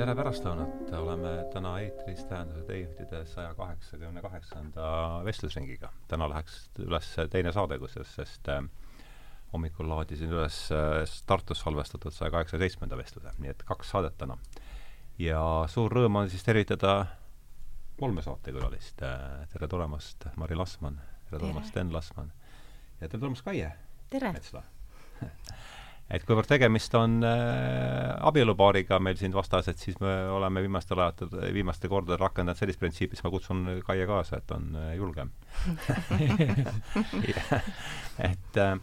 tere pärastlõunat, oleme täna eetris Tähenduse teejuhtide saja kaheksakümne kaheksanda vestlusringiga. täna läheks üles teine saade, kusjuures, sest äh, hommikul laadisin üles äh, Tartus salvestatud saja kaheksasaja seitsmenda vestluse, nii et kaks saadet täna. ja suur rõõm on siis tervitada kolme saatekülalist. Äh,. tere tulemast, Mari Lasman, tere tulemast, Sten Lasman ja tere tulemast, Kaie Metsla et kuivõrd tegemist on äh, abielupaariga meil siin vastas, et siis me oleme viimastel ajatel, viimastel kordadel rakendanud sellist printsiipi, siis ma kutsun Kaie kaasa, et on äh, julgem. Et äh,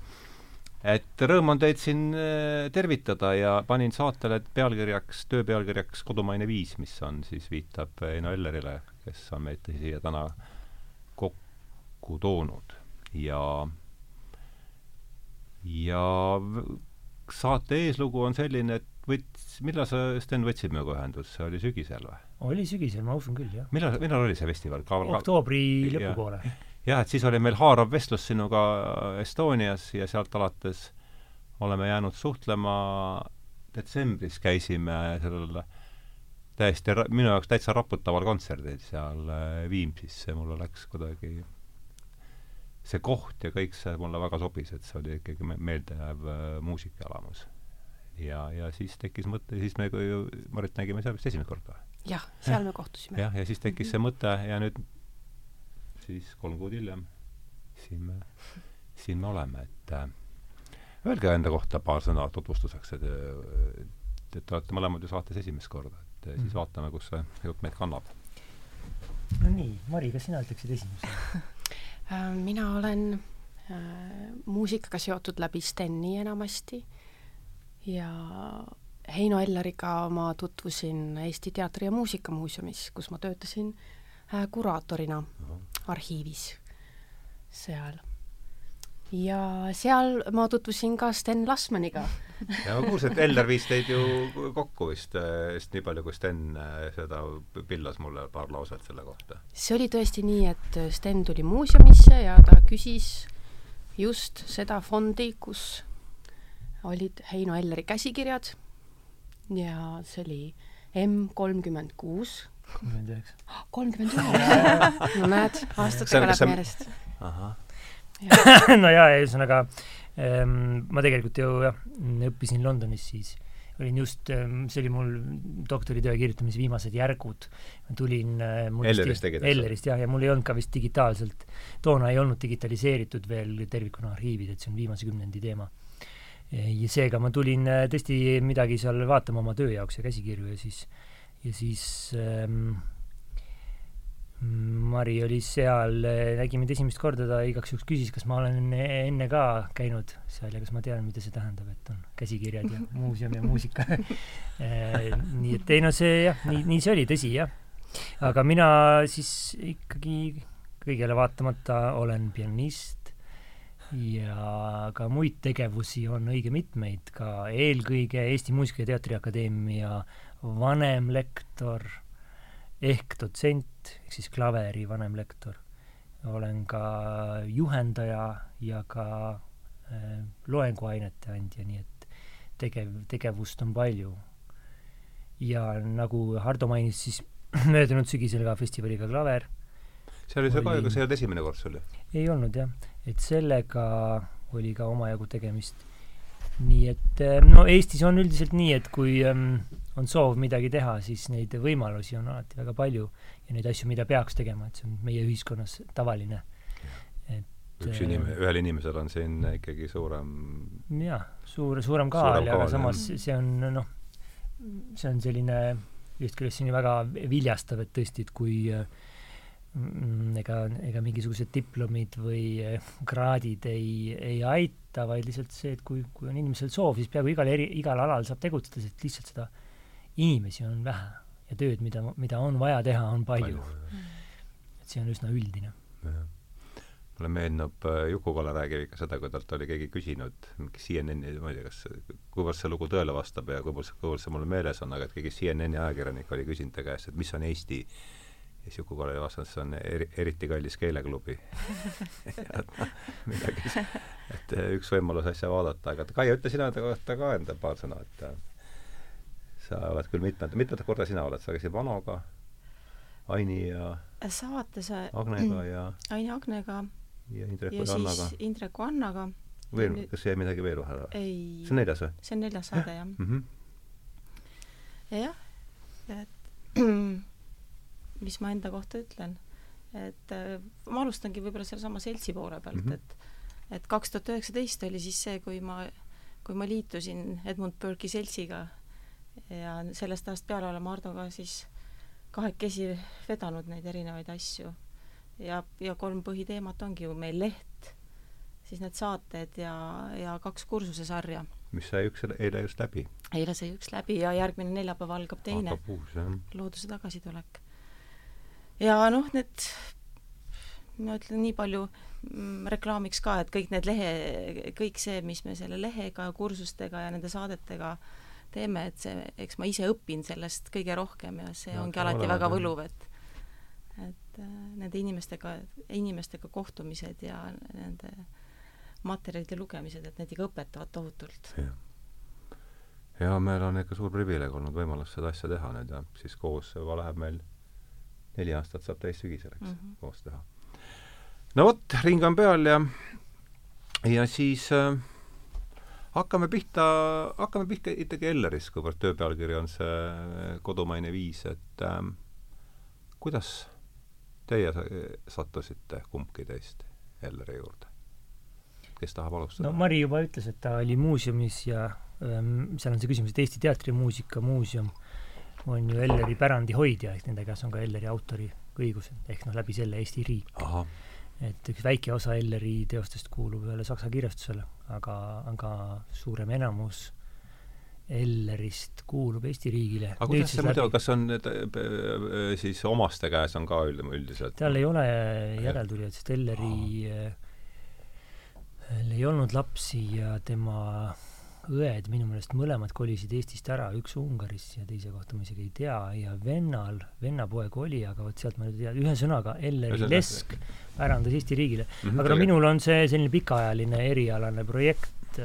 et rõõm on teid siin äh, tervitada ja panin saatele pealkirjaks, töö pealkirjaks Kodumaine viis, mis on siis, viitab Eino Ellerile, kes on meid siia täna kokku toonud. Ja ja saate eeslugu on selline, et võts-, millal sa, Sten, võtsid minuga ühendust, see oli sügisel või? oli sügisel, ma usun küll, jah. millal, millal oli see festival? oktoobri lõpupoole. jah, et siis oli meil haarav vestlus sinuga Estonias ja sealt alates oleme jäänud suhtlema, detsembris käisime sellel täiesti minu jaoks täitsa raputaval kontserdil seal äh, Viimsis, see mulle läks kuidagi see koht ja kõik see mulle väga sobis, et see oli ikkagi meeldejääv äh, muusikaelamus. ja, ja siis tekkis mõte, siis me ju Marit nägime seal vist esimest korda. jah, seal me kohtusime. jah, ja siis tekkis see mõte ja nüüd siis kolm kuud hiljem siin me, siin me oleme, et äh, öelge enda kohta paar sõna tutvustuseks, et et te olete mõlemad ju saates esimest korda, et mm. siis vaatame, kus see jutt meid kannab. no nii, Mari, kas sina ütleksid esimesena Äh, mina olen äh, muusikaga seotud läbi Steni enamasti. Ja Heino Elleriga ma tutvusin Eesti Teatri- ja Muusikamuuseumis, kus ma töötasin äh, kuraatorina arhiivis seal ja seal ma tutvusin ka Sten Lasmaniga ja ma kuulsin, et Elder viis teid ju kokku vist, vist nii palju, kui Sten äh, seda pillas mulle paar lauset selle kohta. see oli tõesti nii, et Sten tuli muuseumisse ja ta küsis just seda fondi, kus olid Heino Elleri käsikirjad ja see oli M kolmkümmend kuus. kolmkümmend üheksa. kolmkümmend üheksa, no näed, aastatega läheb meelest. ahah no jaa, ühesõnaga ähm, ma tegelikult ju jah, õppisin Londonis siis, olin just ähm,, see oli mul doktoritöö kirjutamise viimased järgud, tulin äh, Ellerist tegid? Ellerist jah, ja mul ei olnud ka vist digitaalselt, toona ei olnud digitaliseeritud veel tervikuna arhiivid, et see on viimase kümnendi teema. ja seega ma tulin äh, tõesti midagi seal vaatama oma töö jaoks ja käsikirju ja siis, ja siis ähm, Mari oli seal, nägi mind esimest korda, ta igaks juhuks küsis, kas ma olen enne ka käinud seal ja kas ma tean, mida see tähendab, et on käsikirjad ja muuseum ja muusika nii et ei no see jah, nii, nii see oli, tõsi jah. aga mina siis ikkagi kõigele vaatamata olen pianist ja ka muid tegevusi on õige mitmeid, ka eelkõige Eesti Muusika- ja Teatriakadeemia vanemlektor ehk dotsent, ehk siis klaveri vanemlektor. olen ka juhendaja ja ka äh, loenguainete andja, nii et tegev, tegevust on palju. ja nagu Hardo mainis, siis möödunud sügisel ka festivaliga Klaver. see oli see ka, aga see ei olnud esimene kord sul ju? ei olnud jah, et sellega oli ka omajagu tegemist nii et eh, no Eestis on üldiselt nii, et kui um, on soov midagi teha, siis neid võimalusi on alati väga palju ja neid asju, mida peaks tegema, et see on meie ühiskonnas tavaline. et üks inimene, eh, ühel inimesel on siin ikkagi suurem jah, suur, suurem kaal, aga samas see on noh, see on selline ühest küljest see on ju väga viljastav, et tõesti, et kui äh, ega, ega mingisugused diplomid või eh, kraadid ei, ei aita, vaid lihtsalt see, et kui, kui on inimesel soov, siis peaaegu igal eri, igal alal saab tegutseda, sest lihtsalt seda inimesi on vähe ja tööd, mida, mida on vaja teha, on palju, palju. et see on üsna üldine. mulle meenub, äh, Juku-Kalle räägib ikka seda, kui talt oli keegi küsinud, CNN-i, ma ei tea, kas, kuivõrd see lugu tõele vastab ja kuivõrd, kuivõrd see mulle meeles on, aga et keegi CNN-i ajakirjanik oli küsinud ta käest, et mis on Eesti ja siis Juku Kalevi vastas, see on eri, eriti kallis keeleklubi midagi, et üks võimalus asja vaadata, aga Kaia, ütle sina enda kohta ka enda paar sõna, et sa oled küll mitmed, mitmendat korda sina oled, sa käisid Vanoga, Aini ja saates Agnega ja Aini Agnega ja Indreku ja Annaga. Indreku Annaga. veel kas jäi midagi veel vahele? ei, see on neljas või see on neljas saade, jah mm? ja jah, et mis ma enda kohta ütlen, et äh, ma alustangi võib-olla sellesama seltsi poole pealt mm. -hmm. et et kaks tuhat üheksateist oli siis see, kui ma, kui ma liitusin Edmund Burke'i seltsiga ja sellest ajast peale olen Hardoga siis kahekesi vedanud neid erinevaid asju. ja, ja kolm põhiteemat ongi ju meil leht, siis need saated ja, ja kaks kursusesarja. mis sai üks eile just läbi. eile sai üks läbi ja järgmine neljapäev algab teine. hakkab uus, jah. looduse tagasitulek. Ja noh, need ma ütlen nii palju mm, reklaamiks ka, et kõik need lehe, kõik see, mis me selle lehega ja kursustega ja nende saadetega teeme, et see, eks ma ise õpin sellest kõige rohkem ja see Ja, ongi ka alati olemas, väga võluv, et et äh, nende inimestega, inimestega kohtumised ja nende materjalide lugemised, et need ikka õpetavad tohutult. ja meil on ikka suur privileeg olnud võimalus seda asja teha nüüd ja siis koos juba läheb meil neli aastat saab täis sügisel, eks mm. -hmm. koos teha. no vot, ring on peal ja ja siis äh, hakkame pihta, hakkame pihta ikkagi Ellerist, kuivõrd töö pealkiri on see kodumaine viis, et ähm, kuidas teie sa- sattusite kumbki teist Elleri juurde? kes tahab alustada no Mari juba ütles, et ta oli muuseumis ja ähm, seal on see küsimus, et Eesti Teatrimuusika Muuseum on ju Elleri pärandi hoidja, ehk nende käes on ka Elleri autoriõigused, ehk noh, läbi selle Eesti riik. et üks väike osa Elleri teostest kuulub ühele saksa kirjastusele, aga, aga suurem enamus Ellerist kuulub Eesti riigile. aga kuidas see muidu, kas on need äh, siis omaste käes on ka üld-, üldiselt? tal ei ole järeltulijaid, sest Elleri äh, ei olnud lapsi ja tema õed minu meelest mõlemad kolisid Eestist ära, üks Ungarisse ja teise kohta ma isegi ei tea, ja vennal, vennapoeg oli, aga vot sealt ma nüüd ei tea, ühesõnaga Elleri lesk pärandas Eesti riigile mm. -hmm, aga no minul on see selline pikaajaline erialane projekt,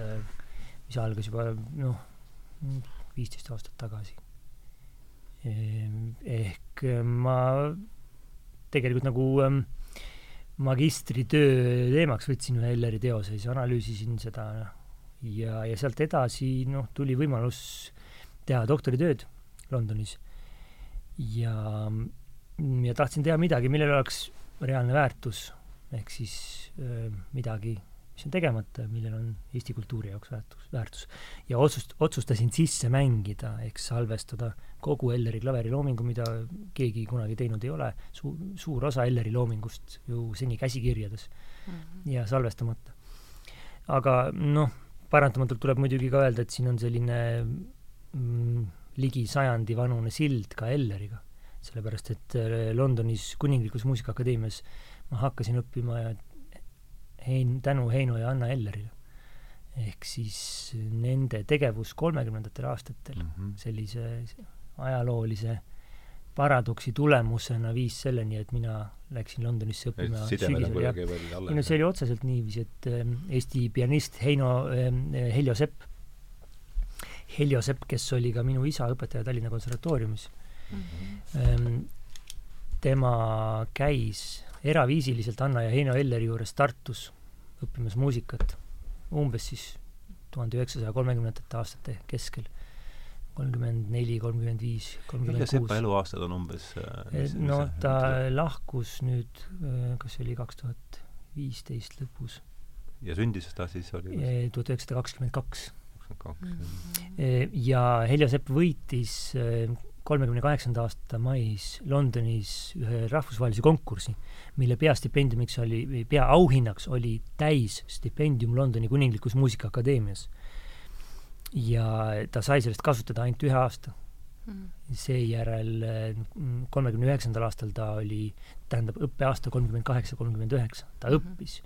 mis algas juba noh, viisteist aastat tagasi. ehk ma tegelikult nagu ähm, magistritöö teemaks võtsin ühe Elleri teose, siis analüüsisin seda ja, ja sealt edasi noh, tuli võimalus teha doktoritööd Londonis. ja, ja tahtsin teha midagi, millel oleks reaalne väärtus, ehk siis öö, midagi, mis on tegemata, millel on Eesti kultuuri jaoks väärtus, väärtus. ja otsust-, otsustasin sisse mängida, ehk salvestada kogu Elleri klaveriloomingu, mida keegi kunagi teinud ei ole, su-, suur osa Elleri loomingust ju seni käsikirjades ja salvestamata. aga noh, paratamatult tuleb muidugi ka öelda, et siin on selline mm, ligi sajandi vanune sild ka Elleriga. sellepärast, et äh, Londonis Kuninglikus Muusikaakadeemias ma hakkasin õppima Hein-, tänu Heino ja Anna Ellerile. ehk siis nende tegevus kolmekümnendatel aastatel mm -hmm. sellise ajaloolise paradoksi tulemusena viis selleni, et mina läksin Londonisse õppima sügisel ja ei no see oli otseselt niiviisi, et ähm, Eesti pianist Heino ähm, Heljo Sepp, Heljo Sepp, kes oli ka minu isa õpetaja Tallinna Konservatooriumis ähm,, tema käis eraviisiliselt Anna ja Heino Elleri juures Tartus õppimas muusikat umbes siis tuhande üheksasaja kolmekümnendate aastate keskel. Kolmkümmend neli, kolmkümmend viis, kolmkümmend Sepa kuus. eluaastad on umbes äh, mis- mis no see- ta lahkus nüüd, kas see oli kaks tuhat viisteist lõpus, ja sündis ta siis oli tuhat üheksasada kakskümmend kaks. Eh, ja Heljo Sepp võitis kolmekümne kaheksanda aasta mais Londonis ühe rahvusvahelise konkursi, mille peastipendiumiks oli, peaauhinnaks oli täisstipendium Londoni Kuninglikus Muusikaakadeemias. Ja ta sai sellest kasutada ainult ühe aasta. seejärel kolmekümne üheksandal aastal ta oli, tähendab õppeaasta kolmkümmend kaheksa, kolmkümmend üheksa, ta Mhm. õppis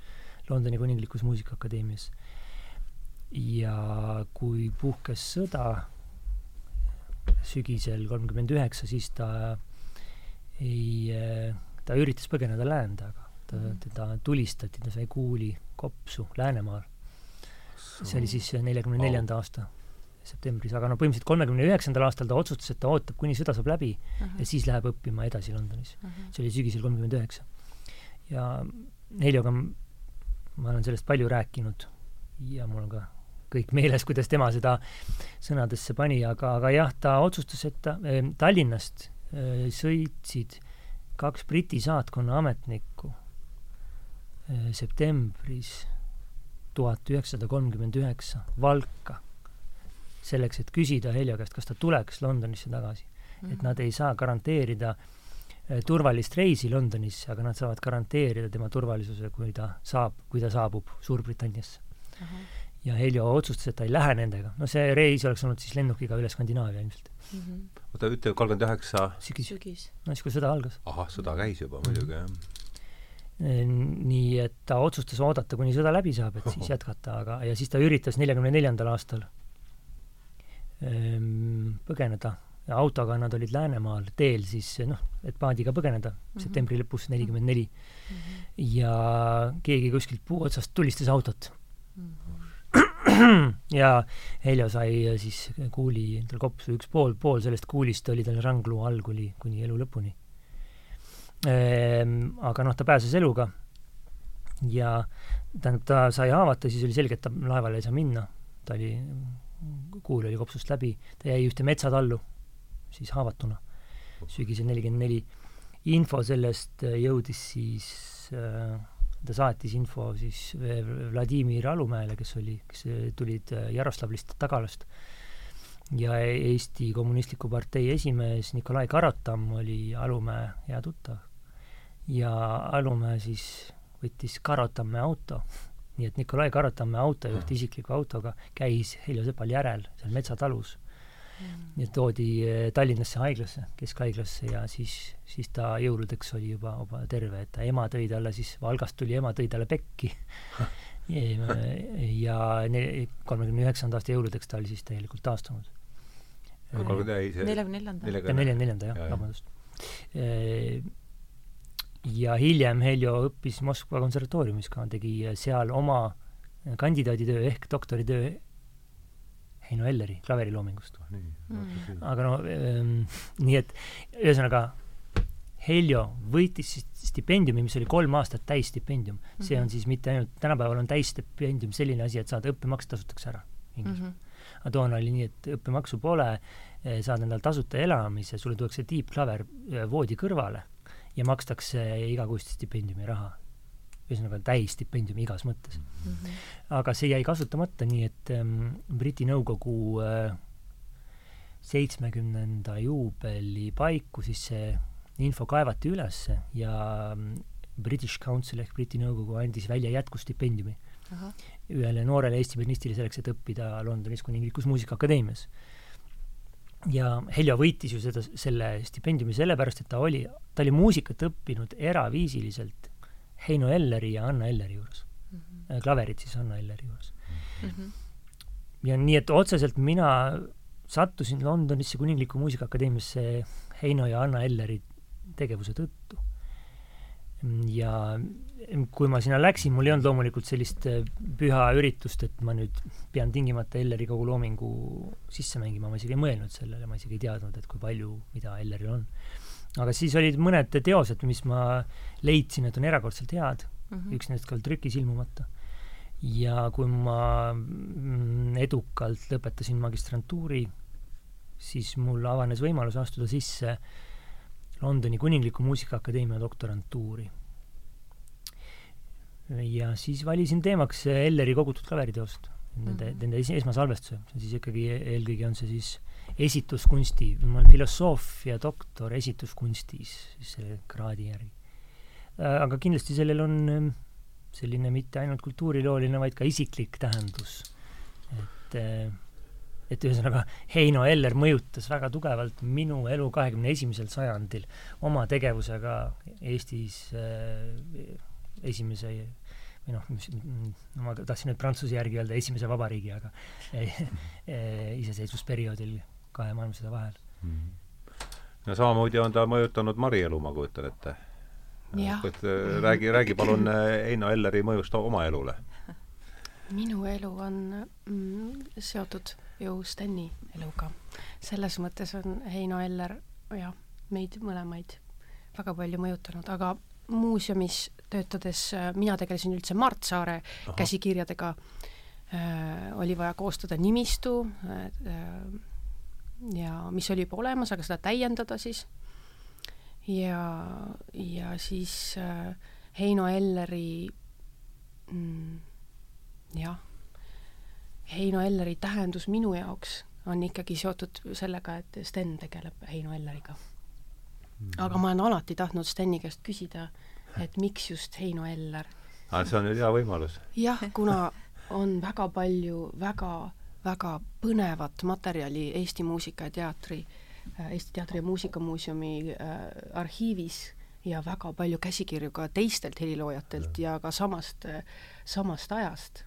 Londoni Kuninglikus Muusikaakadeemias. ja kui puhkes sõda sügisel kolmkümmend üheksa, siis ta ei, ta üritas põgeneda läände, aga ta, teda tulistati, ta sai kuuli kopsu Läänemaal. see oli siis neljakümne neljanda aasta septembris, aga no põhimõtteliselt kolmekümne üheksandal aastal ta otsustas, et ta ootab, kuni sõda saab läbi uh -huh. ja siis läheb õppima edasi Londonis. uh -huh. see oli sügisel kolmkümmend üheksa. ja Heljoga ma olen sellest palju rääkinud ja mul on ka kõik meeles, kuidas tema seda sõnadesse pani, aga, aga jah, ta otsustas, et ta eh, Tallinnast eh, sõitsid kaks Briti saatkonna ametnikku eh, septembris tuhat üheksasada kolmkümmend üheksa Valka selleks, et küsida Heljo käest, kas ta tuleks Londonisse tagasi mm. -hmm. et nad ei saa garanteerida eh, turvalist reisi Londonisse, aga nad saavad garanteerida tema turvalisuse, kui ta saab, kui ta saabub Suurbritanniasse uh. -huh. ja Heljo otsustas, et ta ei lähe nendega. no see reis oleks olnud siis lennukiga üle Skandinaavia ilmselt mm. -hmm. oota, ütle kolmkümmend üheksa sügis, sügis.. no siis, kui sõda algas. ahah, sõda käis juba muidugi, jah eh, nii et ta otsustas oodata, kuni sõda läbi saab, et siis jätkata, aga, ja siis ta üritas neljakümne neljandal aastal põgeneda ja autoga nad olid Läänemaal teel siis noh, et paadiga põgeneda mm -hmm. septembri lõpus nelikümmend neli. Mhm. ja keegi kuskilt puu otsast tulistas autot mm. -hmm. ja Heljo sai siis kuuli endale kopsu, üks pool, pool sellest kuulist oli tal rangluu all kuni, kuni elu lõpuni ehm,. aga noh, ta pääses eluga ja tähendab, ta sai haavata, siis oli selge, et ta laevale ei saa minna, ta oli kuul oli kopsust läbi, ta jäi ühte metsatallu siis haavatuna, sügisel nelikümmend neli. info sellest äh, jõudis siis äh, ta saatis info siis Vladimir Alumäele, kes oli, kes äh, tulid Jaroslavlist tagalast. ja Eesti Kommunistliku Partei esimees Nikolai Karatam oli Alumäe hea tuttav. ja Alumäe siis võttis Karatamme auto nii et Nikolai Karatamme autojuht isikliku autoga käis Heljo Sepal järel seal metsatalus. Mm.. ja toodi eh, Tallinnasse haiglasse, keskhaiglasse ja siis, siis ta jõuludeks oli juba, juba terve, et ta ema tõi talle siis, Valgast tuli ema, tõi talle pekki. Ja kolmekümne üheksanda aasta jõuludeks ta oli siis täielikult taastunud. neljakümne neljanda. neljakümne neljanda, jah, vabandust ja hiljem Heljo õppis Moskva konservatooriumis ka, tegi seal oma kandidaaditöö ehk doktoritöö Heino Elleri klaveriloomingust. Mm. aga no ähm, nii et ühesõnaga Heljo võitis siis stipendiumi, mis oli kolm aastat täisstipendium mm. -hmm. see on siis mitte ainult, tänapäeval on täisstipendium selline asi, et saad õppemaks tasutakse ära Inglismaal mm. -hmm. aga toona oli nii, et õppemaksu pole, eh, saad endale tasuta elamise, sulle tuuakse tiibklaver eh, voodi kõrvale ja makstakse igakuist stipendiumi raha. ühesõnaga täisstipendiumi igas mõttes mm. -hmm. aga see jäi kasutamata, nii et ähm, Briti Nõukogu äh, seitsmekümnenda äh, juubeli paiku siis see info kaevati ülesse ja ähm, British Council ehk Briti Nõukogu andis välja jätkustipendiumi Aha. ühele noorele Eesti pianistile selleks, et õppida Londonis Kuninglikus Muusikaakadeemias ja Heljo võitis ju seda, selle stipendiumi sellepärast, et ta oli, ta oli muusikat õppinud eraviisiliselt Heino Elleri ja Anna Elleri juures mm. -hmm. klaverit siis Anna Elleri juures mm. -hmm. ja nii, et otseselt mina sattusin Londonisse Kuningliku Muusikaakadeemiasse Heino ja Anna Elleri tegevuse tõttu ja kui ma sinna läksin, mul ei olnud loomulikult sellist äh, püha üritust, et ma nüüd pean tingimata Elleri kogu loomingu sisse mängima, ma isegi ei mõelnud sellele, ma isegi ei teadnud, et kui palju, mida Elleril on. aga siis olid mõned teosed, mis ma leidsin, et on erakordselt head mm, -hmm. üks nendest ka trükis ilmumata. ja kui ma mm, edukalt lõpetasin magistrantuuri, siis mul avanes võimalus astuda sisse Londoni Kuningliku Muusikaakadeemia doktorantuuri. Ja siis valisin teemaks Elleri kogutud klaveriteost, nende mm, -hmm. nende esmasalvestuse, see on siis ikkagi, eelkõige on see siis esituskunsti, ma olen filosoofia doktor esituskunstis, siis selle kraadi järgi. aga kindlasti sellel on ähm, selline mitte ainult kultuurilooline, vaid ka isiklik tähendus. et äh, et ühesõnaga Heino Eller mõjutas väga tugevalt minu elu kahekümne esimesel sajandil oma tegevusega Eestis äh, esimese või noh, mis, ma tahtsin nüüd prantsuse järgi öelda esimese vabariigi, aga äh, äh, iseseisvusperioodil kahe maailmasõda vahel mm. -hmm. no samamoodi on ta mõjutanud Mari elu, ma kujutan ette. et räägi, räägi palun Heino Elleri mõjust oma elule. minu elu on mm, seotud ju Steni eluga. selles mõttes on Heino Eller jah, meid mõlemaid väga palju mõjutanud, aga muuseumis töötades äh, mina tegelesin üldse Mart Saare Aha. käsikirjadega äh,, oli vaja koostada nimistu äh, ja mis oli juba olemas, aga seda täiendada siis. ja, ja siis äh, Heino Elleri mm, jah, Heino Elleri tähendus minu jaoks on ikkagi seotud sellega, et Sten tegeleb Heino Elleriga mm. aga ma olen alati tahtnud Steni käest küsida, et miks just Heino Eller. aa, see on nüüd hea võimalus. jah, kuna on väga palju väga, väga põnevat materjali Eesti Muusika ja Teatri, äh, Eesti Teatri ja Muusikamuuseumi äh, arhiivis ja väga palju käsikirju ka teistelt heliloojatelt ja, ka samast, äh, samast ajast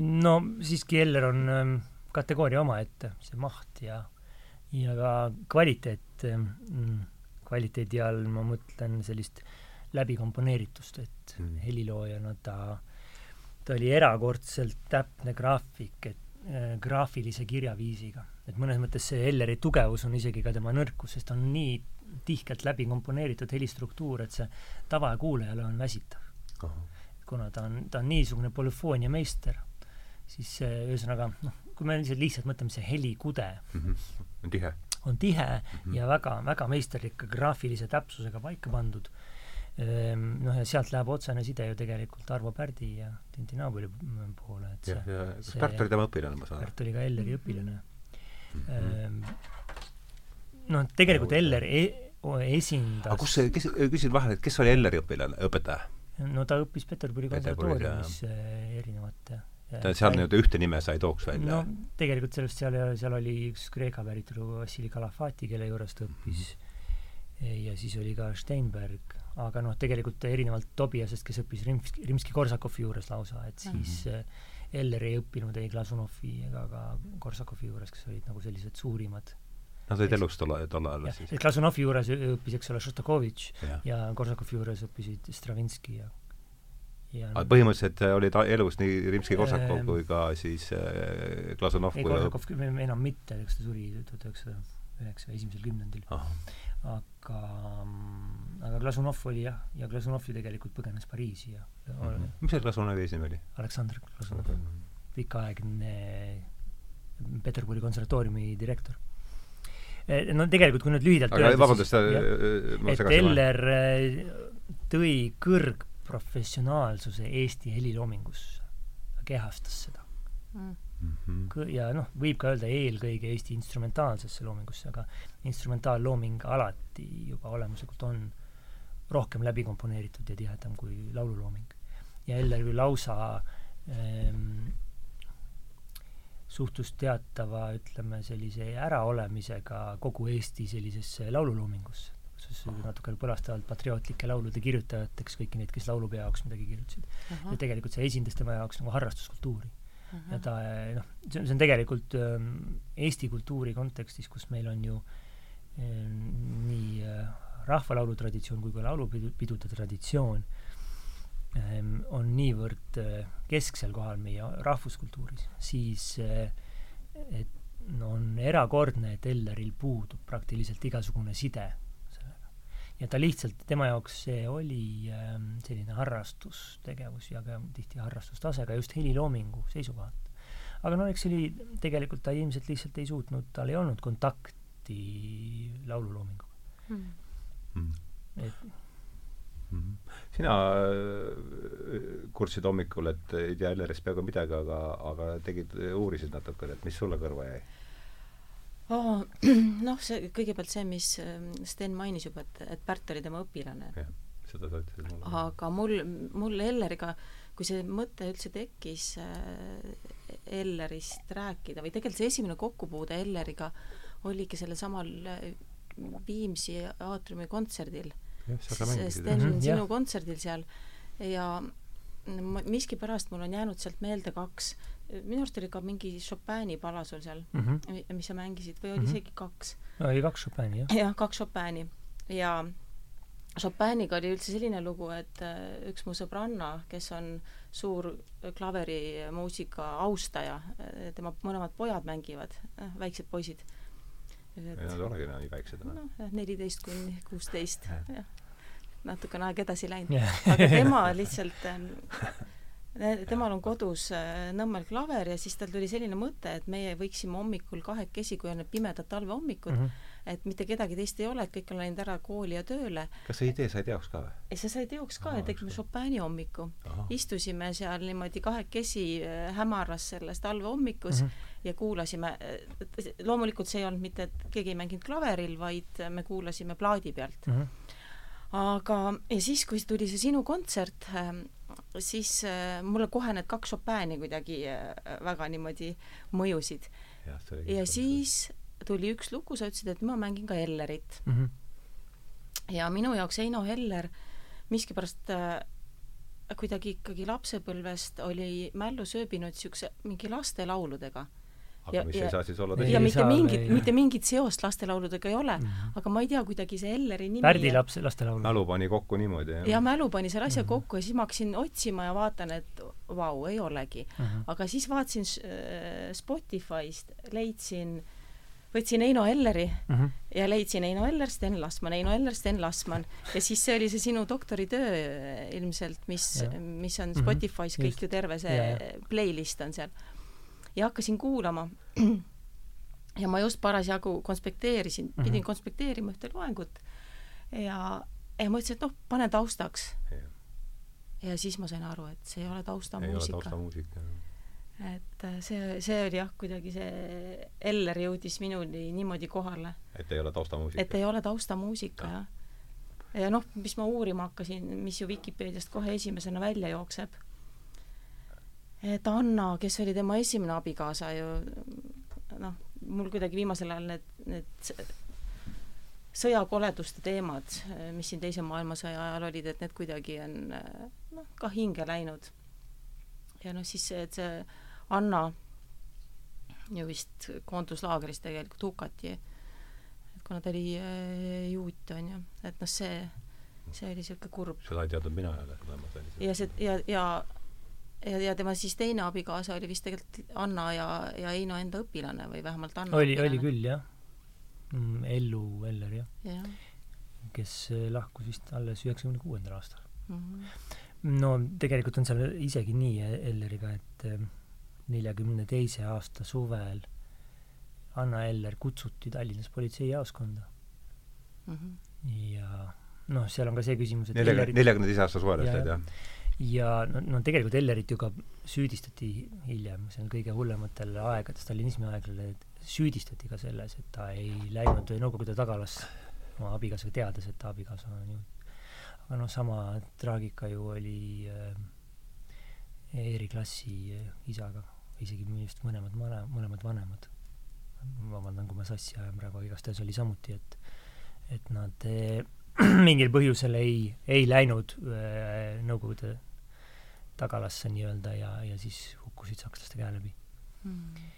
no siiski Eller on ähm, kategooria omaette, see maht ja, ja ka kvaliteet ähm,, kvaliteedi all ma mõtlen sellist läbikomponeeritust, et mm. heliloojana ta, ta oli erakordselt täpne graafik, et äh, graafilise kirjaviisiga. et mõnes mõttes see Elleri tugevus on isegi ka tema nõrkus, sest ta on nii tihkelt läbi komponeeritud helistruktuur, et see tavakuulajale on väsitav. kuna ta on, ta on niisugune polüfoonia meister siis ühesõnaga noh, kui me lihtsalt mõtleme, see helikude mm -hmm. on tihe, on tihe mm -hmm. ja väga, väga meisterlike graafilise täpsusega paika pandud. Ehm, noh, ja sealt läheb otsene side ju tegelikult Arvo Pärdi ja Tintinabuli poole, et see ja, ja kas Pärt oli tema õpilane, ma saan aru? Pärt oli ka Elleri õpilane mm. -hmm. noh, tegelikult Eller e esindas aga kus see, kes, küsin vahele, et kes oli Elleri õpilane, õpetaja? no ta õppis Peterburi konservatooriumis erinevate ta seal nii-öelda ühte nime sa ei tooks välja? no tegelikult sellest seal, seal oli üks Kreeka päritolu Vassili Kalafati, kelle juures ta õppis mm, -hmm. ja siis oli ka Steinberg, aga noh, tegelikult erinevalt Tobiasest, kes õppis Rimski, Rimski-Korsakovi juures lausa, et siis mm -hmm. Eller ei õppinud ei Glasunovi ega ka Korsakovi juures, kes olid nagu sellised suurimad Nad olid elus tol, tol ajal siis? Glasunovi juures õppis, eks ole, Šostakovitš ja, ja Korsakovi juures õppisid Stravinski ja Ja aga põhimõtteliselt äh, oli ta elus nii Rimski-Korsakov kui ka siis äh, Glazunov ei, Korsakov enam mitte, eks ta suri tuhat üheksasada üheksa, esimesel kümnendil. aga, mm, aga Glazunov oli jah, ja Glazunov ju tegelikult põgenes Pariisi ja mm -hmm. mis see Glazunovi eesnimi oli? Aleksandr Glazunov mm -hmm., pikaaegne Peterburi konservatooriumi direktor e, no tegelikult, kui nüüd lühidalt aga öelda, vabandust, et Eller äh, tõi kõrg professionaalsuse Eesti heliloomingusse, kehastas seda mm. -hmm. ja noh, võib ka öelda eelkõige Eesti instrumentaalsesse loomingusse, aga instrumentaallooming alati juba olemuslikult on rohkem läbi komponeeritud ja tihedam kui laululooming. ja Eller ju lausa ähm, suhtus teatava, ütleme, sellise äraolemisega kogu Eesti sellisesse laululoomingusse siis natukene põlastavalt patriootlike laulude kirjutajateks, kõiki neid, kes laulupeo jaoks midagi kirjutasid uh. -huh. ja tegelikult see esindas tema jaoks nagu harrastuskultuuri. Ja ta noh, see on, see on tegelikult ähm, Eesti kultuuri kontekstis, kus meil on ju ähm, nii äh, rahvalaulu traditsioon kui ka laulupidude traditsioon ähm, on niivõrd äh, kesksel kohal meie rahvuskultuuris, siis äh, et no on erakordne, et Elleril puudub praktiliselt igasugune side ja ta lihtsalt, tema jaoks see oli ähm, selline harrastustegevus ja ka tihti harrastustase ka just heliloomingu seisukohalt. aga no eks see oli, tegelikult ta ilmselt lihtsalt ei suutnud, tal ei olnud kontakti laululoominguga mm.. Mm. et mm. sina äh, kurtsid hommikul, et ei tea Ellerist peaaegu midagi, aga, aga tegid, uurisid natukene, et mis sulle kõrva jäi? Oh,? noh, see, kõigepealt see, mis ähm, Sten mainis juba, et, et Pärt oli tema õpilane. seda sa ütlesid mulle. aga mul, mul Elleriga, kui see mõte üldse tekkis äh, Ellerist rääkida või tegelikult see esimene kokkupuude Elleriga oligi sellel samal äh, Viimsi aatriumi kontserdil. Sten, sinu kontserdil seal ja miskipärast mul on jäänud sealt meelde kaks minu arust oli ka mingi Chopini pala sul seal mm, -hmm. mis sa mängisid või oli mm -hmm. isegi kaks? oli kaks Chopini, jah. jah, kaks Chopini ja Chopiniga oli üldse selline lugu, et äh, üks mu sõbranna, kes on suur klaverimuusika austaja, äh, tema mõlemad pojad mängivad, väiksed poisid. Nad olegi nii väiksed noh, jah, neliteist kuni kuusteist, jah. natukene aeg edasi läinud aga tema lihtsalt ähm, temal on kodus äh, Nõmmel klaver ja siis tal tuli selline mõte, et meie võiksime hommikul kahekesi, kui on need pimedad talvehommikud mm, -hmm. et mitte kedagi teist ei ole, et kõik on läinud ära kooli ja tööle. kas see idee sai teoks ka või? see sai teoks ka Aha, ja tegime Chopini hommiku. istusime seal niimoodi kahekesi äh, hämaras selles talvehommikus mm -hmm. ja kuulasime, äh, loomulikult see ei olnud mitte, et keegi ei mänginud klaveril, vaid me kuulasime plaadi pealt mm. -hmm aga, ja siis, kui tuli see sinu kontsert, ähm, siis äh, mulle kohe need kaks Chopini kuidagi äh, väga niimoodi mõjusid. ja siis tuli üks lugu, sa ütlesid, et ma mängin ka Ellerit mm. -hmm. ja minu jaoks Eino Eller miskipärast äh, kuidagi ikkagi lapsepõlvest oli mällu sööbinud niisuguse mingi lastelauludega aga ja, mis ja, ei saa siis olla tõsi. ja mitte mingit, mitte mingit seost lastelauludega ei ole mm, -hmm. aga ma ei tea, kuidagi see Elleri nimi Pärdi laps, lastelaul. mälu pani kokku niimoodi, jah? ja mälu pani selle asja mm -hmm. kokku ja siis ma hakkasin otsima ja vaatan, et vau, ei olegi mm. -hmm. aga siis vaatasin äh, Spotify'st, leidsin võtsin Eino Elleri mm -hmm. ja leidsin Eino Eller, Sten Lasman, Eino Eller, Sten Lasman ja siis see oli see sinu doktoritöö ilmselt, mis, mis on mhm. Spotify's mm -hmm. kõik Just. ju terve see ja, ja. playlist on seal ja hakkasin kuulama. ja ma just parasjagu konspekteerisin mm, -hmm. pidin konspekteerima ühte loengut ja, ja mõtlesin, et noh, pane taustaks yeah.. ja siis ma sain aru, et see ei ole taustamuusika. ei ole taustamuusika, jah et äh, see, see oli jah, kuidagi see Eller jõudis minuni niimoodi kohale. et ei ole taustamuusika? et ei ole taustamuusika ja., jah. ja noh, mis ma uurima hakkasin, mis ju Vikipeediast kohe esimesena välja jookseb et Anna, kes oli tema esimene abikaasa ju noh, mul kuidagi viimasel ajal need, need sõjakoleduste teemad, mis siin Teise maailmasõja ajal olid, et need kuidagi on noh, ka hinge läinud. ja noh, siis see, et see Anna ju vist koonduslaagris tegelikult hukati, et kuna ta oli äh, juut, on ju, et noh, see, see oli niisugune kurb. seda ei teadnud mina jälle, seda ma sain ja see, ja, ja ja, ja tema siis teine abikaasa oli vist tegelikult Anna ja, ja Heino enda õpilane või vähemalt Anna oli, oli küll, jah mm,. Ellu Eller, jah ja. kes eh, lahkus vist alles üheksakümne kuuendal aastal mm. -hmm. no tegelikult on seal isegi nii e-, Elleriga, et eh, neljakümne teise aasta suvel Anna Eller kutsuti Tallinnas politseijaoskonda mm. -hmm. ja noh, seal on ka see küsimus, et neljakümne teise aasta suvel, ütled, jah? Ja no, no tegelikult Ellerit ju ka süüdistati hiljem, see on kõige hullematel aegadel, stalinismi aegadel, süüdistati ka selles, et ta ei läinud Nõukogude tagalas oma abikaasaga, teades, et ta abikaasa on ju aga noh, sama traagika ju oli äh, Eeri klassi äh, isaga, isegi minu arust mõlemad, mõlemad vanemad. vabandan, kui ma sassi ajan praegu, aga igastahes oli samuti, et et nad äh, mingil põhjusel ei, ei läinud äh, Nõukogude tagalasse nii-öelda ja, ja siis hukkusid sakslaste käe läbi. Mm.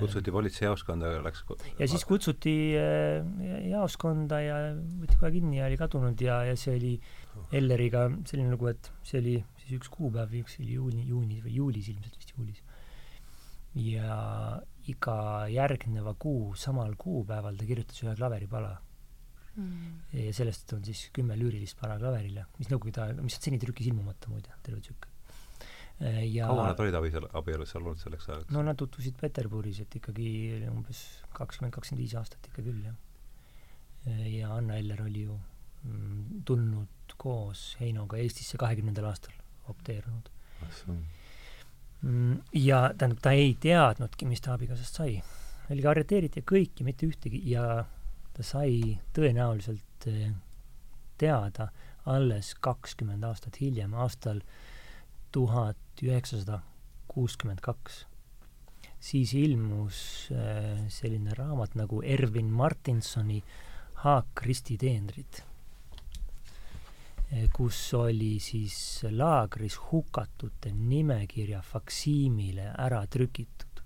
kutsuti politseijaoskonda ja läks ja siis kutsuti äh, jaoskonda ja võeti kohe kinni ja oli kadunud ja, ja see oli Elleriga selline lugu, et see oli siis üks kuupäev, üks oli juuni, juunis või juulis ilmselt vist juulis. ja iga järgneva kuu samal kuupäeval ta kirjutas ühe klaveripala. Mm.. ja sellest on siis kümme lüürilist para klaverile, mis nõukogude aega, mis seni trükis ilmumata muide, terve tsükk ja kaua nad olid abielu, abielus seal olnud selleks ajaks? no nad tutvusid Peterburis, et ikkagi umbes kakskümmend, kakskümmend viis aastat ikka küll, jah. Äh, ja Anna Eller oli ju mm, tulnud koos Heinoga Eestisse kahekümnendal aastal, opteerunud. Mm, ja tähendab, ta ei teadnudki, mis ta abikaasast sai. oligi arreteeriti ja kõik ja mitte ühtegi ja ta sai tõenäoliselt äh, teada alles kakskümmend aastat hiljem, aastal tuhat üheksasada kuuskümmend kaks. siis ilmus äh, selline raamat nagu Ervin Martinsoni Haak Risti teenrid, äh, kus oli siis laagris hukatute nimekirja faksiimile ära trükitud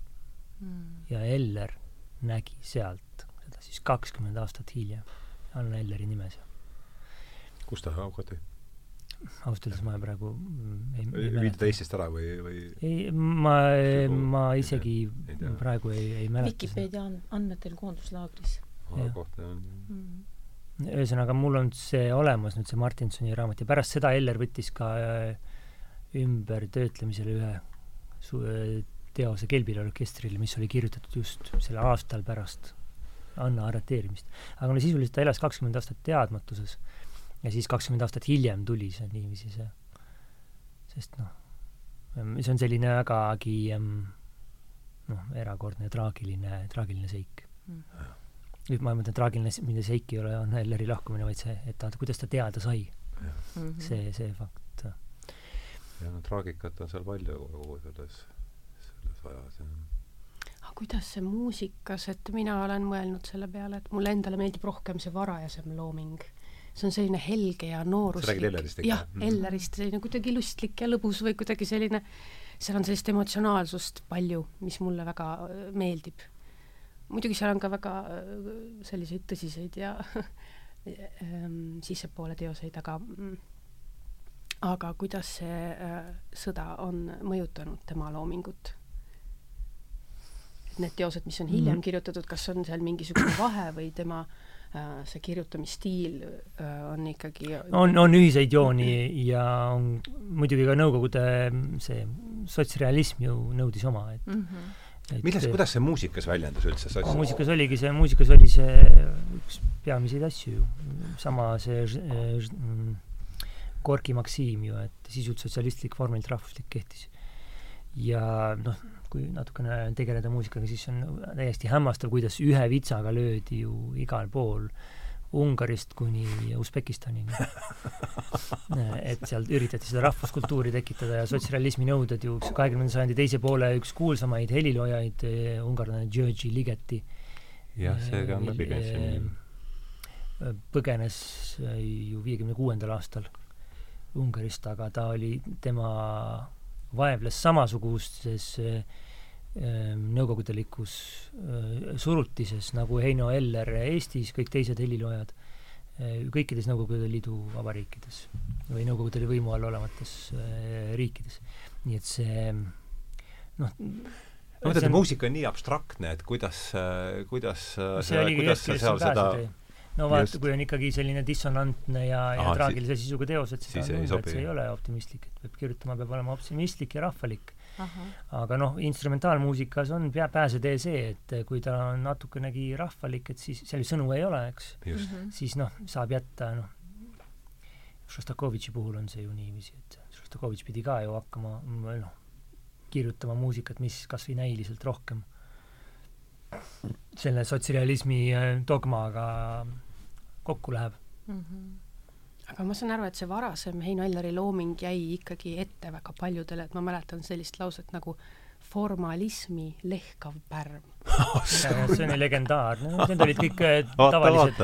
mm. ja Eller nägi sealt seda siis kakskümmend aastat hiljem, Anna Elleri nime seal kus ta kohati? Ausalt öeldes ma praegu ei, ei viidi ta Eestist ära või, või? ei, ma, ma isegi ei tea. praegu ei, ei mäleta Vikipeedia andmetel koonduslaagris. kohta on mm. ühesõnaga, mul on see olemas nüüd, see Martinsoni raamat ja pärast seda Eller võttis ka äh, ümbertöötlemisele ühe su-, äh, teose Kelbile orkestrile, mis oli kirjutatud just sel aastal pärast Anna arreteerimist. aga no sisuliselt ta elas kakskümmend aastat teadmatuses ja siis kakskümmend aastat hiljem tuli see niiviisi see, sest noh, see on selline vägagi noh, erakordne ja traagiline, traagiline seik mm.. nüüd ma mõtlen, traagiline, mitte seik ei ole Anne Elleri lahkumine, vaid see, et ta, kuidas ta teada sai. Mm -hmm. see, see fakt. ja no traagikat on seal palju kogu selles, selles ajas ja aga kuidas see muusikas, et mina olen mõelnud selle peale, et mulle endale meeldib rohkem see varajasem looming see on selline helge ja nooruslik. sa räägid Ellerist ikka? jah, Ellerist, selline kuidagi lustlik ja lõbus või kuidagi selline, seal on sellist emotsionaalsust palju, mis mulle väga äh, meeldib. muidugi seal on ka väga äh, selliseid tõsiseid ja ähm, sissepoole teoseid, aga mm, aga kuidas see äh, sõda on mõjutanud tema loomingut? Need teosed, mis on hiljem mm kirjutatud, kas on seal mingisugune vahe või tema Äh, see kirjutamisstiil äh, on ikkagi on, on ühiseid jooni ja on muidugi ka Nõukogude see sotsrealism ju nõudis oma, et mm -hmm. Et, milles, kuidas see muusikas väljendus üldse? muusikas oligi see, muusikas oli see üks peamiseid asju ju. sama see Gorki Maksim ju, et sisult sotsialistlik, vormilt rahvuslik kehtis. ja noh, kui natukene tegeleda muusikaga, siis on täiesti hämmastav, kuidas ühe vitsaga löödi ju igal pool Ungarist kuni Usbekistanini et seal üritati seda rahvuskultuuri tekitada ja sotsrealismi nõuded ju kahekümnenda sajandi teise poole üks kuulsamaid heliloojaid, eh, ungarlane Georgi Ligeti. jah, see ka on läbi käinud siin. Eh, põgenes eh, ju viiekümne kuuendal aastal Ungarist, aga ta oli, tema vaevles samasugustes äh, Ehm, nõukogudelikus äh, surutises, nagu Heino Eller Eestis, kõik teised heliloojad, kõikides Nõukogude Liidu vabariikides või Nõukogude võimu all olevates riikides. nii et see noh, no mõtled, et muusika on nii abstraktne, et kuidas, kuidas see oligi kuidas sa seal seda no vaata, kui on ikkagi selline dissonantne ja, ja Aha, traagilise sisuga teos, et on tunda, et see ei ole optimistlik, et peab kirjutama, peab olema optimistlik ja rahvalik. Aga noh, instrumentaalmuusikas on pea, pääsetee see, et kui ta on natukenegi rahvalik, et siis seal ju sõnu ei ole, eks. -hmm. siis noh, saab jätta noh, Šostakovitši puhul on see ju niiviisi, et Šostakovitš pidi ka ju hakkama noh, kirjutama muusikat, mis kas või näiliselt rohkem selle sotsialismi äh, dogmaga kokku läheb mm. -hmm aga ma saan aru, et see varasem Heino Elleri looming jäi ikkagi ette väga paljudele, et ma mäletan sellist lauset nagu formalismi lehkav pärm see on legendaarne, need olid kõik äh, tavalised,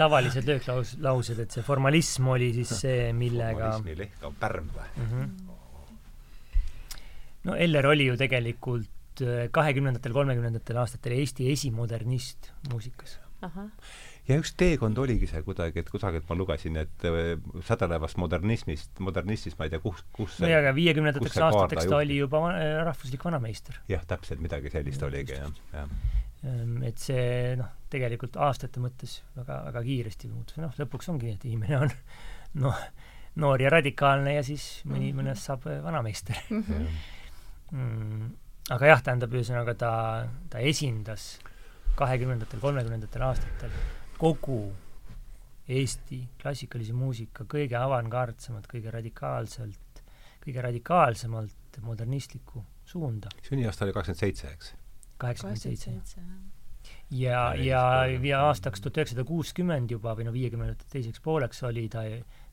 tavalised lööklaused, et see formalism oli siis see, millega formalismi lehkav pärm või mm? -hmm. no Eller oli ju tegelikult äh, kahekümnendatel, kolmekümnendatel aastatel Eesti esimodernist muusikas. Ja üks teekond oligi see kuidagi, et kusagilt ma lugesin, et äh, sädelevast modernismist, modernistist ma ei tea, kus, kus see nojah, aga viiekümnendateks aastateks ta oli juba rahvuslik vanameister. jah, täpselt, midagi sellist oligi, jah, jah. Ehm, et see noh, tegelikult aastate mõttes väga, väga kiiresti muutus, noh, lõpuks ongi, et inimene on noh, noor ja radikaalne ja siis mõni, mhm. mõnest saab vanameister mm. -hmm. mm, aga jah, tähendab, ühesõnaga ta, ta esindas kahekümnendatel, kolmekümnendatel aastatel kogu Eesti klassikalise muusika kõige avangardsemat, kõige radikaalselt, kõige radikaalsemalt modernistlikku suunda. sünniaasta oli kakskümmend seitse, eks? kaheksakümmend seitse. ja, ja, ja aastaks tuhat üheksasada kuuskümmend juba või no viiekümnendate teiseks pooleks oli ta,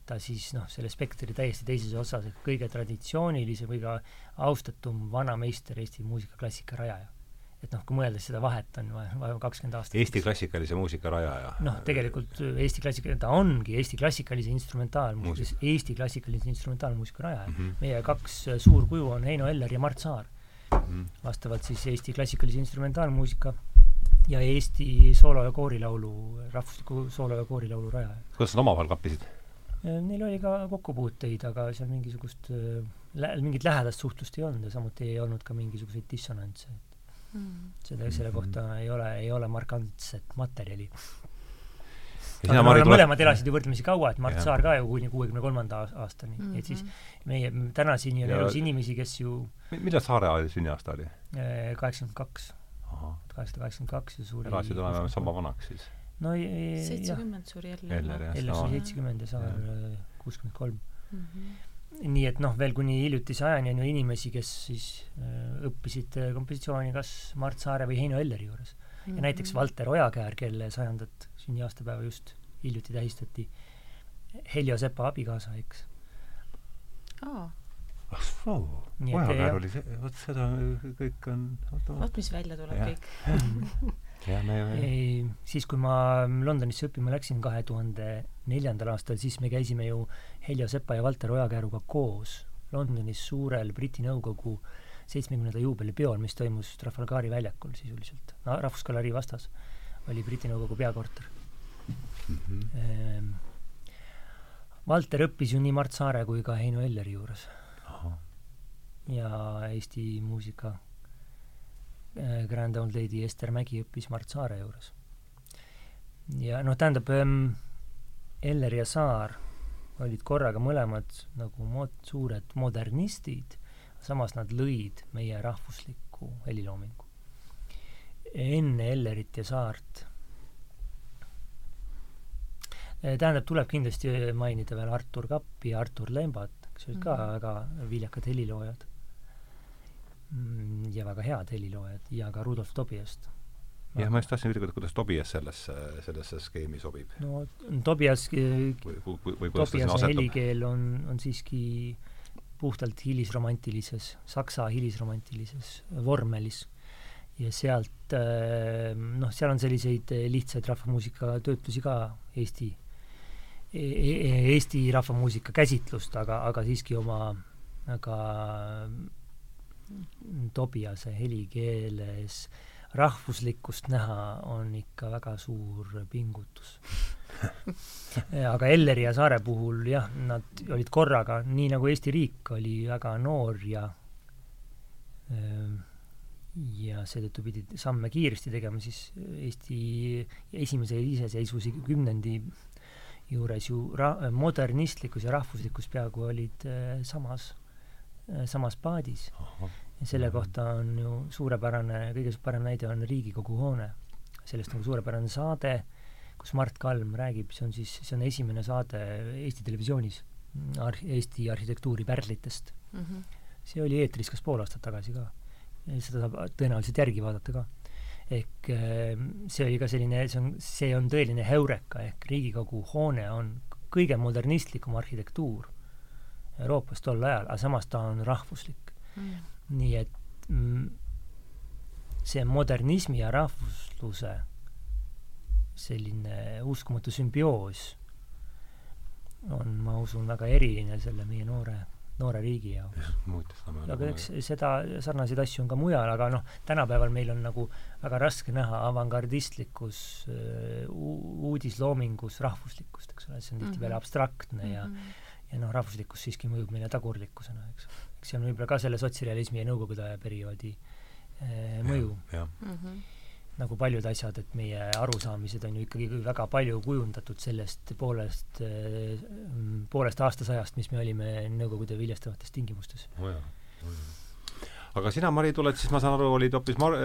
ta siis noh, selle spektri täiesti teises osas, et kõige traditsioonilisem või ka austatum vanameister Eesti muusikaklassika rajaja et noh, kui mõelda, seda vahet on vaja kakskümmend aastat. Eesti klassikalise muusika rajaja. noh, tegelikult Eesti klassikaline, ta ongi Eesti klassikalise instrumentaalmuusika, Eesti klassikalise instrumentaalmuusika rajaja mm. -hmm. meie kaks suurkuju on Heino Eller ja Mart Saar mm. -hmm. vastavalt siis Eesti klassikalise instrumentaalmuusika ja Eesti soolo- ja koorilaulu, rahvusliku soolo- ja koorilaulu rajaja. kuidas nad omavahel klappisid? Neil oli ka kokkupuuteid, aga seal mingisugust lä-, mingit lähedast suhtlust ei olnud ja samuti ei olnud ka mingisuguseid dissonantse. Mm. selle, selle kohta ei ole, ei ole markantset materjali. aga Mari, mõlemad tuleb... elasid ju võrdlemisi kaua, et Mart ja. Saar ka ju kuni kuuekümne kolmanda aastani mm, -hmm. et siis meie, tänaseni on ja... elus inimesi, kes ju millal Saare sünniaasta oli? kaheksakümmend kaks. kaheksasada kaheksakümmend kaks ja suri elasid enam-vähem sama vanaks siis? no seitsekümmend suri Eller. Eller, suri seitsekümmend ja Saar kuuskümmend kolm mhm nii et noh, veel kuni hiljutise ajani on ju inimesi, kes siis äh, õppisid äh, kompositsiooni kas Mart Saare või Heino Elleri juures mm. -hmm. ja näiteks mhm. Valter Ojakäär, kelle sajandat sünniaastapäeva just hiljuti tähistati, Heljo Sepa abikaasa, eks. aa. ah soo, Ojakäär oli see, vot seda kõik on vot mis välja tuleb ja. kõik ei, siis, kui ma Londonisse õppima läksin kahe tuhande neljandal aastal, siis me käisime ju Heljo Sepa ja Valter Ojakääruga koos Londonis suurel Briti Nõukogu seitsmekümnenda juubelipeol, mis toimus Trafalgari väljakul sisuliselt, no Rahvusgalerii vastas, oli Briti Nõukogu peakorter mm. -hmm. Valter õppis ju nii Mart Saare kui ka Heino Elleri juures. ja Eesti muusika Grand Old Lady Ester Mägi õppis Mart Saare juures. ja noh, tähendab ähm,, Eller ja Saar olid korraga mõlemad nagu mod-, suured modernistid, samas nad lõid meie rahvusliku heliloomingu. enne Ellerit ja Saart äh, tähendab, tuleb kindlasti mainida veel Artur Kappi ja Artur Lembat, kes olid ka mm -hmm. väga viljakad heliloojad ja väga head heliloojad ja ka Rudolf Tobiast. jah, ma just tahtsin küsida, kuidas Tobias sellesse, sellesse skeemi sobib? no Tobias või, või, või Tobiase helikeel on, on siiski puhtalt hilisromantilises, saksa hilisromantilises vormelis ja sealt noh, seal on selliseid lihtsaid rahvamuusika töötlusi ka Eesti e, e, Eesti rahvamuusika käsitlust, aga, aga siiski oma väga Tobiase helikeeles rahvuslikkust näha on ikka väga suur pingutus. Aga Elleri ja Saare puhul jah, nad olid korraga, nii nagu Eesti riik oli väga noor ja ja seetõttu pidid samme kiiresti tegema, siis Eesti esimese iseseisvuse kümnendi juures ju ra-, modernistlikkus ja rahvuslikkus peaaegu olid samas. Äh, samas paadis. ja selle kohta on ju suurepärane, kõige parem näide on Riigikogu hoone. sellest on suurepärane saade, kus Mart Kalm räägib, see on siis, see on esimene saade Eesti Televisioonis ar-, Eesti arhitektuuri pärlitest mm. -hmm. see oli eetris kas pool aastat tagasi ka. seda saab tõenäoliselt järgi vaadata ka. ehk äh, see oli ka selline, see on, see on tõeline heureka, ehk Riigikogu hoone on kõige modernistlikum arhitektuur Euroopas tol ajal, aga samas ta on rahvuslik mm.. nii et mm, see modernismi ja rahvusluse selline uskumatu sümbioos on, ma usun, väga eriline selle meie noore, noore riigi jaoks. aga eks seda, sarnaseid asju on ka mujal, aga noh, tänapäeval meil on nagu väga raske näha avangardistlikus uudisloomingus rahvuslikkust, eks ole, see on tihtipeale mm -hmm. abstraktne mm -hmm. Ja noh, rahvuslikkus siiski mõjub meile tagurlikkusena, eks. eks see on võib-olla ka selle sotsrealismi ja nõukogude aja perioodi eh, mõju. Mm -hmm. nagu paljud asjad, et meie arusaamised on ju ikkagi väga palju kujundatud sellest poolest eh,, poolest aastasajast, mis me olime Nõukogude viljastavates tingimustes oh. jah, oh jah aga sina, Mari, tuled siis, ma saan aru, olid hoopis Mar-,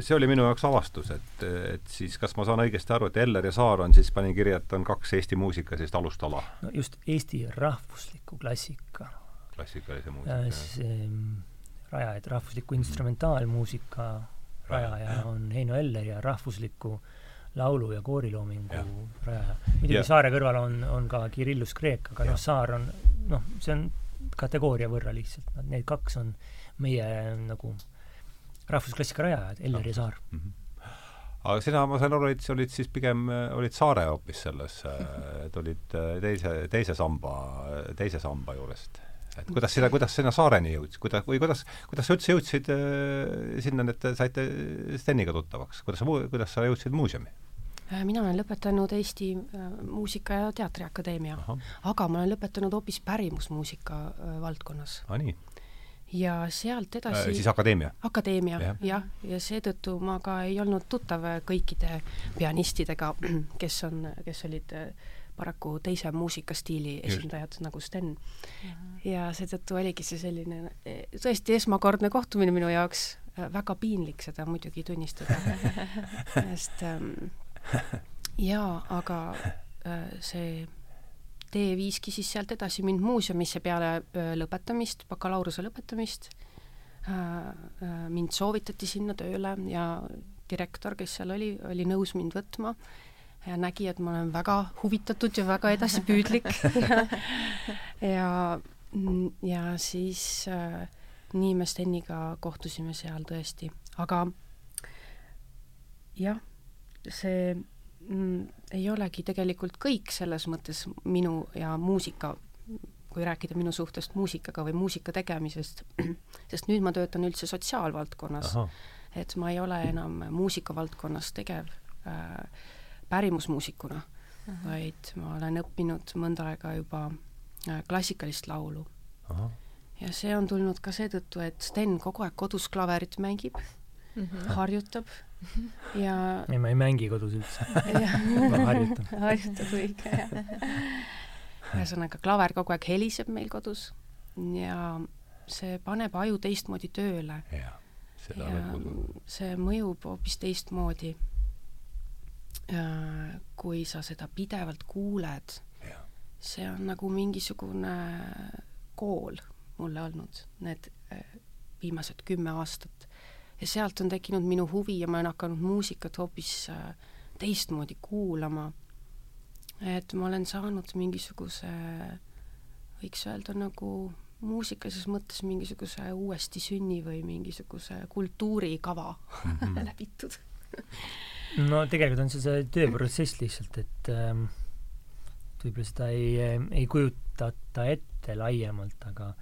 see oli minu jaoks avastus, et, et siis kas ma saan õigesti aru, et Eller ja Saar on siis, panin kirja, et on kaks Eesti muusika sellist alustala? no just Eesti rahvusliku klassika. klassikalise muusika. see rajajad, rahvusliku instrumentaalmuusika rajaja on Heino Eller ja rahvusliku laulu- ja kooriloomingu ja. rajaja. muidugi Saare kõrval on, on ka Kirillus Kreek, aga noh, Saar on, noh, see on kategooria võrra lihtsalt, need kaks on meie nagu rahvusklassika rajajad, Eller ja Saar. Mm. -hmm aga sina, ma sain aru, sa olid siis pigem, olid Saare hoopis selles, et olid äh, teise, teise samba, teise samba juurest. Et kuidas sina, kuidas sinna saareni jõudsid, kuida-, või kuidas, kuidas sa üldse jõudsid äh, sinna, et te saite Steniga tuttavaks, kuidas kuidas sa jõudsid muuseumi? Äh, mina olen lõpetanud Eesti äh, Muusika- ja Teatriakadeemia, aga ma olen lõpetanud hoopis pärimusmuusika äh, valdkonnas. aa, nii? ja sealt edasi äh, siis akadeemia? akadeemia jah, ja, ja seetõttu ma ka ei olnud tuttav kõikide pianistidega, kes on, kes olid paraku teise muusikastiili esindajad Just. nagu Sten. ja seetõttu oligi see selline tõesti esmakordne kohtumine minu jaoks, väga piinlik seda muidugi tunnistada sest ähm, jaa, aga äh, see tee viiski siis sealt edasi mind muuseumisse peale äh, lõpetamist, bakalaureuse lõpetamist äh,. Mind soovitati sinna tööle ja direktor, kes seal oli, oli nõus mind võtma ja nägi, et ma olen väga huvitatud ja väga edasipüüdlik ja, ja, ja siis äh, nii me Steniga kohtusime seal tõesti, aga jah see mm, ei olegi tegelikult kõik selles mõttes minu ja muusika, kui rääkida minu suhtest muusikaga või muusika tegemisest, sest nüüd ma töötan üldse sotsiaalvaldkonnas, et ma ei ole enam muusikavaldkonnas tegev äh, pärimusmuusikuna, vaid ma olen õppinud mõnda aega juba äh, klassikalist laulu. ja see on tulnud ka seetõttu, et Sten kogu aeg kodus klaverit mängib mm, -hmm. harjutab ja ei, ma ei mängi kodus üldse ma harjutan. harjutab õige, jah. ühesõnaga, klaver kogu aeg heliseb meil kodus ja see paneb aju teistmoodi tööle. ja see mõjub hoopis teistmoodi, kui sa seda pidevalt kuuled. see on nagu mingisugune kool mulle olnud need äh, viimased kümme aastat ja sealt on tekkinud minu huvi ja ma olen hakanud muusikat hoopis äh, teistmoodi kuulama. et ma olen saanud mingisuguse, võiks öelda nagu muusikalises mõttes mingisuguse uuesti sünni või mingisuguse kultuurikava mm -hmm. läbitud no tegelikult on see see tööprotsess lihtsalt, et ähm, võib-olla seda ei, ei kujutata ette laiemalt, aga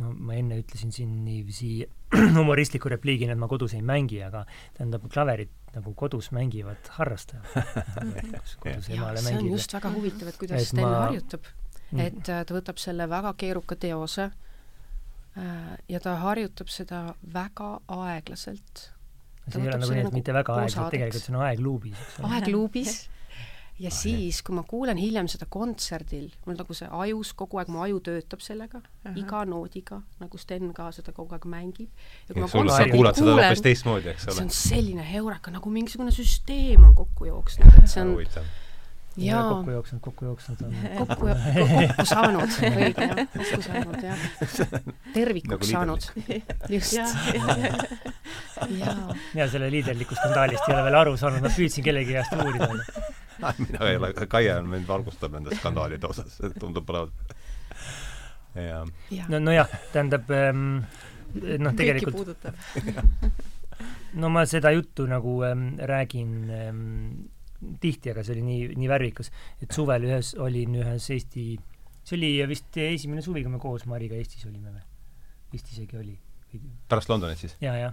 no ma enne ütlesin siin niiviisi humoristliku repliigina, et ma kodus ei mängi, aga tähendab, klaverit nagu kodus mängivad harrastajad kodus emale mängib. see on just väga huvitav, et kuidas Sten ma... harjutab. Mm. et äh, ta võtab selle väga keeruka teose äh, ja ta harjutab seda väga aeglaselt. see ei ole nagu nii, et mitte väga aeglaselt, tegelikult see on aegluubis, eks ole. aegluubis ja ah, siis, kui ma kuulen hiljem seda kontserdil, mul nagu see ajus kogu aeg, mu aju töötab sellega uh, -huh. iga noodiga, nagu Sten ka seda kogu aeg mängib. ja kui ja ma teistmoodi, eks ole. see on selline heureka, nagu mingisugune süsteem on kokku jooksnud, et see on jaa. kokku jooksnud, kokku jooksnud on. kokku, kokku saanud, õige jah, kokku saanud jah. tervikuks nagu saanud. just. ja selle liiderliku skandaalist ei ole veel aru saanud, ma püüdsin kellegi käest uurida mina ei ole, Kaie on mind valgustab nende skandaalide osas, tundub olevat. ja. no, nojah, tähendab ähm, noh, tegelikult no ma seda juttu nagu ähm, räägin ähm, tihti, aga see oli nii, nii värvikas, et suvel ühes, olin ühes Eesti, see oli vist esimene suvi, kui me koos Mariga Eestis olime või? vist isegi oli. pärast Londonit siis? ja, ja.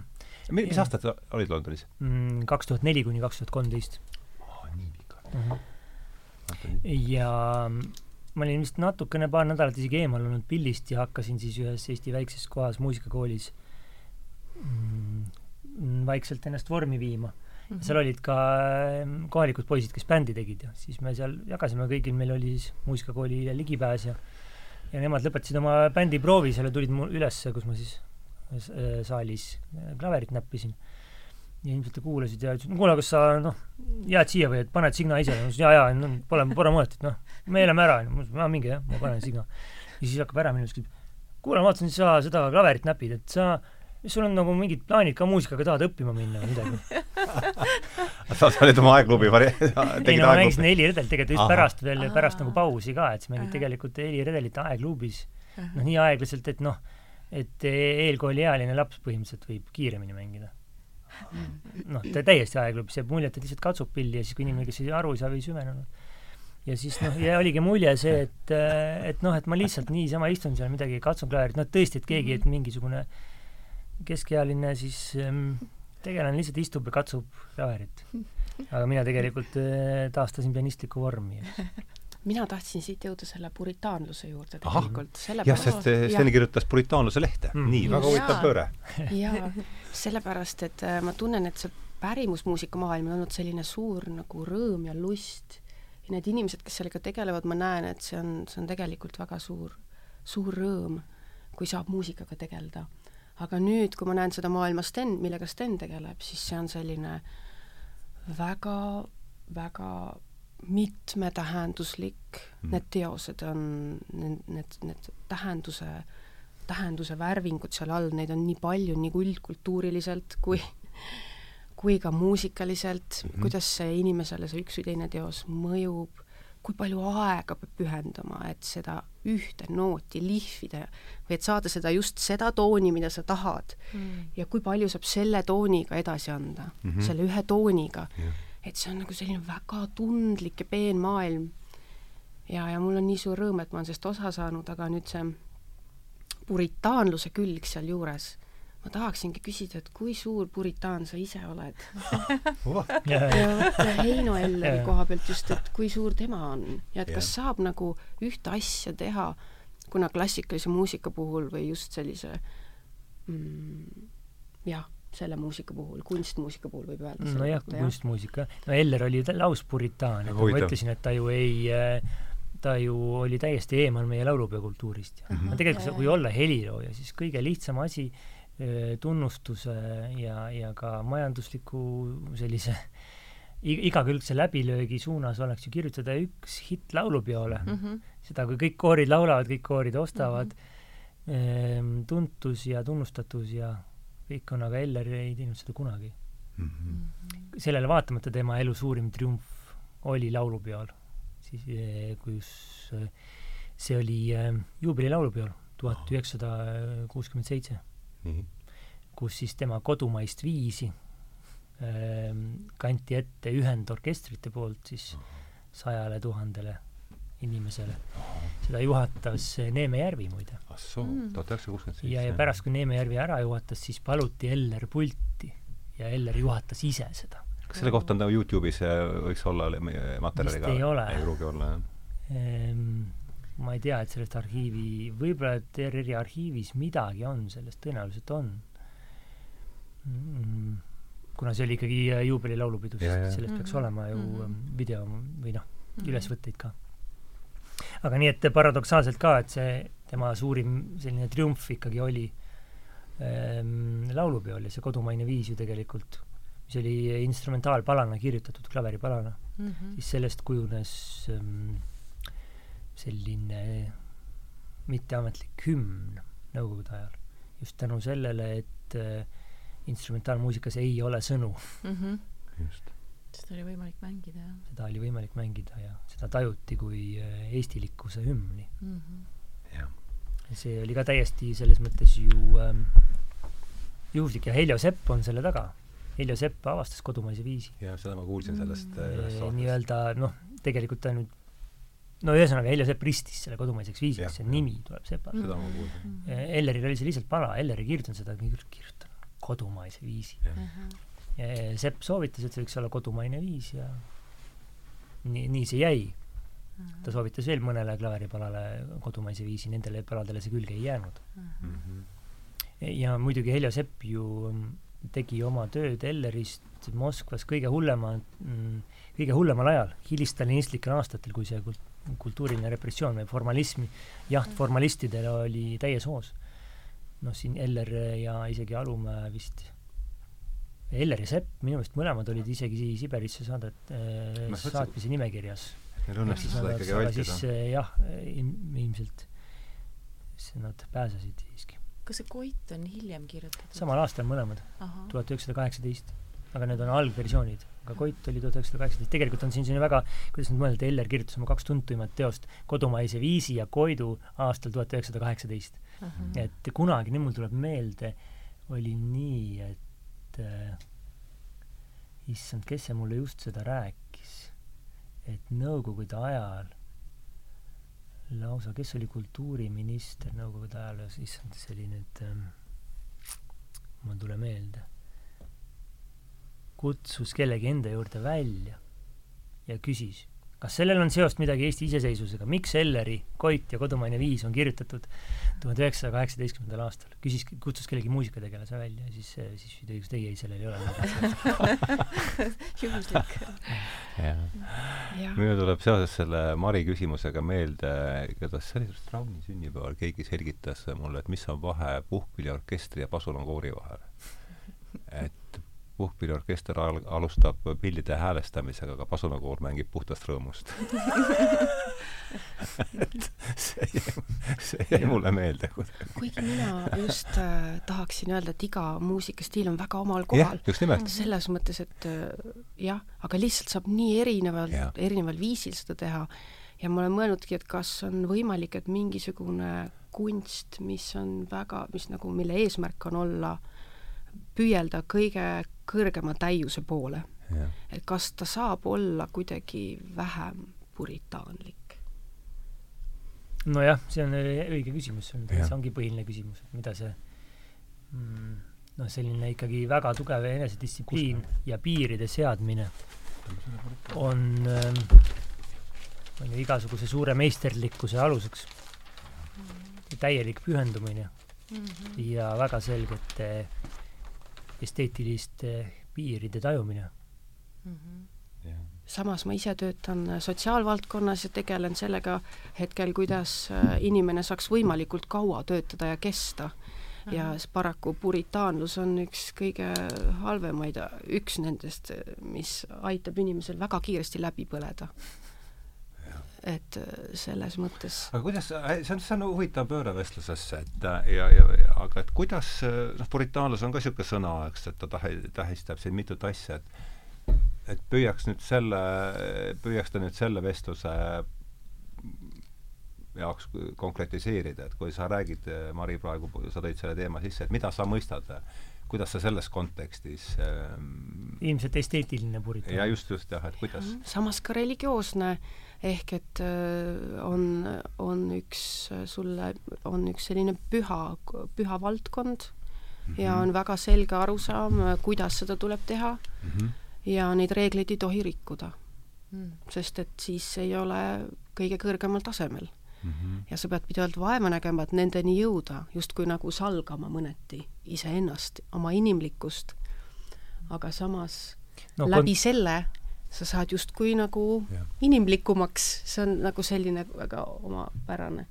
mis aastat olid Londonis? Mm, kaks tuhat neli kuni kaks tuhat kolmteist mm. -hmm. ja ma olin vist natukene, paar nädalat isegi eemal olnud pillist ja hakkasin siis ühes Eesti väikses kohas muusikakoolis mm, vaikselt ennast vormi viima mm. -hmm. seal olid ka ehm, kohalikud poisid, kes bändi tegid ja siis me seal jagasime kõigil, meil oli siis muusikakoolile ligipääs ja ja nemad lõpetasid oma bändiproovi seal ja tulid mul ülesse, kus ma siis äh, saalis äh, klaverit näppisin ja ilmselt kuulasid ja ütlesid, kuule, kas sa noh, jääd siia või et paned signa ise? ma ütlesin jaa, jaa, no pole, pole mõtet, noh, me elame ära, ma ütlesin, minge jah, ma panen signa. ja siis hakkab ära minema, siis küsib, kuule, ma vaatasin, sa seda klaverit näpid, et sa, mis sul on nagu mingid plaanid ka muusikaga, tahad õppima minna või midagi? sa olid oma aegklubi vari-? ei no ma mängisin Heli Redel tegelikult just Aha. pärast veel, pärast nagu pausi ka, et siis mängid tegelikult Heli Redelit aegklubis. noh, nii aeglaselt, et noh, et eelkooliealine laps põhimõtteliselt võib kiiremini mängida noh, ta täiesti see jääb mulje, et ta lihtsalt katsub pilli ja siis, kui inimene, kes ei aru ei saa või ei süvenenud, ja siis noh, ja oligi mulje see, et, et noh, et ma lihtsalt niisama istun seal midagi, katsun klaverit, noh tõesti, et keegi, et mingisugune keskealine siis ähm, tegelane lihtsalt istub ja katsub klaverit. aga mina tegelikult äh, taastasin pianistlikku vormi. mina tahtsin siit jõuda selle puritaanluse juurde tegelikult. jah, sest Sten kirjutas puritaanluse lehte mm.. nii, väga huvitav pööre. jaa, sellepärast, et äh, ma tunnen, et see pärimusmuusika maailm on olnud selline suur nagu rõõm ja lust ja need inimesed, kes sellega tegelevad, ma näen, et see on, see on tegelikult väga suur, suur rõõm, kui saab muusikaga tegeleda. Aga nüüd, kui ma näen seda maailma Sten, millega Sten tegeleb, siis see on selline väga, väga mitmetähenduslik mm., need teosed on, need, need, need tähenduse, tähenduse värvingud seal all, neid on nii palju nii üldkultuuriliselt kui kui ka muusikaliselt mm, -hmm. kuidas see inimesele, see üks või teine teos mõjub, kui palju aega peab pühendama, et seda ühte nooti lihvida või et saada seda just seda tooni, mida sa tahad mm. ja kui palju saab selle tooniga edasi anda mm, -hmm. selle ühe tooniga yeah.. et see on nagu selline väga tundlik ja peen maailm. ja, ja mul on nii suur rõõm, et ma olen sellest osa saanud, aga nüüd see puritaanluse külg sealjuures ma tahaksingi küsida, et kui suur puritaan sa ise oled ja vot Heino Elleri koha pealt just, et kui suur tema on ja et kas saab nagu ühte asja teha, kuna klassikalise muusika puhul või just sellise mm, jah, selle muusika puhul, kunstmuusika puhul võib öelda. nojah, kunstmuusika. no Eller oli lauspuritaan, et ma ütlesin, et ta ju ei ta ju oli täiesti eemal meie laulupeokultuurist mm. -hmm. tegelikult, kui olla helilooja, siis kõige lihtsam asi tunnustuse ja, ja ka majandusliku sellise igakülgse läbilöögi suunas oleks ju kirjutada üks hitt laulupeole mm. -hmm. seda, kui kõik koorid laulavad, kõik koorid ostavad mm, -hmm. tuntus ja tunnustatus ja kõik on, aga Eller ei teinud seda kunagi mm. -hmm. sellele vaatamata tema elu suurim triumf oli laulupeol, siis kus see oli juubelilaulupeol tuhat üheksasada kuuskümmend seitse kus siis tema kodumaist viisi äh, kanti ette ühendorkestrite poolt siis sajale tuhandele inimesele. seda juhatas Neeme Järvi muide. ah soo, mm. tuhat üheksasada kuuskümmend seitse. ja, ja pärast, kui Neeme Järvi ära juhatas, siis paluti Eller pulti ja Eller juhatas ise seda. kas selle kohta on nagu Youtube'is äh, võiks olla materjali ka? ei ole. ei pruugi olla, jah ehm,? Ma ei tea, et sellest arhiivi, võib-olla ERR-i arhiivis midagi on sellest, tõenäoliselt on mm,. kuna see oli ikkagi äh, juubeli laulupidu, siis sellest peaks -hmm. olema ju mm -hmm. video või noh, mhm. ülesvõtteid ka. aga nii, et paradoksaalselt ka, et see tema suurim selline triumf ikkagi oli ähm, laulupeol ja see kodumaine viis ju tegelikult, mis oli instrumentaalpalana kirjutatud, klaveripalana mm, -hmm. siis sellest kujunes ähm, selline mitteametlik hümn Nõukogude ajal. just tänu sellele, et äh, instrumentaalmuusikas ei ole sõnu mm. -hmm. just. seda oli võimalik mängida, jah. seda oli võimalik mängida ja seda tajuti kui äh, eestilikkuse hümni mm. -hmm. jah. see oli ka täiesti selles mõttes ju ähm, juhuslik ja Heljo Sepp on selle taga. Heljo Sepp avastas kodumaise viisi. jah, seda ma kuulsin sellest mm -hmm. nii-öelda noh, tegelikult ta nüüd no ühesõnaga, Heljo Sepp ristis selle kodumaiseks viisiks, see nimi tuleb Sepalt. seda ma kuulsin. Elleril oli see lihtsalt pala, Eller ei kirjutanud seda, kirjutan kodumaise viisi. ja Sepp soovitas, et see võiks olla kodumaine viis ja nii, nii see jäi. ta soovitas veel mõnele klaveripalale kodumaise viisi, nendele paladele see külge ei jäänud mm. -hmm. ja muidugi Heljo Sepp ju tegi oma tööd Ellerist Moskvas kõige hullema, mm, kõige hullemal ajal, hilisstalinistlikel aastatel, kui see kult-, kultuuriline repressioon või formalism, jaht formalistidele oli täies hoos. noh, siin Eller ja isegi Alumäe vist, Eller ja Sepp, minu meelest mõlemad olid isegi Siberisse saadet äh,, saatmise nimekirjas. Neil õnnestus seda ikkagi vältida. äh, jah, ilmselt nad pääsesid siiski. kas see Koit on hiljem kirjutatud? samal aastal mõlemad, tuhat üheksasada kaheksateist aga need on algversioonid. Aga Koit oli tuhat üheksasada kaheksateist, tegelikult on siin selline väga, kuidas nüüd mõelda, Eller kirjutas oma kaks tuntuimat teost, Kodumaise viisi ja Koidu aastal tuhat üheksasada kaheksateist. et kunagi, nüüd mul tuleb meelde, oli nii, et äh, issand, kes see mulle just seda rääkis, et nõukogude ajal lausa, kes oli kultuuriminister nõukogude ajal, issand, see oli nüüd ähm,, mul ei tule meelde, kutsus kellegi enda juurde välja ja küsis kas sellel on seost midagi Eesti iseseisvusega, miks Elleri Koit ja Kodumaine viis on kirjutatud tuhande üheksasaja kaheksateistkümnendal aastal? küsis, kutsus kellegi muusikategelase välja ja siis, siis ta ütles, ei, ei, sellel ei ole seost. juhuslik. minul tuleb seoses selle Mari küsimusega meelde, kuidas see oli vist Rauni sünnipäeval, keegi selgitas mulle, et mis on vahe puhkpilliorkestri ja pasunakoori vahel. et puhkpilliorkester al-, alustab pillide häälestamisega, aga pasunakoor mängib puhtast rõõmust et see jäi, see jäi mulle meelde kuidagi. kuigi mina just äh, tahaksin öelda, et iga muusikastiil on väga omal kohal. just nimelt. selles mõttes, et äh, jah, aga lihtsalt saab nii erineval, erineval viisil seda teha ja ma olen mõelnudki, et kas on võimalik, et mingisugune kunst, mis on väga, mis nagu, mille eesmärk on olla äh, püüelda kõige kõrgema täiuse poole. et kas ta saab olla kuidagi vähem puritaanlik? nojah, see on õige küsimus, see on, see ongi põhiline küsimus, et mida see mm, noh, selline ikkagi väga tugev enesedistsipliin ja piiride seadmine on, ähm, on ju igasuguse suure meisterlikkuse aluseks. täielik pühendumine mm -hmm. ja väga selgete esteetiliste piiride tajumine mm. -hmm. Yeah. samas ma ise töötan sotsiaalvaldkonnas ja tegelen sellega hetkel, kuidas äh, inimene saaks võimalikult kaua töötada ja kesta. ja paraku puritaanlus on üks kõige halvemaid, üks nendest, mis aitab inimesel väga kiiresti läbi põleda et selles mõttes aga kuidas, see on, see on huvitav pööre vestlusesse, et ja, ja, ja aga et kuidas, noh, puritaanlus on ka niisugune sõna, eks, et ta tahe, tähistab siin mitut asja, et et püüaks nüüd selle, püüaks ta nüüd selle vestluse jaoks konkretiseerida, et kui sa räägid, Mari, praegu sa tõid selle teema sisse, et mida sa mõistad, kuidas sa selles kontekstis ähm, ilmselt esteetiline puritaan. ja just, just jah, et kuidas? Samas ka religioosne. äh, ehk et äh, on, on üks sulle, on üks selline püha, püha valdkond mm -hmm. ja on väga selge arusaam, kuidas seda tuleb teha mm -hmm. ja neid reegleid ei tohi rikkuda mm.. sest et siis ei ole kõige kõrgemal tasemel mm. -hmm. ja sa pead pidevalt vaeva nägema, et nendeni jõuda, justkui nagu salgama mõneti iseennast, oma inimlikkust, aga samas no, läbi selle sa saad justkui nagu ja. inimlikumaks, see on nagu selline väga omapärane.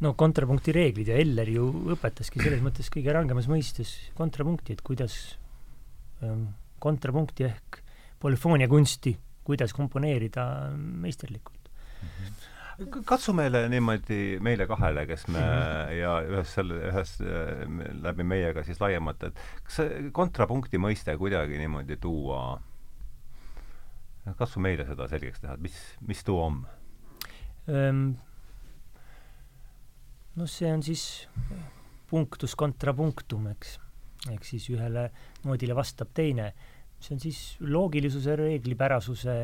no kontrapunkti reeglid ja Eller ju õpetaski selles mõttes kõige rangemas mõistes kontrapunkti, et kuidas ähm, kontrapunkti ehk polüfoonia kunsti, kuidas komponeerida meisterlikult mm. -hmm. katsu meile niimoodi, meile kahele, kes me ja ühes selle, ühes läbi meiega siis laiemalt, et kas see kontrapunkti mõiste kuidagi niimoodi tuua katsu meile seda selgeks teha, et mis, mis too on ähm,? no see on siis punctus contra punctum, eks. ehk siis ühele noodile vastab teine. see on siis loogilisuse, reeglipärasuse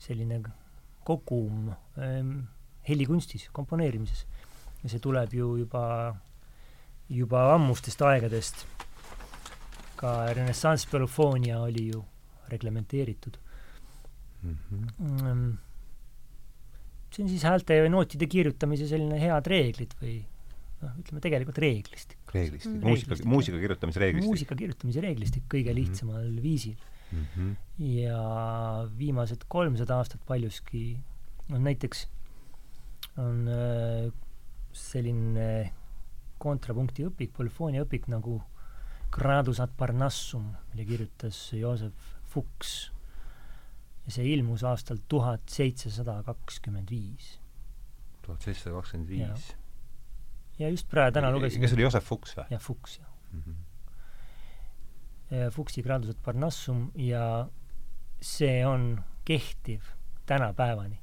selline kogum ähm, helikunstis, komponeerimises. ja see tuleb ju juba, juba ammustest aegadest. ka renessanss polüfoonia oli ju reglementeeritud mm. -hmm. see on siis häälte ja nootide kirjutamise selline head reeglid või noh, ütleme tegelikult reeglistik. reeglistik mm., muusika, muusika kirjutamise reeglistik. muusika kirjutamise reeglistik kõige mhm. lihtsamal mm -hmm. viisil mm. -hmm. ja viimased kolmsada aastat paljuski, noh näiteks on äh, selline kontrapunkti õpik, polüfoonia õpik nagu Gradus ad Parnassum, mille kirjutas Joosep Fuchs ja see ilmus aastal tuhat seitsesada kakskümmend viis. tuhat seitsesada kakskümmend viis? ja just praegu, täna lugesin kes oli Joosep Fuchs või? jah, Fuchs, jah mm. -hmm. Fuchsi Gradused Parnassum ja see on kehtiv tänapäevani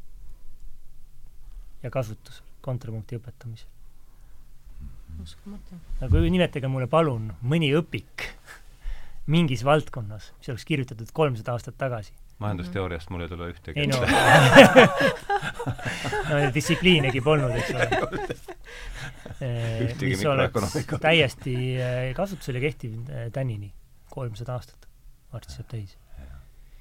ja kasutusel kontrapunkti õpetamisel mm -hmm.. uskumatu. nagu nimetage mulle palun mõni õpik mingis valdkonnas, mis oleks kirjutatud kolmsada aastat tagasi majandusteooriast mul ei tule ühtegi ei no. No distsipliinigi polnud, eks ole. mis oleks täiesti eh, kasutusele kehtiv eh, tänini, kolmsada aastat varsti saab täis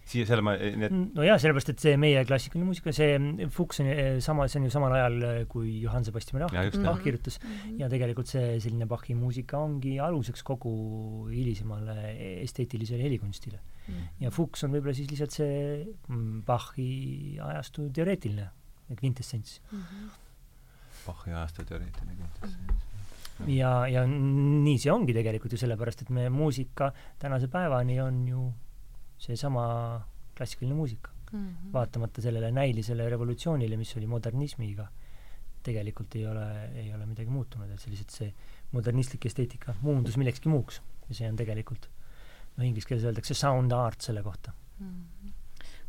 siia selle ma, need no jaa, sellepärast, et see meie klassikaline muusika, see Fuchs on sama, see on ju samal ajal, kui Johann Sebastian Bach, Bach kirjutas. Mm, -hmm. ja tegelikult see selline Bachi muusika ongi aluseks kogu hilisemale esteetilisele helikunstile. mm. Ja Fuchs on võib-olla siis lihtsalt see mm, Bachi ajastu teoreetiline kvintessents mm. -hmm. Bachi ajastu teoreetiline kvintessents ja, ja nii see ongi tegelikult ju sellepärast, et meie muusika tänase päevani on ju seesama klassikaline muusika mm. -hmm. vaatamata sellele näilisele revolutsioonile, mis oli modernismiga, tegelikult ei ole, ei ole midagi muutunud, et see lihtsalt see modernistlik esteetika muundus millekski muuks ja see on tegelikult noh, inglise keeles öeldakse sound art selle kohta mm. -hmm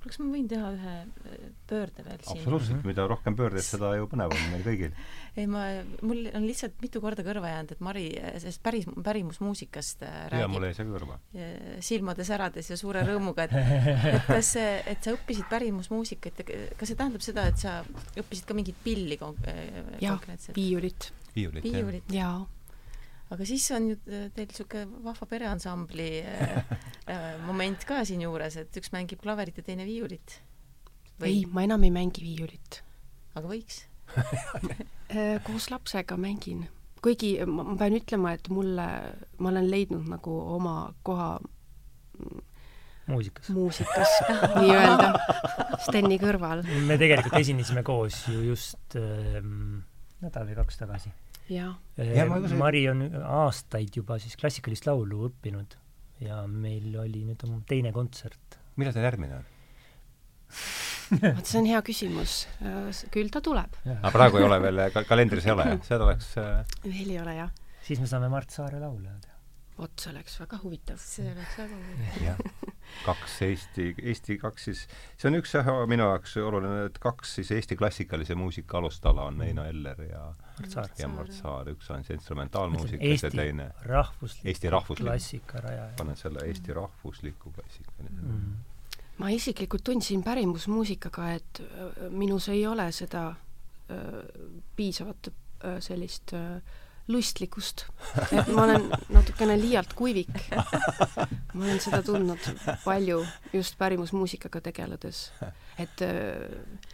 kas ma võin teha ühe äh, pöörde veel siin? absoluutselt, mida rohkem pöördeid, seda ju põnevam meil kõigil. ei, ma, mul on lihtsalt mitu korda kõrva jäänud, et Mari sellest päris, pärimusmuusikast äh, räägib. jaa, mul jäi see kõrva. silmade särades ja suure rõõmuga, et et kas see, et sa õppisid pärimusmuusikat ja kas see tähendab seda, et sa õppisid ka mingit pilli kon-, äh, konkreetselt? viiulit. viiulit, viiulit., jaa aga siis on ju teil niisugune vahva pereansambli äh, äh, moment ka siinjuures, et üks mängib klaverit ja teine viiulit. ei, ma enam ei mängi viiulit. aga võiks äh, koos lapsega mängin, kuigi ma, ma pean ütlema, et mulle, ma olen leidnud nagu oma koha muusikas, muusikas nii-öelda, Steni kõrval. me tegelikult esinesime koos ju just ähm, nädal või kaks tagasi jah. Mari on aastaid juba siis klassikalist laulu õppinud ja meil oli nüüd oma teine kontsert. millal ta järgmine on? vot see on hea küsimus. küll ta tuleb. aga praegu ei ole veel, kalendris ei ole jah? seda oleks äh, veel ei ole jah. siis me saame Mart Saare laule vot see oleks väga huvitav. see oleks väga huvitav. kaks Eesti, Eesti kaks siis, see on üks jah, minu jaoks oluline, et kaks siis Eesti klassikalise muusika alustala on Heino Eller ja Mart Saar, ja Mart Saar, üks on see instrumentaalmuusika ja teine rahvuslik Eesti rahvuslik klassikarajaja. panen selle Eesti rahvusliku klassika mm. -hmm. ma isiklikult tundsin pärimusmuusikaga, et minus ei ole seda äh, piisavat äh, sellist äh, lustlikkust. et ma olen natukene liialt kuivik. ma olen seda tundnud palju just pärimusmuusikaga tegeledes. et äh,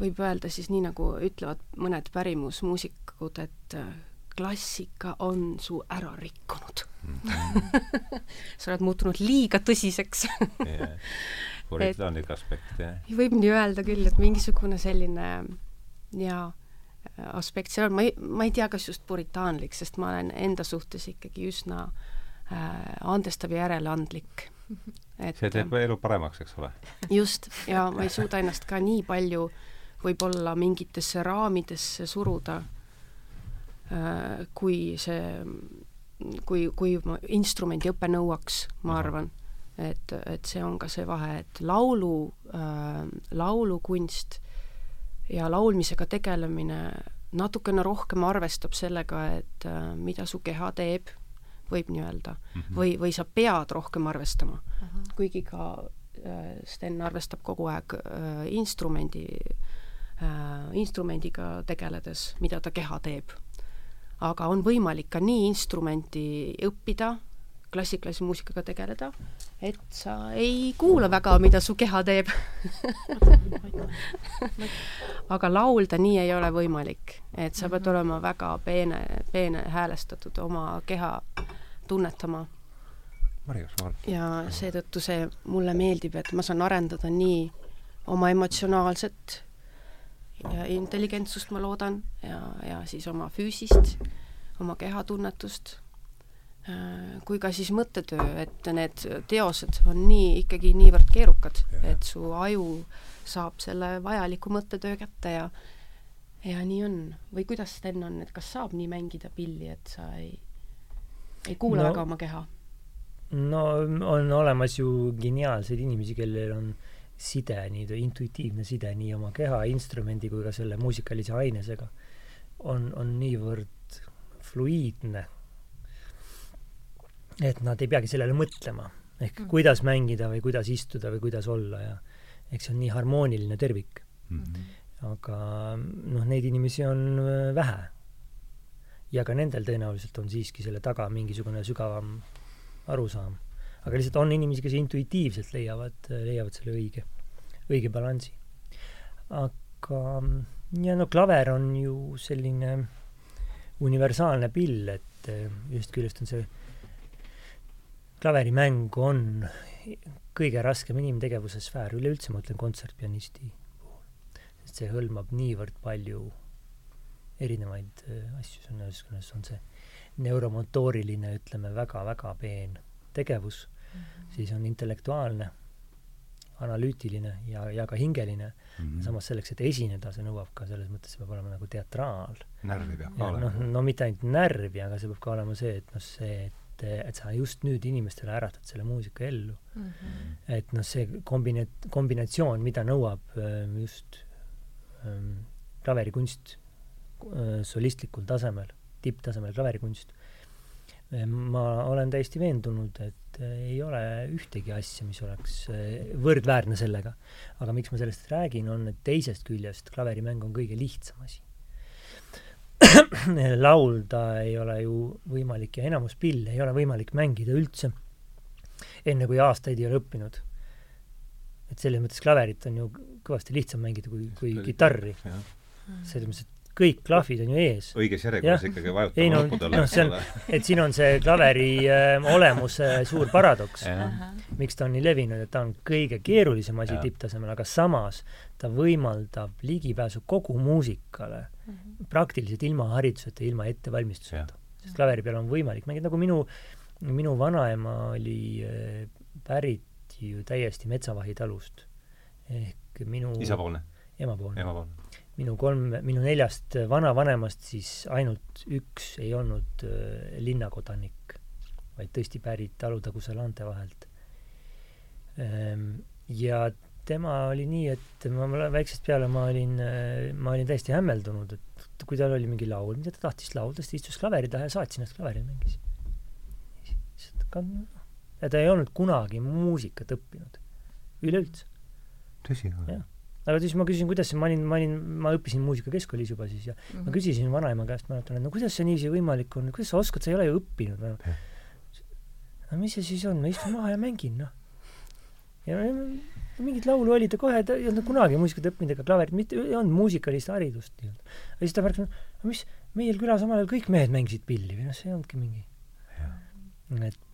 võib öelda siis nii, nagu ütlevad mõned pärimusmuusikud, et äh, klassika on su ära rikkunud. -hmm. sa oled muutunud liiga tõsiseks puritaanlik aspekt, jah? võib nii öelda küll, et mingisugune selline jaa aspekt seal on, ma ei, ma ei tea, kas just puritaanlik, sest ma olen enda suhtes ikkagi üsna äh, andestav ja järeleandlik. et see teeb elu paremaks, eks ole? just, ja ma ei suuda ennast ka nii palju võib-olla mingitesse raamidesse suruda äh,, kui see, kui, kui instrumendiõpe nõuaks, ma arvan et, et see on ka see vahe, et laulu äh,, laulukunst ja laulmisega tegelemine natukene rohkem arvestab sellega, et äh, mida su keha teeb, võib nii öelda mm, -hmm. või, või sa pead rohkem arvestama uh. -huh. kuigi ka äh, Sten arvestab kogu aeg äh, instrumendi äh,, instrumendiga tegeledes, mida ta keha teeb. aga on võimalik ka nii instrumenti õppida klassikalise muusikaga tegeleda, et sa ei kuula väga, mida su keha teeb. Aga laulda nii ei ole võimalik, et sa pead olema väga peene, peene häälestatud, oma keha tunnetama. ja seetõttu see mulle meeldib, et ma saan arendada nii oma emotsionaalset intelligentsust, ma loodan, ja, ja siis oma füüsist, oma kehatunnetust kui ka siis mõttetöö, et need teosed on nii, ikkagi niivõrd keerukad, et su aju saab selle vajaliku mõttetöö kätte ja ja nii on. või kuidas, Sten, on, et kas saab nii mängida pilli, et sa ei, ei kuula no, väga oma keha? no on olemas ju geniaalseid inimesi, kellel on side, nii-öelda intuitiivne side nii oma keha, instrumendi kui ka selle muusikalise ainesega. on, on niivõrd fluiidne et nad ei peagi sellele mõtlema. ehk mm. kuidas mängida või kuidas istuda või kuidas olla ja eks see on nii harmooniline tervik mm. -hmm. aga noh, neid inimesi on äh, vähe. ja ka nendel tõenäoliselt on siiski selle taga mingisugune sügavam arusaam. aga lihtsalt on inimesi, kes intuitiivselt leiavad, leiavad selle õige, õige balansi. aga ja no klaver on ju selline universaalne pill, et äh, ühest küljest on see klaverimäng on kõige raskem inimtegevuse sfäär, üleüldse ma ütlen kontsertpianisti puhul. sest see hõlmab niivõrd palju erinevaid äh, asju, see on ühiskonnas, on see neuromotooriline, ütleme, väga-väga peen tegevus mm, -hmm. siis on intellektuaalne, analüütiline ja, ja ka hingeline mm. -hmm. samas selleks, et esineda, see nõuab ka selles mõttes, see peab olema nagu teatraal. närvi peab ka olema. noh, no mitte ainult närvi, aga see peab ka olema see, et noh, see, et et, et sa just nüüd inimestele äratad selle muusika ellu mm. -hmm. et noh, see kombine-, kombinatsioon, mida nõuab ähm, just ähm, klaverikunst äh, solistlikul tasemel, tipptasemel klaverikunst, ähm, ma olen täiesti veendunud, et äh, ei ole ühtegi asja, mis oleks äh, võrdväärne sellega. aga miks ma sellest räägin, on, et teisest küljest klaverimäng on kõige lihtsam asi laulda ei ole ju võimalik ja enamus pille ei ole võimalik mängida üldse, enne kui aastaid ei ole õppinud. et selles mõttes klaverit on ju kõvasti lihtsam mängida kui, kui kitarri. selles mõttes, et kõik klahvid on ju ees. õiges järjekorras ikkagi vajutama no, nupudele. noh, see on, et siin on see klaveri äh, olemuse suur paradoks. miks ta on nii levinud, et ta on kõige keerulisem asi tipptasemel, aga samas ta võimaldab ligipääsu kogu muusikale mm -hmm. praktiliselt ilma hariduseta, ilma ettevalmistuseta. sest klaveri peal on võimalik mängida, nagu minu, minu vanaema oli äh, pärit ju täiesti Metsavahi talust. ehk minu isapoolne? emapoolne. emapoolne minu kolm, minu neljast vanavanemast siis ainult üks ei olnud äh, linnakodanik, vaid tõesti pärit Alutaguse laante vahelt ähm,. ja tema oli nii, et ma, ma väiksest peale ma olin, ma olin täiesti hämmeldunud, et kui tal oli mingi laul, mida ta tahtis laulda, siis ta istus klaveri taha ja saatis ennast klaveril mängis. ja ta ei olnud kunagi muusikat õppinud, üleüldse. tõsi või? Aga siis ma küsisin, kuidas see, ma olin, ma olin, ma õppisin muusika keskkoolis juba siis ja mm -hmm. ma küsisin vanaema käest, mäletan, et no kuidas see niiviisi võimalik on, kuidas sa oskad, sa ei ole ju õppinud. no mis see siis on, ma istun maha ja mängin, noh. ja mingit laulu oli ta kohe, ta ei olnud kunagi muusikat õppinud ega klaverit, mitte, ei olnud muusikalist haridust nii-öelda. ja siis ta märkas, no mis, meil külas omal ajal kõik mehed mängisid pilli või noh, see ei olnudki mingi.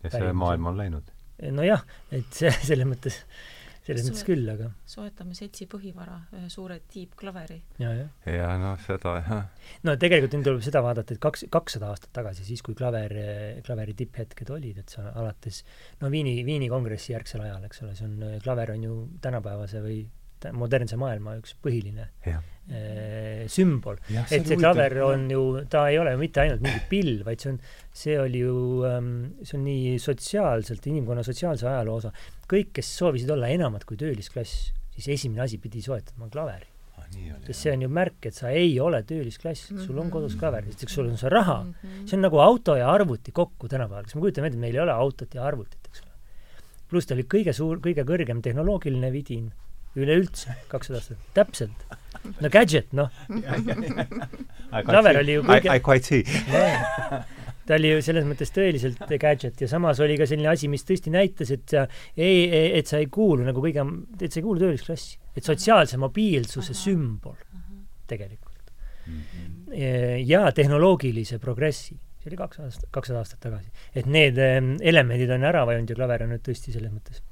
ja see maailm on läinud. nojah, et see selles mõttes selles mõttes küll, aga soetame seltsi põhivara, ühe suure tiibklaveri. ja, jah. ja noh, seda jah. no tegelikult nüüd tuleb seda vaadata, et kaks, kakssada aastat tagasi, siis kui klaver, klaveri tipphetked olid, et see on alates no Viini, Viini kongressi järgsel ajal, eks ole, see on, klaver on ju tänapäevase või modernse maailma üks põhiline äh, sümbol. et see klaver on ju, ta ei ole ju mitte ainult mingi pill, vaid see on, see oli ju ähm,, see on nii sotsiaalselt, inimkonna sotsiaalse ajaloo osa. kõik, kes soovisid olla enamat kui töölisklass, siis esimene asi pidi soetama klaveri ah,. sest see on ju märk, et sa ei ole töölisklass, sul on kodus klaver, esiteks sul on see raha mm. -hmm. see on nagu auto ja arvuti kokku tänapäeval, kas me kujutame ette, et meil ei ole autot ja arvutit, eks ole. pluss ta oli kõige suur, kõige kõrgem tehnoloogiline vidin üleüldse, kakssada aastat, täpselt. no gadget, noh. klaver oli ju kõige I, I quite see ta oli ju selles mõttes tõeliselt gadget ja samas oli ka selline asi, mis tõesti näitas, et sa ei, et sa ei kuulu nagu kõige, et sa ei kuulu töölisklassi. et sotsiaalse mobiilsuse sümbol tegelikult. Mhm. ja tehnoloogilise progressi see oli kaks aastat, kakssada aastat tagasi. et need elemendid on ära vajunud ja klaver on nüüd tõesti selles mõttes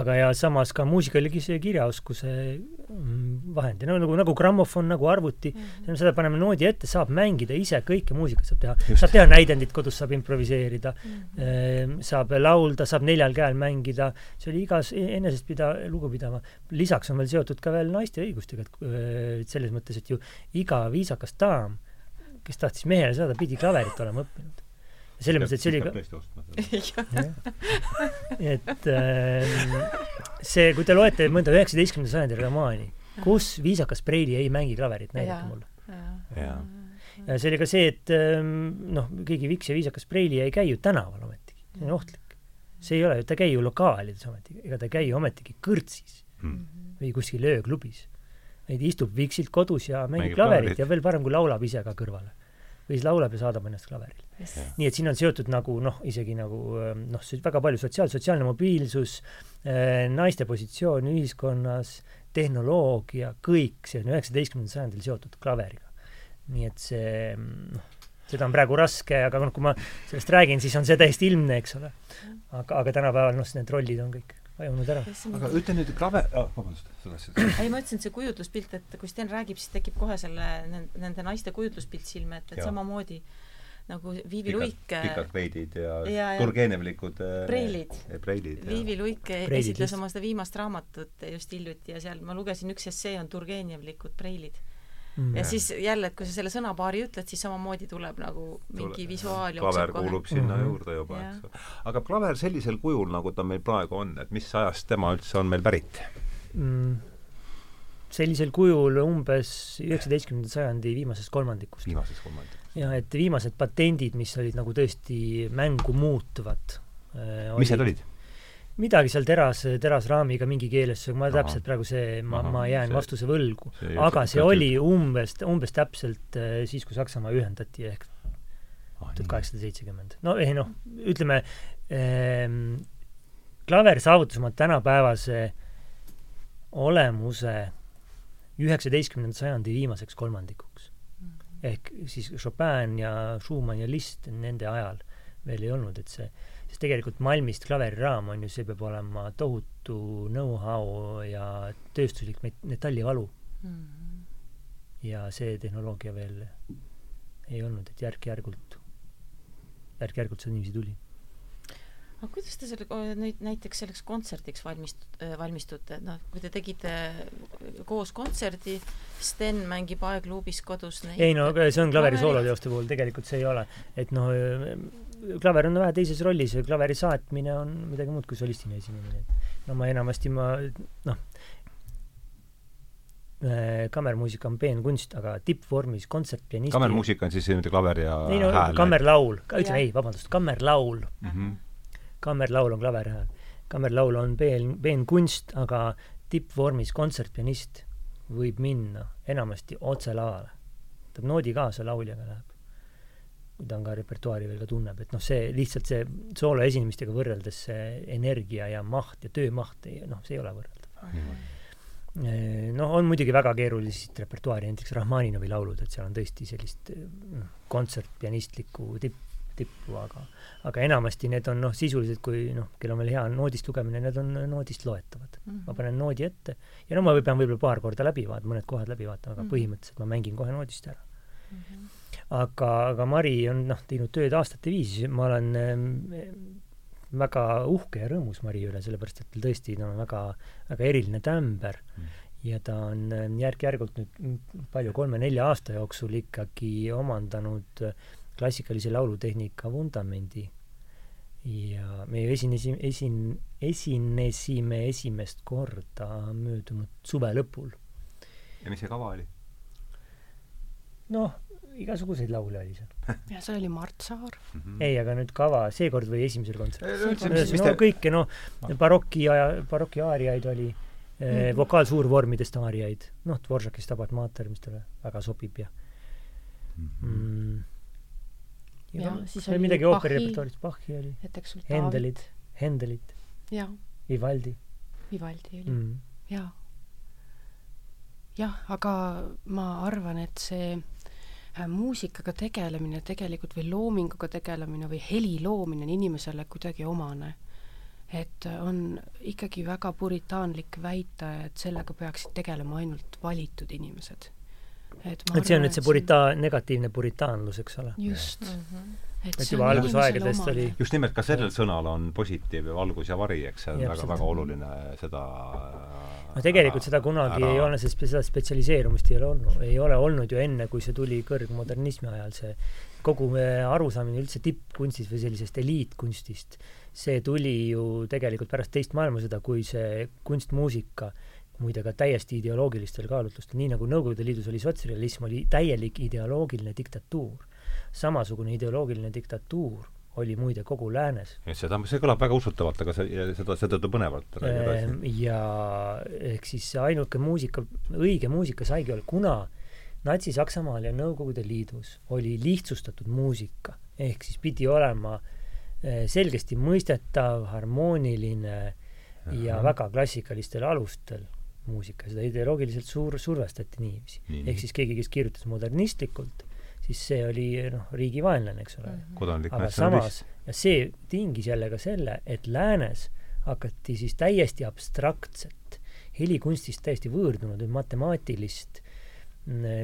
aga ja samas ka muusikalise kirjaoskuse mm, vahend ja no nagu, nagu grammofon, nagu arvuti mm, -hmm. seda paneme noodi ette, saab mängida ise, kõike muusikat saab teha. saab teha näidendit kodus, saab improviseerida mm, -hmm. saab laulda, saab neljal käel mängida, see oli igas e-, enesestpida-, lugupidava. lisaks on veel seotud ka veel naiste õigustega, et selles mõttes, et ju iga viisakas daam, kes tahtis mehele saada, pidi klaverit olema õppinud selles mõttes, et see oli ka et see, kui te loete mõnda üheksateistkümnenda sajandi romaani, kus viisakas Preili ei mängi klaverit, näidake mulle. ja see oli ka see, et ähm, noh, keegi Viks ja viisakas Preili ei käi ju tänaval ometigi, see on ohtlik. see ei ole, ta ei käi ju lokaalides ometigi, ega ta ei käi ju ometigi kõrtsis Mm. või kuskil ööklubis. vaid istub viksilt kodus ja mängib Mängib klaverit klaverit. ja veel parem, kui laulab ise ka kõrvale. Või siis laulab ja saadab ennast klaveril. nii et siin on seotud nagu noh, isegi nagu noh, see väga palju sotsiaal, sotsiaalne mobiilsus, naiste positsioon ühiskonnas, tehnoloogia, kõik see on üheksateistkümnendal sajandil seotud klaveriga. nii et see noh, seda on praegu raske, aga noh, kui ma sellest räägin, siis on see täiesti ilmne, eks ole. aga, aga tänapäeval noh, need rollid on kõik vajunud ära. aga ütle nüüd klaver ah,, vabandust, sa tahtsid ei, ma ütlesin, et see kujutluspilt, et kui Sten räägib, siis tekib kohe selle, nende naiste kujutluspilt silme ette, et samamoodi nagu Viivi Luik, pikad veidid ja, Ja, ja. Turgenevlikud Preilid. preilid ja Viivi Luik Preilid esitles oma seda viimast raamatut just hiljuti ja seal ma lugesin üks essee on Turgenjevlikud preilid. Mm. ja siis jälle, et kui sa selle sõnapaari ütled, siis samamoodi tuleb nagu mingi visuaal klaver jookseb kohe. kuulub sinna Mhm. juurde juba, Jah. eks ole. aga klaver sellisel kujul, nagu ta meil praegu on, et mis ajast tema üldse on meil pärit? mm, sellisel kujul umbes üheksateistkümnenda sajandi viimasest kolmandikust. viimases kolmandikus. ja et viimased patendid, mis olid nagu tõesti mängu muutuvad. mis need olid? Midagi seal teras, terasraamiga mingi keeles, ma Ahah. täpselt praegu see, ma, ma jään see- vastuse võlgu. aga see oli umbes, umbes täpselt äh, siis, kui Saksamaa ühendati ehk tuhat kaheksasada seitsekümmend. no ei noh, ütleme ähm,, klaver saavutas oma tänapäevase olemuse üheksateistkümnenda sajandi viimaseks kolmandikuks. ehk siis Chopin ja Schumann ja Liszt nende ajal veel ei olnud, et see, tegelikult Malmist klaveriraam on ju, see peab olema tohutu know-how ja tööstuslik met-, metallivalu Mhm. ja see tehnoloogia veel ei olnud, et järk-järgult, järk-järgult see niiviisi tuli. aga kuidas te selle, nüüd näiteks selleks kontserdiks valmist-, valmistute, et noh, kui te tegite koos kontserdi, Sten mängib aegluubis kodus neid ei no see on klaveri sooloteoste puhul, tegelikult see ei ole. et noh, klaver on vähe teises rollis ja klaveri saatmine on midagi muud kui solistina esinemine. no ma enamasti ma noh, kammermuusika on peenkunst, aga tippvormis kontsertpianisti kammermuusika on siis niimoodi klaver ja ei no hääl. kammerlaul, ütleme ei, vabandust, kammerlaul, mm. -hmm. kammerlaul on klaverhääl. kammerlaul on peen, peenkunst, aga tippvormis kontsertpianist võib minna enamasti otse lavale. võtab noodi kaasa, lauljaga läheb. Kui ta on ka repertuaari veel ka tunneb, et noh, see lihtsalt see sooloesinemistega võrreldes see energia ja maht ja töömaht ei noh, see ei ole võrreldav. noh, on muidugi väga keerulist repertuaari, näiteks Rahmaninovi laulud, et seal on tõesti sellist noh, kontsertpianistlikku tipp, tippu, aga aga enamasti need on noh, sisuliselt kui noh, kellel on veel hea noodist lugemine, need on noodist loetavad. Mhm. ma panen noodi ette ja no ma pean võib-olla paar korda läbi vaatama, mõned kohad läbi vaatama, aga Mhm. põhimõtteliselt ma mängin kohe noodist ära. Mhm. aga, aga Mari on noh, teinud tööd aastate viisi, ma olen ähm, väga uhke ja rõõmus Mari üle, sellepärast et tal tõesti ta on väga, väga eriline tämber Mm. ja ta on ähm, järk-järgult nüüd palju, kolme-nelja aasta jooksul ikkagi omandanud klassikalise laulutehnika vundamendi ja me esinesime, esin-, esinesime esimest korda möödunud suve lõpul. ja mis see kava oli? noh, igasuguseid laule oli seal. ja seal oli Mart Saar. Mhm. ei, aga nüüd kava seekord või esimesel kontserdil? no kõike, noh, baroki aja, baroki aariaid oli eh,, Mhm. vokaalsuurvormidest aariaid, noh, Dvoržaki Stabat Mater, mis talle väga sobib ja Mhm. mm, Ja ja siis oli midagi Bachi- ooperirepertuaaris, Bachi oli, Hendelit, jaa, Vivaldi Vivaldi oli mm.. jaa. jah, aga ma arvan, et see muusikaga tegelemine tegelikult või loominguga tegelemine või heli loomine on inimesele kuidagi omane. et äh, on ikkagi väga puritaanlik väita, et sellega peaksid tegelema ainult valitud inimesed. et ma et see on nüüd see purita-, negatiivne puritaanlus, eks ole. just, Mhm. Et et juba on algusaegadest oli just nimelt ka sellel sõnal on positiiv ja valgus ja vari, eks see on väga-väga oluline seda no tegelikult seda kunagi ei ole, sest seda spetsialiseerumist ei ole olnud, ei ole olnud ju enne, kui see tuli kõrgmodernismi ajal, see kogu arusaamine üldse tippkunstist või sellisest eliitkunstist, see tuli ju tegelikult pärast teist maailmasõda, kui see kunstmuusika muide ka täiesti ideoloogilistel kaalutlustel, nii nagu Nõukogude Liidus oli sotsrealism, oli täielik ideoloogiline diktatuur. Samasugune ideoloogiline diktatuur oli muide kogu läänes. seda, see kõlab väga usutavalt, aga see, seda, seetõttu põnevalt ehm, ja ehk siis ainuke muusika, õige muusika saigi olla, kuna Natsi-Saksamaal ja Nõukogude Liidus oli lihtsustatud muusika, ehk siis pidi olema eh, selgesti mõistetav, harmooniline ja Aha. väga klassikalistel alustel muusika, seda ideoloogiliselt suur, survestati niiviisi nii,. ehk siis keegi, kes kirjutas modernistlikult, siis see oli noh, riigi vaenlane, eks ole mm. -hmm. aga samas, ja see tingis jälle ka selle, et läänes hakati siis täiesti abstraktset, helikunstist täiesti võõrdunud matemaatilist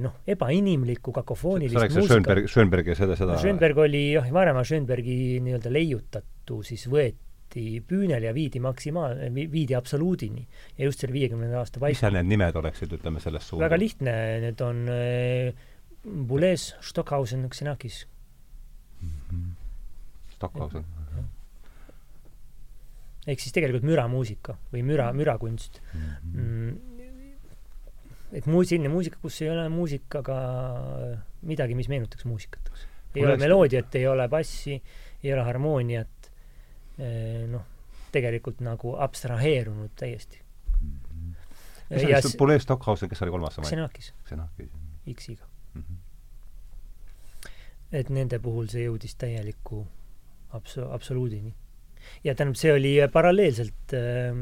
noh, ebainimlikku kakofoonilist sa rääkisid Schönberg, Schönberg ja seda, seda Schönberg oli jah, varema Schönbergi nii-öelda leiutatu siis võeti püünel ja viidi maksimaal, viidi absoluudini. ja just selle viiekümnenda aasta paiku. mis seal need nimed oleksid, ütleme, selles suunas? väga lihtne, need on äh, Boulez, Stockhausen, Xenakis mm. -hmm. Stockhausen. ehk siis tegelikult müramuusika või müra, mürakunst mhm. mm. -hmm. et muu-, selline muusika, kus ei ole muusikaga midagi, mis meenutaks muusikat. ei Oleks... ole meloodiat, ei ole bassi, ei ole harmooniat, eh, noh, tegelikult nagu abstraheerunud täiesti mm. -hmm. ja see Boulez, Stockhausen, kes oli kolmas? Xenakis. Xenakis. X-iga. Et nende puhul see jõudis täieliku abs-, absoluudini. ja tähendab, see oli paralleelselt äh,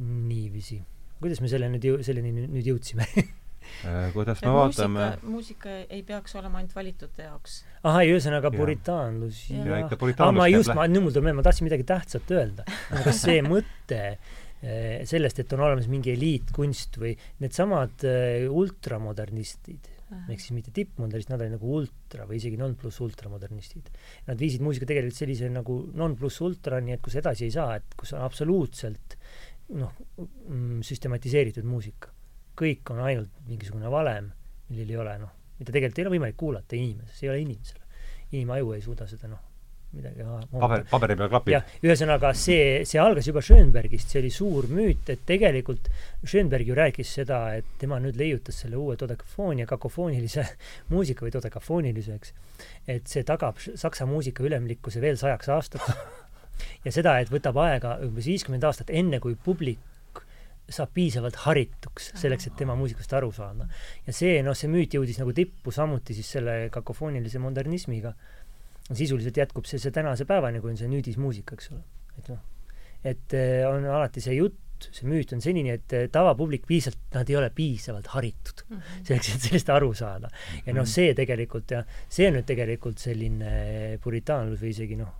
niiviisi. kuidas me selle nüüd jõu-, selleni nüüd jõudsime äh, kuidas me vaatame muusika ei peaks olema ainult valitute jaoks. ahah, ühesõnaga puritaanlus ja, ja ikka puritaanlus ma just, ma, nüüd mul tuleb meelde, ma tahtsin midagi tähtsat öelda. aga see mõte äh, sellest, et on olemas mingi eliitkunst või needsamad äh, ultramodernistid, ehk siis mitte tippmodernist, nad olid nagu ultra või isegi non pluss ultra modernistid. Nad viisid muusika tegelikult sellise nagu non pluss ultrani, et kus edasi ei saa, et kus on absoluutselt noh, mm, süstematiseeritud muusika. kõik on ainult mingisugune valem, millel ei ole noh, mida tegelikult ei ole võimalik kuulata inimeses, ei ole inimesele. inimaju ei suuda seda noh, midagi paber, paberi peal klapib. ühesõnaga see, see algas juba Schönbergist, see oli suur müüt, et tegelikult Schönberg ju rääkis seda, et tema nüüd leiutas selle uue dodekafoonia, kakofoonilise muusika või dodekafoonilise, eks, et see tagab saksa muusika ülemlikkuse veel sajaks aastaks. ja seda, et võtab aega umbes viiskümmend aastat, enne kui publik saab piisavalt harituks selleks, et tema muusikast aru saada. ja see, noh, see müüt jõudis nagu tippu samuti siis selle kakofoonilise modernismiga sisuliselt jätkub see, see tänase päevani, kui on see nüüdismuusika, eks ole. et noh, et eh, on alati see jutt, see müüt on senini, et eh, tavapublik piisavalt, nad ei ole piisavalt haritud mm -hmm. selleks, et sellest aru saada. ja noh, see tegelikult jah, see on nüüd tegelikult selline puritaanlus või isegi noh,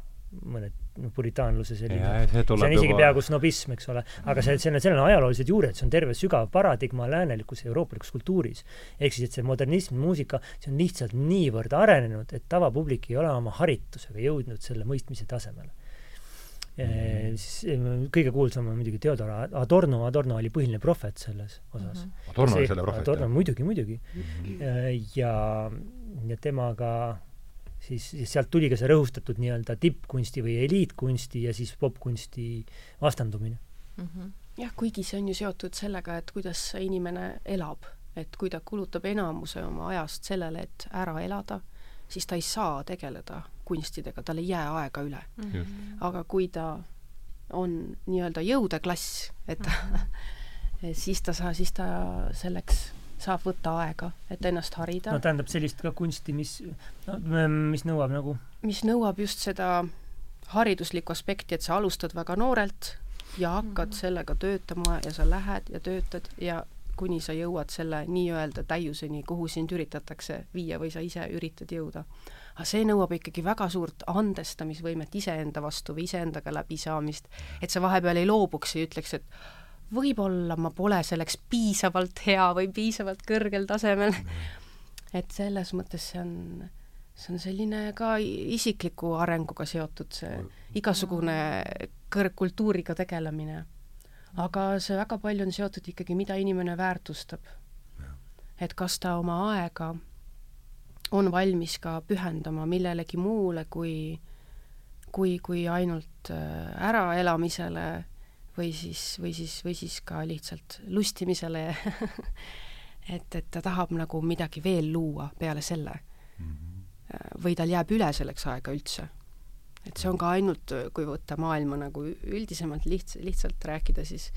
mõned noh, puritaanluse selline, see, see on isegi juba... peaaegu snobism, eks ole, aga see, see on, sellel on ajaloolised juured, see on terve sügav paradigma läänelikus euroopalikus kultuuris. ehk siis, et see modernism, muusika, see on lihtsalt niivõrd arenenud, et tavapublik ei ole oma haritusega jõudnud selle mõistmise tasemele mm.. siis kõige kuulsam on muidugi Theodor Adorno, Adorno oli põhiline prohvet selles osas mm. -hmm. Adorno oli selle prohvet? Adorno, muidugi, muidugi mm. -hmm. ja, ja temaga siis, siis sealt tuli ka see rõhustatud nii-öelda tippkunsti või eliitkunsti ja siis popkunsti vastandumine mm. -hmm. jah, kuigi see on ju seotud sellega, et kuidas inimene elab, et kui ta kulutab enamuse oma ajast sellele, et ära elada, siis ta ei saa tegeleda kunstidega, tal ei jää aega üle mm. -hmm. aga kui ta on nii-öelda jõudeklass, et mm -hmm. siis ta saa-, siis ta selleks saab võtta aega, et ennast harida. no tähendab sellist ka kunsti, mis, no mis nõuab nagu? mis nõuab just seda hariduslikku aspekti, et sa alustad väga noorelt ja hakkad mm -hmm. sellega töötama ja sa lähed ja töötad ja kuni sa jõuad selle nii-öelda täiuseni, kuhu sind üritatakse viia või sa ise üritad jõuda. aga see nõuab ikkagi väga suurt andestamisvõimet iseenda vastu või iseendaga läbisaamist, et sa vahepeal ei loobuks ja ütleks, et võib-olla ma pole selleks piisavalt hea või piisavalt kõrgel tasemel. et selles mõttes see on, see on selline ka isikliku arenguga seotud, see igasugune kõrgkultuuriga tegelemine. aga see väga palju on seotud ikkagi, mida inimene väärtustab. et kas ta oma aega on valmis ka pühendama millelegi muule kui, kui, kui ainult äh, äraelamisele või siis, või siis, või siis ka lihtsalt lustimisele et, et ta tahab nagu midagi veel luua peale selle mm. -hmm. või tal jääb üle selleks aega üldse. et see on ka ainult, kui võtta maailma nagu üldisemalt lihts-, lihtsalt rääkida, siis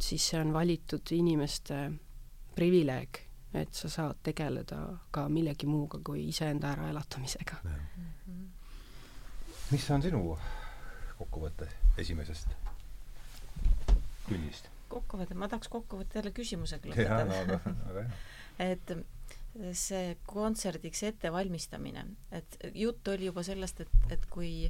siis see on valitud inimeste privileeg, et sa saad tegeleda ka millegi muuga kui iseenda äraelatamisega. mis on sinu kokkuvõte esimesest tunnist? kokkuvõte, ma tahaks kokkuvõtte jälle küsimusega lõpetada. hea. et see kontserdiks ettevalmistamine, et jutt oli juba sellest, et, et kui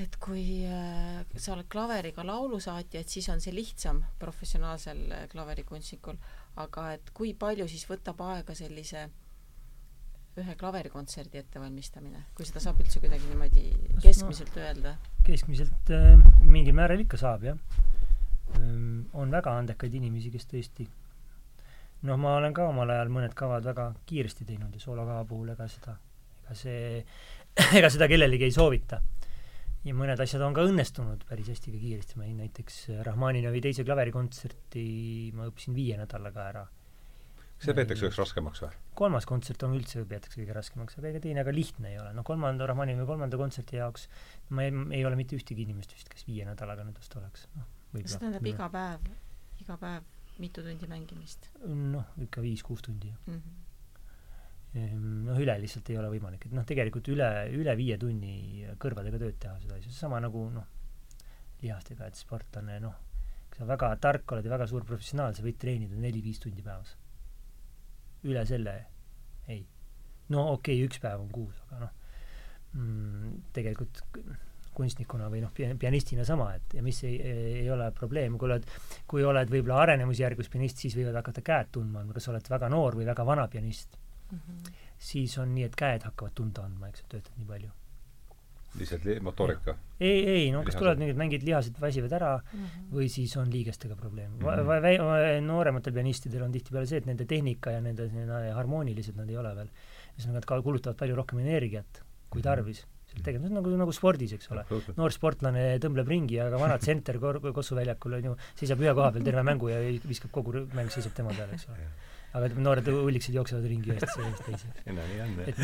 et kui äh, sa oled klaveriga laulusaatja, et siis on see lihtsam professionaalsel äh, klaverikunstnikul, aga et kui palju siis võtab aega sellise ühe klaverikontserdi ettevalmistamine, kui seda saab üldse kuidagi niimoodi keskmiselt no, öelda? keskmiselt äh, mingil määral ikka saab, jah. Ehm, on väga andekaid inimesi, kes tõesti noh, ma olen ka omal ajal mõned kavad väga kiiresti teinud ja soolokava puhul ega seda, ega see, ega seda kellelegi ei soovita. ja mõned asjad on ka õnnestunud päris hästi ka kiiresti, ma olin näiteks Rahmaninovi teise klaverikontserti ma õppisin viie nädalaga ära. kas see peetakse üheks raskemaks või? kolmas kontsert on üldse, peetakse kõige raskemaks, aga ega teine ka lihtne ei ole. no kolmanda Rahmaninovi kolmanda kontserti jaoks ma ei, ei ole mitte ühtegi inimest vist, kes viie nädalaga nüüd vast oleks, noh. See tähendab iga päev, iga päev mitu tundi mängimist? noh, ikka viis-kuus tundi mm. -hmm. noh, üle lihtsalt ei ole võimalik, et noh, tegelikult üle, üle viie tunni kõrvadega tööd teha seda asja, sama nagu noh, lihastega, et sportlane noh, kui sa väga tark oled ja väga suur professionaal, sa võid treenida neli-viis tundi päevas. üle selle ei. no okei okay,, üks päev on kuus, aga noh mm,, tegelikult kunstnikuna või noh, pianistina sama, et ja mis ei, ei ole probleem, kui oled, kui oled võib-olla arenemisjärgus pianist, siis võivad hakata käed tundma andma, kas oled väga noor või väga vana pianist mm. -hmm. siis on nii, et käed hakkavad tunda andma, eks, et töötad nii palju. lihtsalt li-, motoorika? ei, ei, no kas tulevad mingid, mingid lihased väsivad ära mm -hmm. või siis on liigestega probleem mm. -hmm. noorematel pianistidel on tihtipeale see, et nende tehnika ja nende, nende harmoonilised nad ei ole veel. ühesõnaga, nad kulutavad palju rohkem energiat kui mhm. tarvis mm. -hmm seal tegelikult nagu, nagu spordis, eks ole. noor sportlane tõmbleb ringi, aga vana tsenter Kossu väljakul on ju, seisab ühe koha peal terve mängu ja viskab kogu mäng seisab tema peal, eks ole aga noored ullikesed jooksevad ringi ühest teise. no nii on, jah.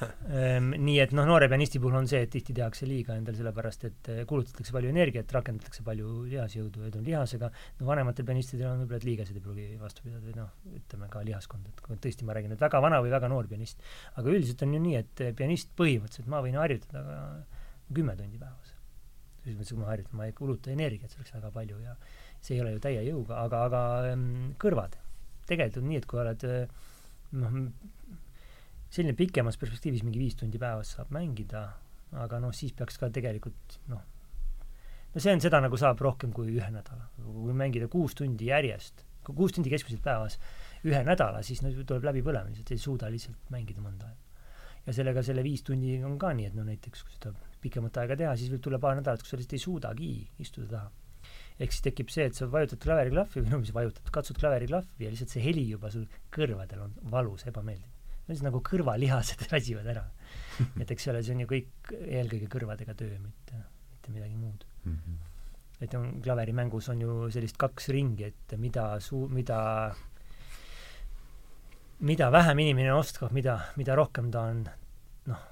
noh, ehm, nii et noh, noore pianisti puhul on see, et tihti tehakse liiga endale sellepärast, et eh, kulutatakse palju energiat, rakendatakse palju lihasjõudu ja ütleme lihasega, no vanematel pianistidel on võib-olla, et liigesed ei pruugi vastu pidada noh, ütleme ka lihaskond, et kui tõesti ma räägin, et väga vana või väga noor pianist. aga üldiselt on ju nii, et eh, pianist põhimõtteliselt ma võin harjutada kümme tundi päevas. selles mõttes, kui ma harjutan, ma ei kuluta energiat selleks väga palju ja see ei ole ju täie jõuga, aga, aga ähm, kõrvad. tegelikult nii, et kui oled äh, noh, selline pikemas perspektiivis mingi viis tundi päevas saab mängida, aga noh, siis peaks ka tegelikult noh, no see on, seda nagu saab rohkem kui ühe nädala. kui mängida kuus tundi järjest, kuus tundi keskmiselt päevas ühe nädala, siis no tuleb läbipõlemine, lihtsalt ei suuda lihtsalt mängida mõnda aega. ja sellega selle viis tundi on ka nii, et no näiteks kui seda pikemat aega teha, siis võib tulla paar nädalat, kus sa lihtsalt ei suudagi istuda taha ehk siis tekib see, et sa vajutad klaveriklahvi või no mis vajutad, katsud klaveriklahvi ja lihtsalt see heli juba sul kõrvadel on valus, ebameeldiv. no siis nagu kõrvalihased väsivad ära. et eks ole, see on ju kõik eelkõige kõrvadega töö, mitte, mitte midagi muud mm. -hmm. et on klaverimängus on ju sellist kaks ringi, et mida suu-, mida mida vähem inimene oskab, mida, mida rohkem ta on noh,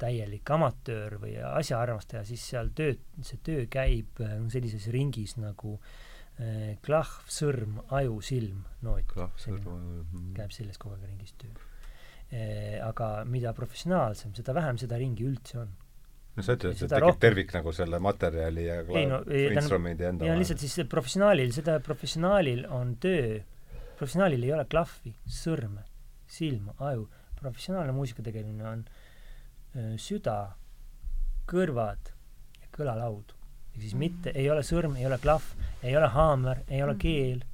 täielik amatöör või asjaarmastaja, siis seal töö, see töö käib äh, sellises ringis nagu äh, klahv, sõrm, aju, silm, noot. Mhm. käib selles kogu aeg ringis töö äh,. aga mida professionaalsem, seda vähem seda ringi üldse on. no sa ütled, et tekib rohkem... tervik nagu selle materjali ja ei, no, instrumendi enda vahel. lihtsalt siis professionaalil, seda professionaalil on töö, professionaalil ei ole klahvi, sõrme, silma, aju, professionaalne muusika tegemine on Äh, süda, kõrvad ja kõlalaud. ehk siis mitte, ei ole sõrm, ei ole klahv, ei ole haamer, ei ole mhm. keel,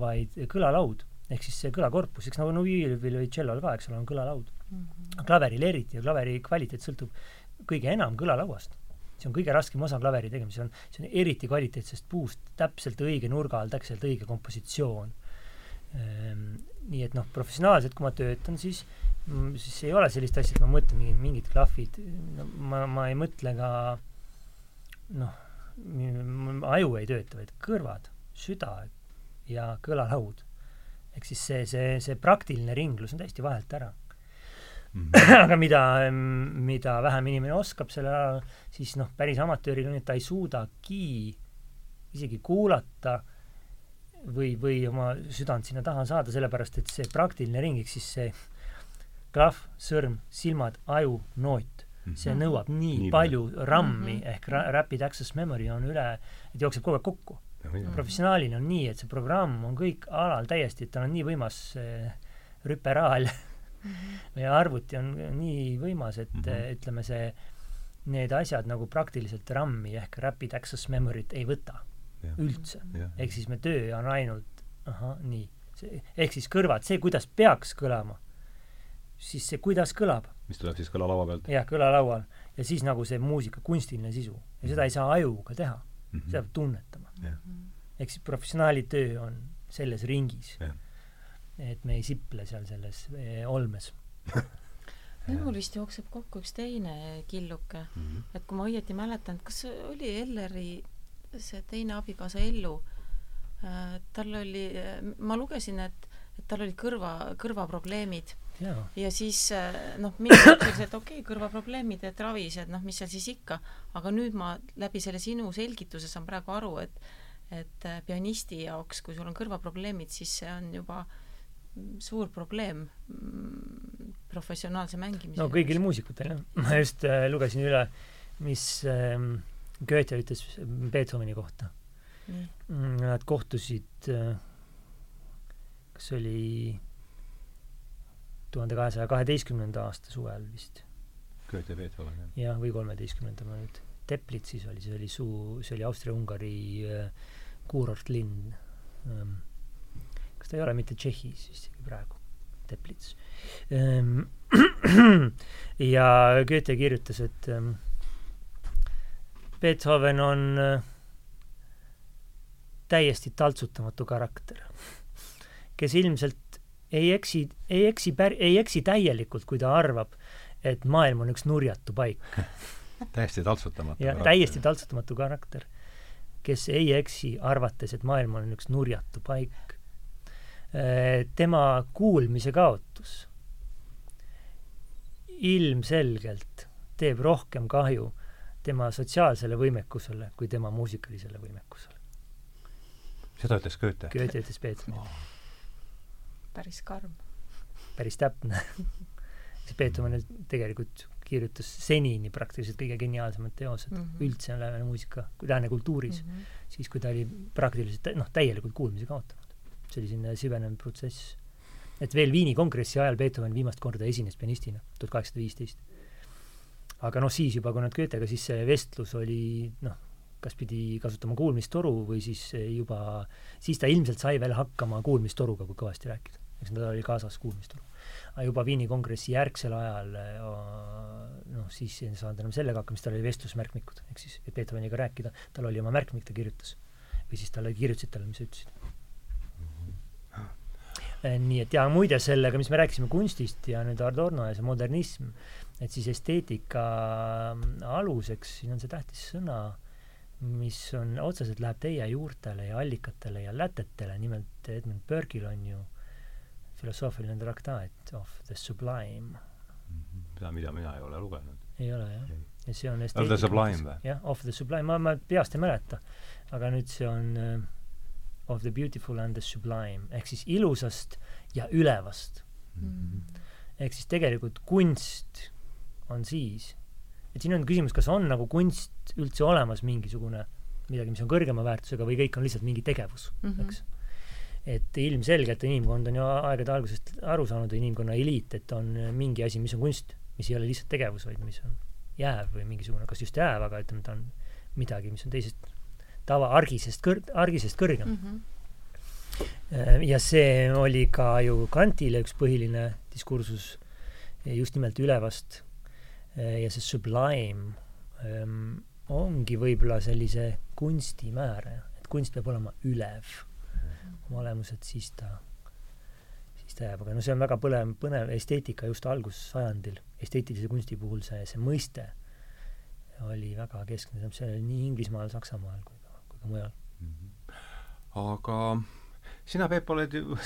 vaid kõlalaud. ehk siis see kõlakorpus, eks nagu no viiulil või tšellol ka, eks ole, on kõlalaud. -hmm. klaveril eriti ja klaveri kvaliteet sõltub kõige enam kõlalauast. see on kõige raskem osa klaveri tegemisel, see on eriti kvaliteetsest puust, täpselt õige nurga all, täpselt õige kompositsioon ehm, nii et noh, professionaalselt, kui ma töötan, siis Mm, siis ei ole sellist asja, et ma mõtlen mingid, mingid klahvid, no ma, ma ei mõtle ka noh, aju ei tööta, vaid kõrvad, süda ja kõlalaud. ehk siis see, see, see praktiline ringlus on täiesti vahelt ära. mm. -hmm. aga mida, mida vähem inimene oskab sellel alal, siis noh, päris amatööril on, et ta ei suudagi isegi kuulata või, või oma südant sinna taha saada, sellepärast et see praktiline ring, ehk siis see klahv, sõrm, silmad, aju, noot, see Mhm. nõuab nii, Nii palju RAM-i Mhm. ehk ra- rapid access memory on üle, et jookseb kogu aeg kokku. Mhm. professionaalil on nii, et see programm on kõik alal täiesti, et tal on nii võimas eh, rüperaal meie arvuti on nii võimas, et mm Mhm. -hmm. ütleme, see, need asjad nagu praktiliselt RAM-i ehk rapid access memory't ei võta. Üldse. Ehk siis me töö on ainult ahah, nii. ehk siis kõrvad, see, kuidas peaks kõlama, siis see, kuidas kõlab, mis tuleb siis kõlalaua pealt jah, kõlalaual, ja siis nagu see muusika kunstiline sisu. ja seda ei saa ajuga teha, mm -hmm. seda peab tunnetama. ehk siis professionaali töö on selles ringis. et me ei siple seal selles eh, olmes. mul vist jookseb kokku üks teine killuke, Mhm. et kui ma õieti mäletan, kas see oli Elleri see teine abikaasa Ellu, tal oli, ma lugesin, et, et tal olid kõrva, kõrvaprobleemid. Ja siis äh, noh, mina mõtlesin, et okei okay,, kõrvaprobleemid, et ravis, et noh, mis seal siis ikka, aga nüüd ma läbi selle sinu selgituse saan praegu aru, et et äh, pianisti jaoks, kui sul on kõrvaprobleemid, siis see on juba suur probleem mm, professionaalse mängimise no kõigil muusikutel jah, ma just äh, lugesin üle, mis ähm, Goethe ütles Beethoveni kohta. nii, Nad kohtusid äh,, kas see oli tuhande kahesaja kaheteistkümnenda aasta suvel vist, Goethe Beethoven jah. jah, või kolmeteistkümnenda ma nüüd, Teplitsis oli, see oli suu, see oli Austria-Ungari äh, kuurortlinn ähm,. kas ta ei ole mitte Tšehhis isegi praegu, Teplits ähm. ja Goethe kirjutas, et ähm, Beethoven on äh, täiesti taltsutamatu karakter, kes ilmselt ei eksi, ei eksi pär-, ei eksi täielikult, kui ta arvab, et maailm on üks nurjatu paik täiesti taltsutamatu ja täiesti taltsutamatu karakter, kes ei eksi, arvates, et maailm on üks nurjatu paik. tema kuulmise kaotus ilmselgelt teeb rohkem kahju tema sotsiaalsele võimekusele kui tema muusikalisele võimekusele. seda ütles Goethe. Goethe ütles Beethoven, päris karm. päris täpne. see Beethoven tegelikult kirjutas senini praktiliselt kõige geniaalsemad teosed mm. -hmm. üldse lääne muusika, lääne kultuuris mm. -hmm. siis kui ta oli praktiliselt noh, täielikult kuulmise kaotanud. see oli selline süvenev protsess. et veel Viini kongressi ajal Beethoven viimast korda esines pianistina, tuhat kaheksasada viisteist. Aga noh, siis juba, kui nad Goethega, siis see vestlus oli noh, kas pidi kasutama kuulmistoru või siis juba, siis ta ilmselt sai veel hakkama kuulmistoruga, kui kõvasti rääkida. eks tal oli kaasas kuulmistoru. aga juba Viini kongressi järgsel ajal noh, siis ei saanud enam sellega hakkama, siis tal oli vestlusmärkmikud, ehk siis et Beethoveniga rääkida, tal oli oma märkmik, ta kirjutas. või siis talle kirjutasid talle, mis sa ütlesid. nii et ja muide sellega, mis me rääkisime kunstist ja nüüd Adorno ja see modernism, et siis esteetika mm, aluseks, siin on see tähtis sõna, mis on, otseselt läheb teie juurtele ja allikatele ja lätetele, nimelt Edmund Burke'il on ju filosoofiline traktaat of the sublime, seda, mida mina ei ole lugenud. ei ole jah? Ja see on Of the Sublime või? jah, of the sublime, ma, ma peast ei mäleta, aga nüüd see on uh, of the beautiful and the sublime ehk siis ilusast ja ülevast. ehk siis tegelikult kunst on siis, et siin on küsimus, kas on nagu kunst üldse olemas mingisugune midagi, mis on kõrgema väärtusega või kõik on lihtsalt mingi tegevus mm. -hmm. eks. et ilmselgelt inimkond on ju aegade algusest aru saanud, inimkonna eliit, et on mingi asi, mis on kunst, mis ei ole lihtsalt tegevus, vaid mis on jääv või mingisugune, kas just jääv, aga ütleme, ta on midagi, mis on teisest tava argisest kõr-, argisest kõrgem mm. -hmm. ja see oli ka ju Kantile üks põhiline diskursus just nimelt ülevast ja see sublime ähm, ongi võib-olla sellise kunsti määraja, et kunst peab olema ülev. Oma olemuselt, siis ta, siis ta jääb, aga no see on väga põlev, põnev esteetika just algussajandil, esteetilise kunsti puhul see, see mõiste oli väga keskne, see oli nii Inglismaal, Saksamaal kui ka, kui ka mujal. aga sina, Peep, oled ju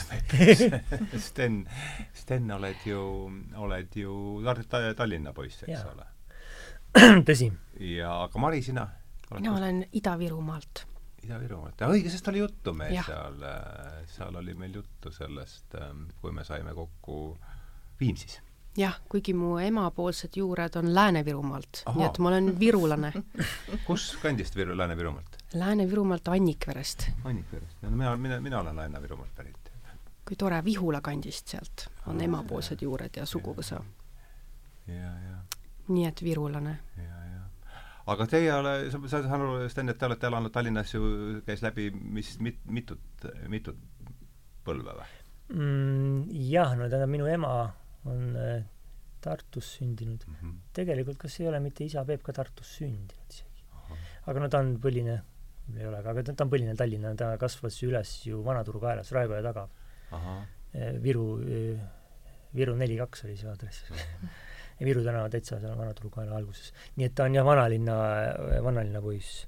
Sten, Sten oled ju, oled ju Tallinna poiss, eks Jaa. ole. tõsi. ja, aga Mari, sina? mina olen Ida-Virumaalt. Ida-Virumaalt, õige, sest oli juttu meil Jah. seal, seal oli meil juttu sellest, kui me saime kokku Viimsis. jah, kuigi mu emapoolsed juured on Lääne-Virumaalt, nii et ma olen virulane. kus kandist Viru, Lääne-Virumaalt? Lääne-Virumaalt Annikverest. Annikverest. no mina, mina, mina olen Lääne-Virumaalt pärit. kui tore, Vihula kandist sealt on emapoolsed juured ja suguvõsa. ja, ja, nii et virulane. ja, ja. aga teie ole, sa, sa saan aru, Sten, et te olete elanud Tallinnas ju, käis läbi mis, mit, mitut, mitut põlve või? mm,. jah, no tähendab, minu ema on äh, Tartus sündinud. mm? -hmm. tegelikult kas ei ole mitte isa Peep ka Tartus sündinud isegi? aga no ta on põline, ei ole, aga ta, on põline Tallinna, ta kasvas üles ju Vanaturu kaelas, Raekoja taga. Viru, Viru neli kaks oli see aadress. Viru tänava täitsa seal Vanaturu kaela alguses. nii et ta on jah, vanalinna, vanalinna poiss.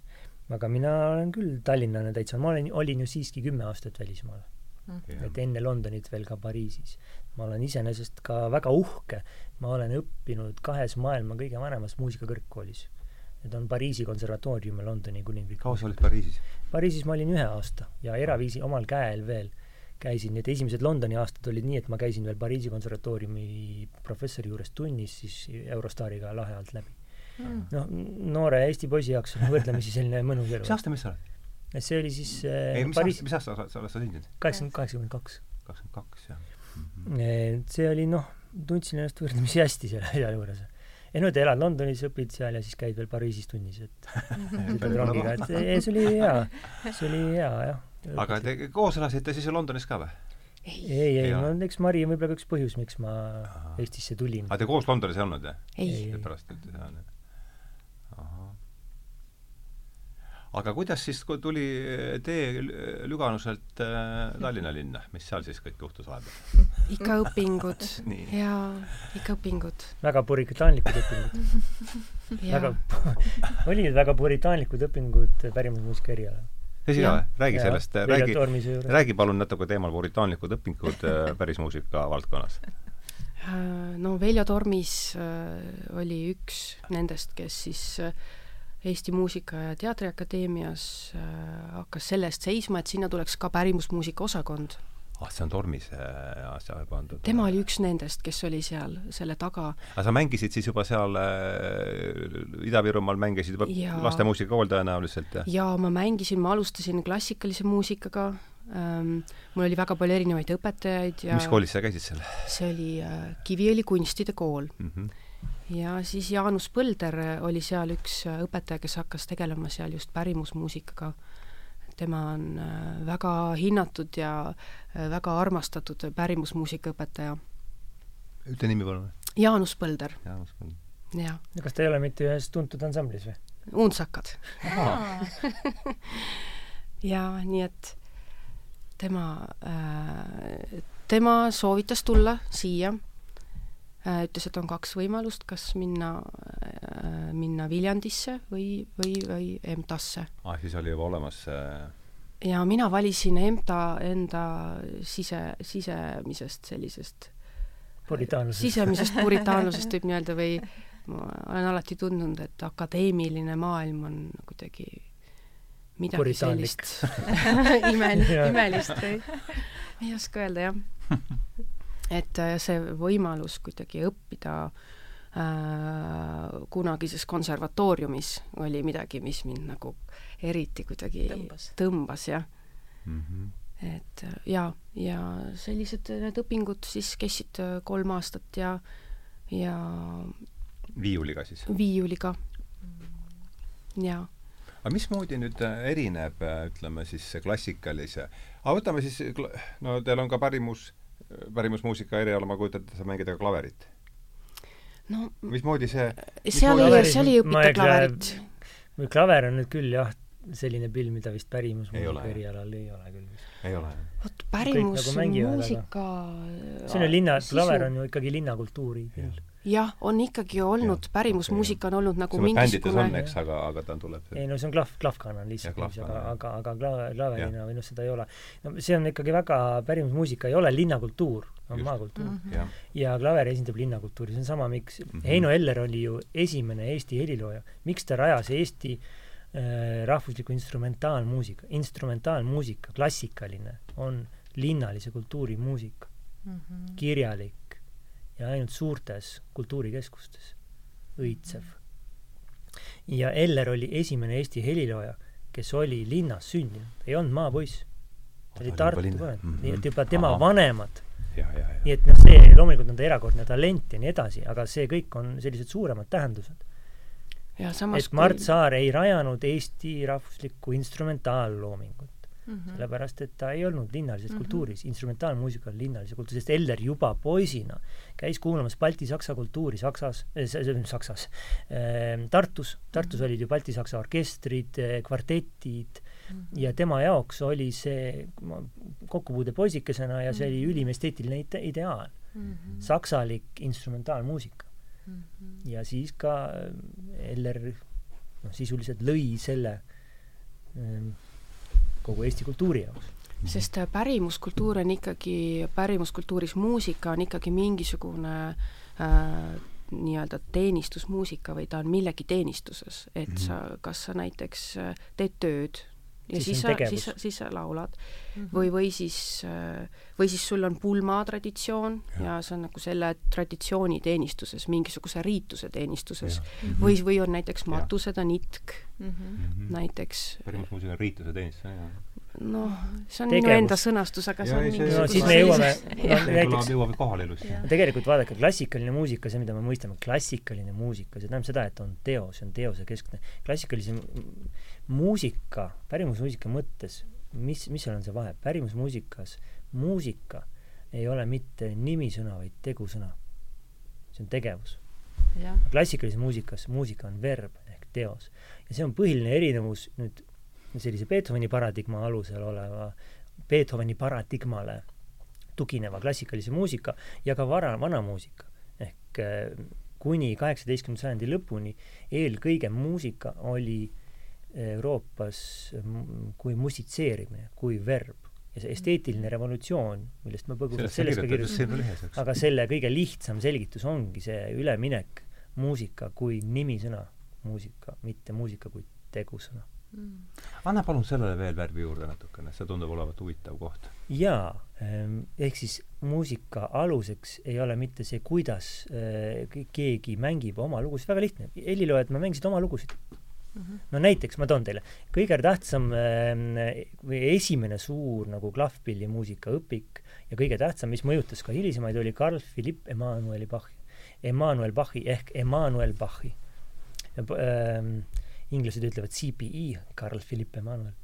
aga mina olen küll tallinlane täitsa, ma olen, olin ju siiski kümme aastat välismaal et enne Londonit veel ka Pariisis. ma olen iseenesest ka väga uhke, ma olen õppinud kahes maailma kõige vanemas muusikakõrgkoolis. Need on Pariisi konservatoorium ja Londoni kuninglik. kaua sa olid Pariisis? Pariisis ma olin ühe aasta ja eraviisi omal käel veel käisin, nii et esimesed Londoni aastad olid nii, et ma käisin veel Pariisi konservatooriumi professori juures tunnis siis Eurostaariga lahe alt läbi. noh, noore Eesti poisi jaoks on võrdlemisi selline mõnus elu. mis aasta mees sa oled? see oli siis äh, ei, mis Pariis... aasta, mis aasta sa, sa oled sündinud? kaheksakümmend, kaheksakümmend kaks. kakskümmend kaks, jah et see oli noh, tundsin ennast võrdlemisi hästi selle asja juures. Ei no, et elad Londonis, õpid seal ja siis käid veel Pariisis tunnis, et sõidad rongiga, et ei, see oli hea, see oli hea, jah. aga te koos elasite siis Londonis ka või? ei, ei, ei, no eks Mari on võib-olla ka üks põhjus, miks ma Ahah. Eestisse tulin. aga te koos Londonis ei olnud, jah? ei, Ei. pärast ütled, jah. ahah. Aga kuidas siis, kui tuli tee Lü- Lüganuselt äh, Tallinna linna, mis seal siis kõik juhtus vahepeal? ikka õpingud Nii. ja ikka õpingud. väga puritaanlikud õpingud. väga olid väga puritaanlikud õpingud pärimusmuusika erialal. tõsi ka räägi Jaa, sellest, Veljo räägi, räägi palun natuke teemal puritaanlikud õpingud äh, pärismuusika valdkonnas. Äh, no Veljo Tormis äh, oli üks nendest, kes siis äh, Eesti Muusika- ja Teatriakadeemias äh, hakkas selle eest seisma, et sinna tuleks ka pärimusmuusika osakond. ah, see on Tormise asja pandud. tema oli üks nendest, kes oli seal selle taga. aga sa mängisid siis juba seal äh, Ida-Virumaal, mängisid juba Jaa. lastemuusikakool tõenäoliselt, jah? ja ma mängisin, ma alustasin klassikalise muusikaga ähm,, mul oli väga palju erinevaid õpetajaid ja mis koolis sa käisid seal see oli äh, Kiviõli kunstide kool. mm? -hmm. Ja siis Jaanus Põlder oli seal üks äh, õpetaja, kes hakkas tegelema seal just pärimusmuusikaga. tema on äh, väga hinnatud ja äh, väga armastatud pärimusmuusika õpetaja. ütle nimi palun. Jaanus Põlder, Jaanus Põld. jah. kas ta ei ole mitte ühes tuntud ansamblis või? Untsakad. ja nii et tema äh, tema soovitas tulla siia ütles, et on kaks võimalust, kas minna äh,, minna Viljandisse või, või, või EMTA-sse. ah, siis oli juba olemas äh, ja mina valisin EMTA enda sise, sisemisest sellisest Puritaanlusest. sisemisest puritaanlusest võib nii öelda või ma olen alati tundnud, et akadeemiline maailm on kuidagi midagi sellist imel- Jaa. imelist või ei oska öelda, jah. Et äh, see võimalus kuidagi õppida äh, kunagises konservatooriumis oli midagi, mis mind nagu eriti kuidagi Tõmbas. tõmbas, jah mm. -hmm. et äh, jaa, ja sellised need õpingud siis kestsid äh, kolm aastat ja, ja viiuliga siis. viiuliga. jaa. aga mismoodi nüüd äh, erineb, äh, ütleme siis see klassikalise, aga võtame siis, no teil on ka pärimus, pärimusmuusika eriala, ma kujutan ette, sa mängid ka klaverit. no mismoodi see seal ei, klaveris- seal ei ma õpita ei- klaverit. või klaver on nüüd küll jah, selline pill, mida vist pärimusmuusika jah. erialal ei ole küll ei ole? vot nagu pärimusmuusika see on ju linna, klaver on ju ikkagi linnakultuuri küll. Jah, on ikkagi olnud, pärimusmuusika on olnud nagu mingisugune on, eks, aga, aga ta tuleb ei no see on klahv, klahvkana lihtsalt, aga, aga, aga kla-, klaverina või noh, seda ei ole. no see on ikkagi väga, pärimusmuusika ei ole linnakultuur, on maakultuur mm. -hmm. ja klaver esindab linnakultuuri, see on sama, miks mm -hmm. Heino Eller oli ju esimene Eesti helilooja, miks ta rajas Eesti äh, rahvusliku instrumentaalmuusika, instrumentaalmuusika, klassikaline, on linnalise kultuuri muusika mm, -hmm. kirjalik ja ainult suurtes kultuurikeskustes õitsev. ja Eller oli esimene Eesti helilooja, kes oli linnas sündinud, ei olnud maapoiss. ta oli Tartu põlvend mm, -hmm. nii et juba tema Aha. vanemad nii et noh, see loomulikult on ta erakordne talent ja nii edasi, aga see kõik on sellised suuremad tähendused. et Mart kui... Saar ei rajanud Eesti rahvuslikku instrumentaalloomingut mm. -hmm. sellepärast, et ta ei olnud linnalises mm -hmm. kultuuris, instrumentaalmuusika on linnalise kultuuri, sest Eller juba poisina käis kuulamas balti-saksa kultuuri Saksas äh,, Saksas äh,, Tartus, Tartus mm -hmm. olid ju balti-saksa orkestrid äh,, kvartetid mm, -hmm. ja tema jaoks oli see kokkupuude poisikesena ja see oli mhm. ülim esteetiline ide ideaal mm. -hmm. saksalik instrumentaalmuusika mm. -hmm. ja siis ka äh, Eller noh, sisuliselt lõi selle ähm, kogu Eesti kultuuri jaoks sest äh, pärimuskultuur on ikkagi, pärimuskultuuris muusika on ikkagi mingisugune äh, nii-öelda teenistusmuusika või ta on millegi teenistuses, et -hmm. sa, kas sa näiteks äh, teed tööd ja siis, siis sa, siis, siis sa laulad mm. -hmm. või, või siis, äh, või siis sul on pulmatraditsioon ja. ja see on nagu selle traditsiooni teenistuses, mingisuguse riituse teenistuses. Mm -hmm. või, või on näiteks matused on itk mm, -hmm. näiteks. pärimusmuusika on riituse teenistus, jah noh, see on minu enda sõnastus, aga see on mingi no siis me jõuame näiteks jõuame kohale ilusti. tegelikult vaadake, klassikaline muusika, see, mida me mõistame, klassikaline muusika, see tähendab seda, et on teos, see on teosekeskne. klassikalise muusika, pärimusmuusika mõttes, mis, mis seal on see vahe? pärimusmuusikas muusika ei ole mitte nimisõna, vaid tegusõna. see on tegevus. klassikalises muusikas muusika on verb ehk teos. ja see on põhiline erinevus nüüd sellise Beethoveni paradigma alusel oleva, Beethoveni paradigmale tugineva klassikalise muusika ja ka vara, vana muusika. ehk kuni kaheksateistkümnenda sajandi lõpuni eelkõige muusika oli Euroopas kui musitseerimine, kui verb. ja see esteetiline revolutsioon, millest ma põgusalt sellest ka kirjutasin, aga selle kõige lihtsam selgitus ongi see üleminek muusika kui nimisõna muusika, mitte muusika kui tegusõna mm.. anna palun sellele veel värvi juurde natukene, see tundub olevat huvitav koht. jaa, ehm, ehk siis muusika aluseks ei ole mitte see, kuidas eh, keegi mängib oma lugusid, väga lihtne, heliloojad, me mängisid oma lugusid. No näiteks ma toon teile, kõige tähtsam äh, või esimene suur nagu klahvpillimuusika õpik ja kõige tähtsam, mis mõjutas ka hilisemaid, oli Carl Philipp Emanueli Bachi, Emmanuel Bachi ehk Emmanuel Bachi äh,. inglased ütlevad CPE, Carl Philipp Emanuel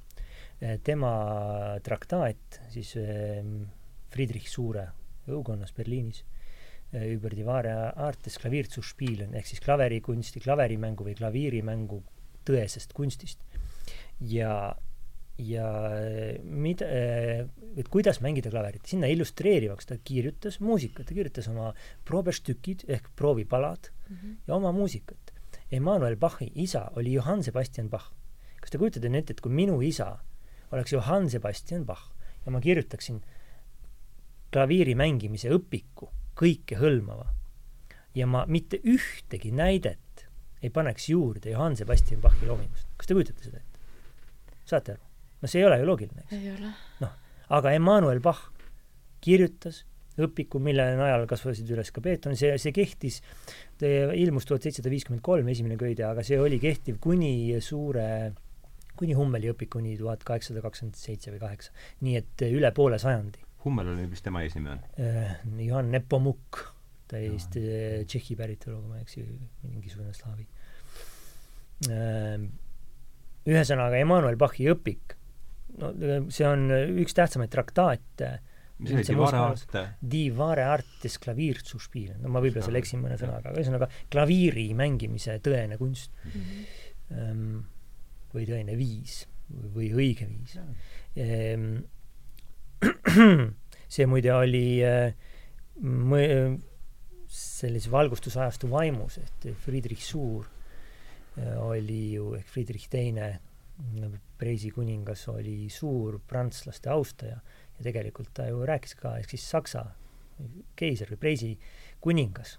äh,. tema traktaat siis äh, Friedrich Suure õukonnas Berliinis äh, über die wahre Art des Klavier zu spielen ehk siis klaverikunsti, klaverimängu või klaviirimängu tõesest kunstist. ja, ja mida, et kuidas mängida klaverit, sinna illustreerivaks ta kirjutas muusikat, ta kirjutas oma proobestükid ehk proovipalad mm -hmm. ja oma muusikat. Emmanuel Bachi isa oli Johann Sebastian Bach. kas te kujutate ette, et kui minu isa oleks Johann Sebastian Bach ja ma kirjutaksin klaviiri mängimise õpiku, kõikehõlmava, ja ma mitte ühtegi näidet ei paneks juurde Johann Sebastian Bachi loomingust. kas te kujutate seda ette? saate aru? no see ei ole ju loogiline, eks? ei ole. noh, aga Emmanuel Bach kirjutas õpiku, mille najal kasvasid üles ka Beethoven, see, see kehtis, ilmus tuhat seitsesada viiskümmend kolm, esimene köide, aga see oli kehtiv kuni suure, kuni Hummeli õpikuni tuhat kaheksasada kakskümmend seitse või kaheksa. nii et üle poole sajandi. Hummel oli, mis tema eesnimi on? Äh, Johann Nepomuk, täiesti Tšehhi päritolu, kui ma ei eksi, mingisugune slaavi Ehm, ühesõnaga, Emmanuel Bachi õpik, no see on üks tähtsamaid traktaate mis oli Divare Arte? Divare Artes klaviirtsuspiel, no ma võib-olla seal eksin mõne sõnaga, aga ühesõnaga klaviiri mängimise tõene kunst mm. -hmm. või tõene viis või õige viis. Ehm, see muide oli, äh, sellise valgustusajastu vaimus, et Friedrich Suur äh, oli ju, ehk Friedrich Teine, Preisi kuningas, oli suur prantslaste austaja ja tegelikult ta ju rääkis ka, ehk siis Saksa keiser või Preisi kuningas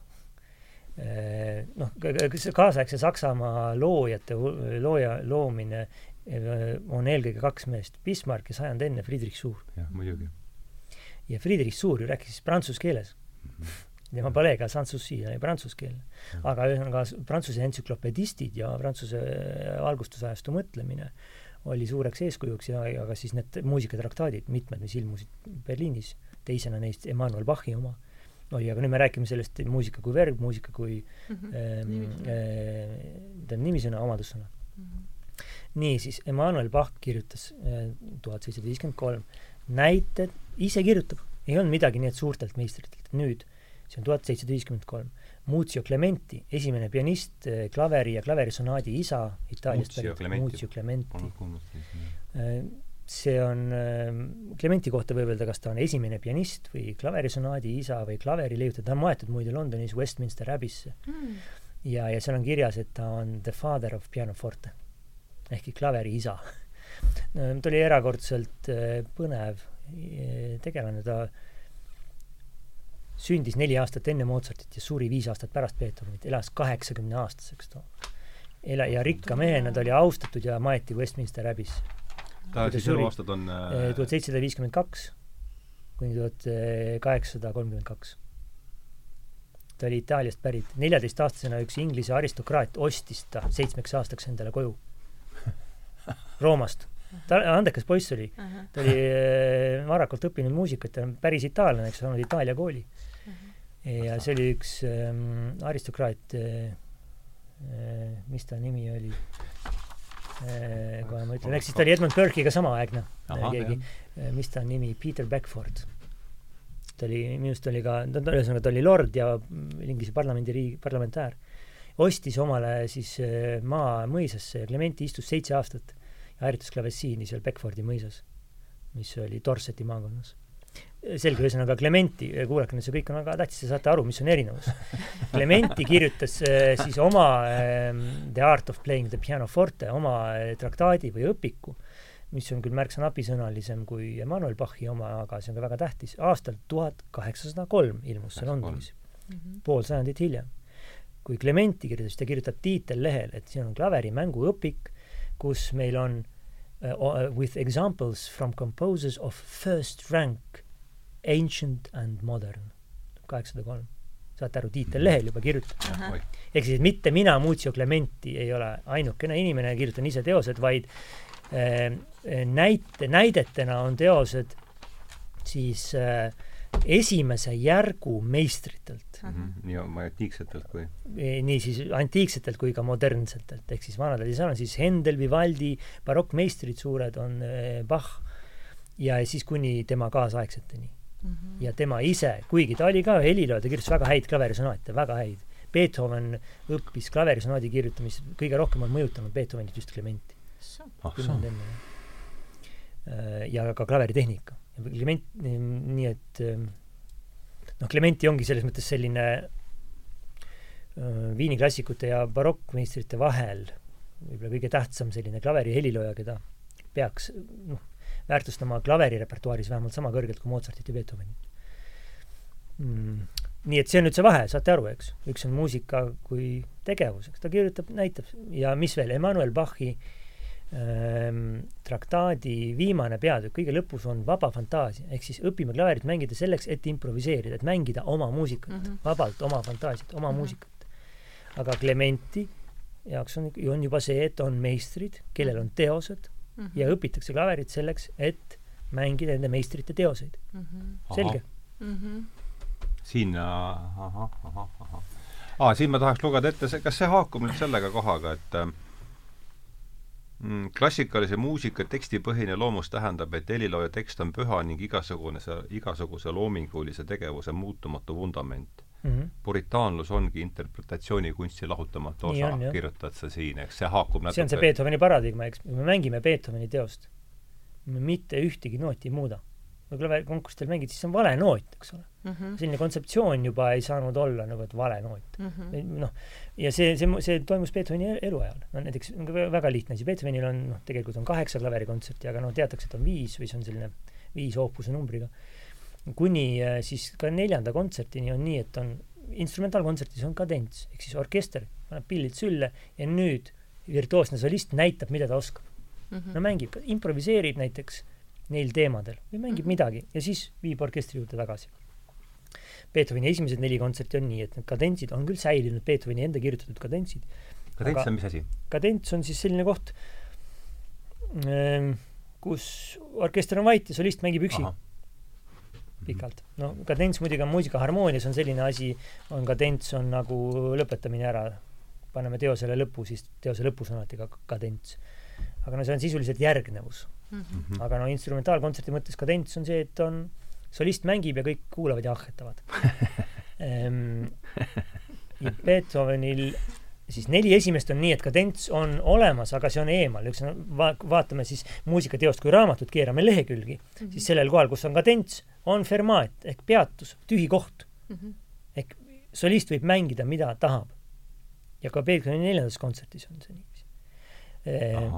äh, noh, kaasaegse Saksamaa loojate, looja loomine on eelkõige kaks meest, Bismarck ja sajand enne Friedrich Suur. jah, muidugi. ja Friedrich Suur ju rääkis prantsuse keeles mm. -hmm tema paleega Sanssouci oli prantsuskeelne. aga ühesõnaga prantsuse entsüklopedistid ja prantsuse valgustusajastu mõtlemine oli suureks eeskujuks ja, ja ka siis need muusikatraktaadid, mitmed, mis ilmusid Berliinis, teisena neist Emmanuel Bachi oma, oli, aga nüüd me räägime sellest muusika kui verb, muusika kui mm -hmm. äh, tähendab nimisõna, omadussõna mm. -hmm niisiis, Emmanuel Bach kirjutas äh, tuhat seitsesada viiskümmend kolm näited, ise kirjutab, ei olnud midagi nii, et suurtelt meistritelt. nüüd, see on tuhat seitsesada viiskümmend kolm. Muzio Clementi, esimene pianist, äh, klaveri ja klaverisonaadi isa Itaaliast pärit, Muzio Clementi. Äh, see on, Clementi kohta võib öelda, kas ta on esimene pianist või klaverisonaadi isa või klaveri leiutaja, ta on maetud muide Londonis Westminster Abbey'sse mm. ja, ja seal on kirjas, et ta on the father of pianoforte ehk klaveri isa. ta oli erakordselt põnev tegelane, ta sündis neli aastat enne Mozartit ja suri viis aastat pärast Beethovenit, elas kaheksakümne aastaseks too. ela- ja rikka mehena ta oli austatud ja maeti Westminster Abbey'sse. ta siis eluaastad on äh, tuhat seitsesada viiskümmend kaks kuni tuhat kaheksasada kolmkümmend kaks. ta oli Itaaliast pärit. neljateistaastasena üks Inglise aristokraat ostis ta seitsmeks aastaks endale koju Roomast. ta, andekas poiss oli uh. -huh. ta oli äh, varakult õppinud muusikat, ta on päris itaallane, eks, saanud Itaalia kooli. Ja see oli üks ähm, aristokraat äh,, äh, mis ta nimi oli? Äh,, kohe ma ütlen, ehk siis ta oli Edmund Burke'iga samaaegne keegi, äh, mis ta nimi, Peter Beckford. Ta oli, minu arust oli ka, ta, ühesõnaga ta oli lord ja Inglise parlamendi riigi, parlamentäär ostis omale siis äh, maa mõisasse ja Clementi istus seitse aastat ja harjutas klavessiini seal Beckfordi mõisas, mis oli Dorseti maakonnas. Selge, ühesõnaga Clementi, kuulake nüüd, see kõik on väga tähtis, te saate aru, mis on erinevus. Clementi kirjutas äh, siis oma ähm, The Art of Playing the Pianoforte, oma äh, traktaadi või õpiku, mis on küll märksa napisõnalisem kui Emmanuel Bachi oma, aga see on ka väga tähtis, aastal tuhat kaheksasada kolm ilmus see Londonis, mhm. pool sajandit hiljem kui Clementi kirjutas, ta kirjutab tiitellehel, et siin on klaverimänguõpik, kus meil on uh, with examples from composers of first rank, ancient and modern, kaheksasada kolm. saate aru, tiitellehel juba kirjutab. ehk siis, mitte mina, Muzio Clementi, ei ole ainukene inimene, kirjutan ise teosed, vaid äh, näite, näidetena on teosed siis äh, esimese järgu meistritelt mm. -hmm. nii oma antiiksetelt kui? E, nii siis antiiksetelt kui ka modernsetelt, ehk siis vanadel on siis Händel, Vivaldi, barokkmeistrid suured on eh, Bach ja siis kuni tema kaasaegseteni mm. -hmm. ja tema ise, kuigi ta oli ka helilooja, ta kirjutas väga häid klaverisonaate, väga häid. Beethoven õppis klaverisonaadi kirjutamist, kõige rohkem on mõjutanud Beethovenit just Clementi. kümmend enne, jah. Äh, ja ka klaveritehnika Clement, nii et ähm, noh, Clementi ongi selles mõttes selline äh, Viini klassikute ja barokkmeistrite vahel võib-olla kõige tähtsam selline klaveri helilooja, keda peaks noh, väärtustama klaveri repertuaaris vähemalt sama kõrgelt kui Mozartit ja Beethovenit. Mm.. nii et see on nüüd see vahe, saate aru, eks? üks on muusika kui tegevus, eks? Ta kirjutab, näitab. Ja mis veel, Emmanuel Bachi äh, Ehm, traktaadi viimane peatükk, kõige lõpus on vaba fantaasia, ehk siis õpime klaverit mängida selleks, et improviseerida, et mängida oma muusikat. Mm, -hmm. vabalt oma fantaasiat, oma mm -hmm. muusikat. aga Clementi jaoks on, on juba see, et on meistrid, kellel on teosed mm -hmm. ja õpitakse klaverit selleks, et mängida nende meistrite teoseid mm. -hmm. selge? Mm -hmm. siin, ahah, ahah, ahah. aa, siin ma tahaks lugeda ette, kas see haakub nüüd sellega kohaga, et äh, Mm, klassikalise muusika tekstipõhine loomus tähendab, et helilooja tekst on püha ning igasugune igasuguse loomingulise tegevuse muutumatu vundament mm. -hmm. puritaanlus ongi interpretatsioonikunsti lahutamatu osa, kirjutad sa siin, eks see haakub natuke see on see Beethoveni paradigma, eks, me mängime Beethoveni teost. me mitte ühtegi nooti ei muuda. klaverikonkurssidel mängid, siis see on vale noot, eks ole mm -hmm. selline kontseptsioon juba ei saanud olla nagu, et vale noot mm. -hmm. noh, ja see, see, see toimus Beethoveni e-, eluajal. no näiteks väga lihtne asi, Beethovenil on noh, tegelikult on kaheksa klaverikontserti, aga noh, teatakse, et on viis või see on selline viis oopuse numbriga. Kuni äh, siis ka neljanda kontsertini on nii, et on instrumentaalkontsertis on kadents, ehk siis orkester paneb pillid sülle ja nüüd virtuoosne solist näitab, mida ta oskab Mm -hmm. no mängib, improviseerib näiteks neil teemadel või mängib Mhm. midagi ja siis viib orkestri juurde tagasi. Beethoveni esimesed neli kontserti on nii, et need kadentsid on küll säilinud, Beethoveni enda kirjutatud kadentsid. kadents Aga- on mis asi? kadents on siis selline koht, kus orkester on vait ja solist mängib üksi pikalt. no kadents muidugi on muusikaharmoonias on selline asi, on kadents on nagu lõpetamine ära. paneme teosele lõpu, siis teose lõpus on alati ka kadents. aga no see on sisuliselt järgnevus. Mm -hmm. aga no instrumentaalkontserdi mõttes kadents on see, et on, solist mängib ja kõik kuulavad ja ahhetavad ehm,. Beethovenil siis neli esimest on nii, et kadents on olemas, aga see on eemal, üks on, va-, vaatame siis muusikateost kui raamatut, keerame lehekülgi, siis sellel kohal, kus on kadents, on fermaat ehk peatus, tühi koht. mm -hmm. ehk solist võib mängida, mida tahab. ja ka Beethoveni neljandas kontsertis on see niiviisi ehm,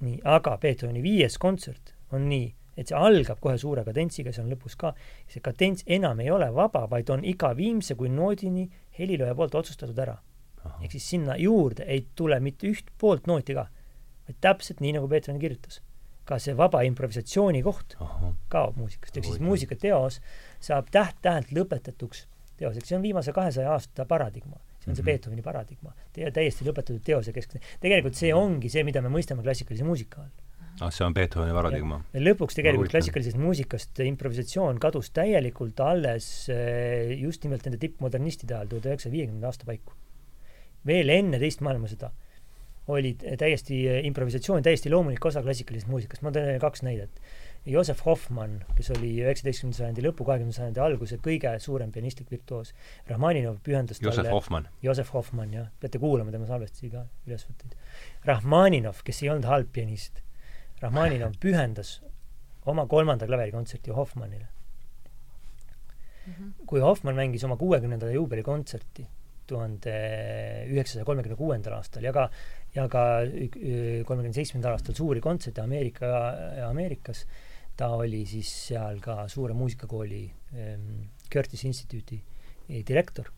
nii, aga Beethoveni viies kontsert on nii, et see algab kohe suure kadentsiga, see on lõpus ka. see kadents enam ei ole vaba, vaid on iga viimse kui noodini helilooja poolt otsustatud ära. Ehk siis sinna juurde ei tule mitte üht poolt nooti ka, vaid täpselt nii, nagu Beethoven kirjutas. ka see vaba improvisatsiooni koht kaob muusikast, ehk siis muusikateos saab täht-tähelt lõpetatuks teoseks, see on viimase kahesaja aasta paradigma. see on see Mhm. Beethoveni paradigma, täiesti lõpetatud teose keskne. tegelikult see ongi see, mida me mõistame klassikalise muusika all ah, see on Beethoveni paradigma. lõpuks tegelikult klassikalisest muusikast improvisatsioon kadus täielikult alles eh, just nimelt nende tippmodernistide ajal, tuhande üheksasaja viiekümnenda aasta paiku. Veel enne teist maailmasõda oli täiesti eh, improvisatsioon täiesti loomulik osa klassikalisest muusikast. ma toon kaks näidet. Josef Hoffmann, kes oli üheksateistkümnenda sajandi lõpu, kahekümnenda sajandi alguse kõige suurem pianistlik virtuoos. Rahmaninov pühendas Josef talle Hoffmann. Josef Hoffmann, jah, peate kuulama tema salvestusi ka, ülesvõtteid. Rahmaninov, kes ei olnud halb pianist, Rahmaninov pühendas oma kolmanda klaverikontserti Hoffmannile. Mhm. kui Hoffmann mängis oma kuuekümnenda juubelikontserti tuhande üheksasaja kolmekümne kuuendal aastal ja ka, ja ka kolmekümne seitsmendal aastal suuri kontserte Ameerika, Ameerikas, ta oli siis seal ka suure muusikakooli ähm, Curtis Institute'i eh, direktor,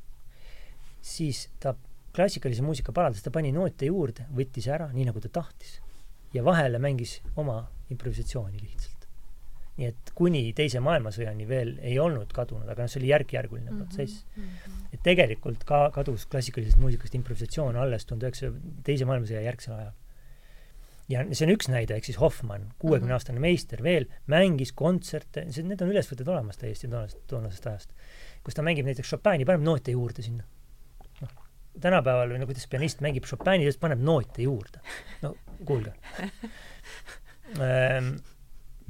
siis ta klassikalise muusika paraldas, ta pani noote juurde, võttis ära, nii nagu ta tahtis. ja vahele mängis oma improvisatsiooni lihtsalt. Nii et kuni Teise maailmasõjani veel ei olnud kadunud, aga noh, see oli järk-järguline protsess. et tegelikult ka kadus klassikalisest muusikast improvisatsioon alles tuhande üheksasaja, Teise maailmasõja järgsel ajal. ja see on üks näide, ehk siis Hoffmann, kuuekümne-aastane meister veel, mängis kontserte, see, need on ülesvõtted olemas täiesti toonasest, toonasest ajast, kus ta mängib näiteks Chopini, paneb noote juurde sinna. noh, tänapäeval või no kuidas pianist mängib Chopini, siis paneb noote juurde. no kuulge ähm,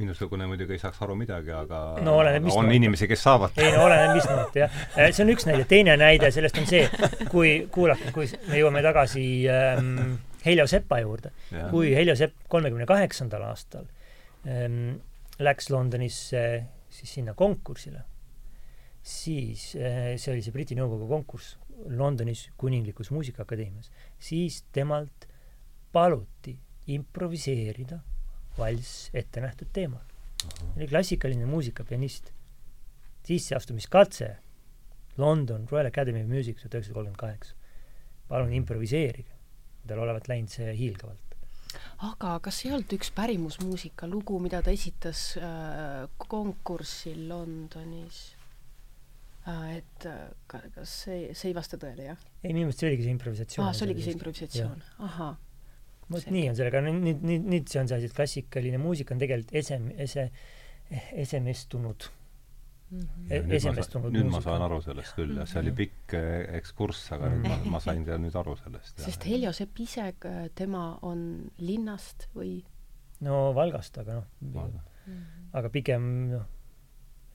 minusugune muidugi ei saaks aru midagi, aga No oleneb, on noot. inimesi, kes saavad. ei no oleneb, mis noot, jah. see on üks näide, teine näide sellest on see, kui, kuulake, kui me jõuame tagasi ähm, Heljo Sepa juurde. kui Heljo Sepp kolmekümne kaheksandal aastal ähm, läks Londonisse siis sinna konkursile, siis äh, see oli see Briti Nõukogu konkurss Londonis Kuninglikus Muusikaakadeemias, siis temalt paluti improviseerida valss ette nähtud teemal. oli klassikaline muusikapianist. sisseastumiskatse London Royal Academy of Music tuhat üheksasada kolmkümmend kaheksa. palun improviseerige. tal olevat läinud see hiilgavalt. aga kas ei olnud üks pärimusmuusika lugu, mida ta esitas äh, konkursil Londonis äh,? et äh, ka- kas see, see ei vasta tõele, jah? ei, minu meelest see oligi see improvisatsioon. aa, see oligi see improvisatsioon, ahah. Vot nii on sellega, nüüd, nüüd, nüüd see on see asi, et klassikaline muusika on tegelikult esem-, ese-, esemestunud Mhm. nüüd ma esemestunud saan, nüüd ma saan aru sellest küll, jah, see oli pikk eh, ekskurss, aga nüüd ma, ma sain ka nüüd aru sellest. sest Heljo Sepp ise, äh, tema on linnast või no Valgast, aga noh, Mhm. aga pigem noh,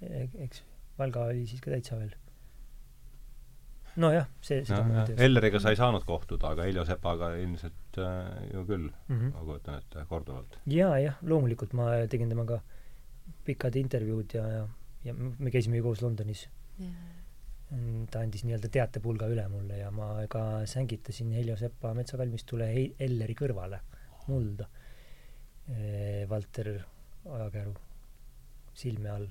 eks Valga oli siis ka täitsa veel. Nojah, see, seda ma ei tea. Elleriga sa ei saanud kohtuda, aga Heljo Sepaga ilmselt äh, ju küll Mhm. ma kujutan ette, korduvalt. jaa, jah, loomulikult ma tegin temaga pikad intervjuud ja, ja, ja me käisime ju koos Londonis. ta andis nii-öelda teatepulga üle mulle ja ma ka sängitasin Heljo Sepa metsakalmistule Elleri kõrvale mulda. Valter Ojakäru silme all.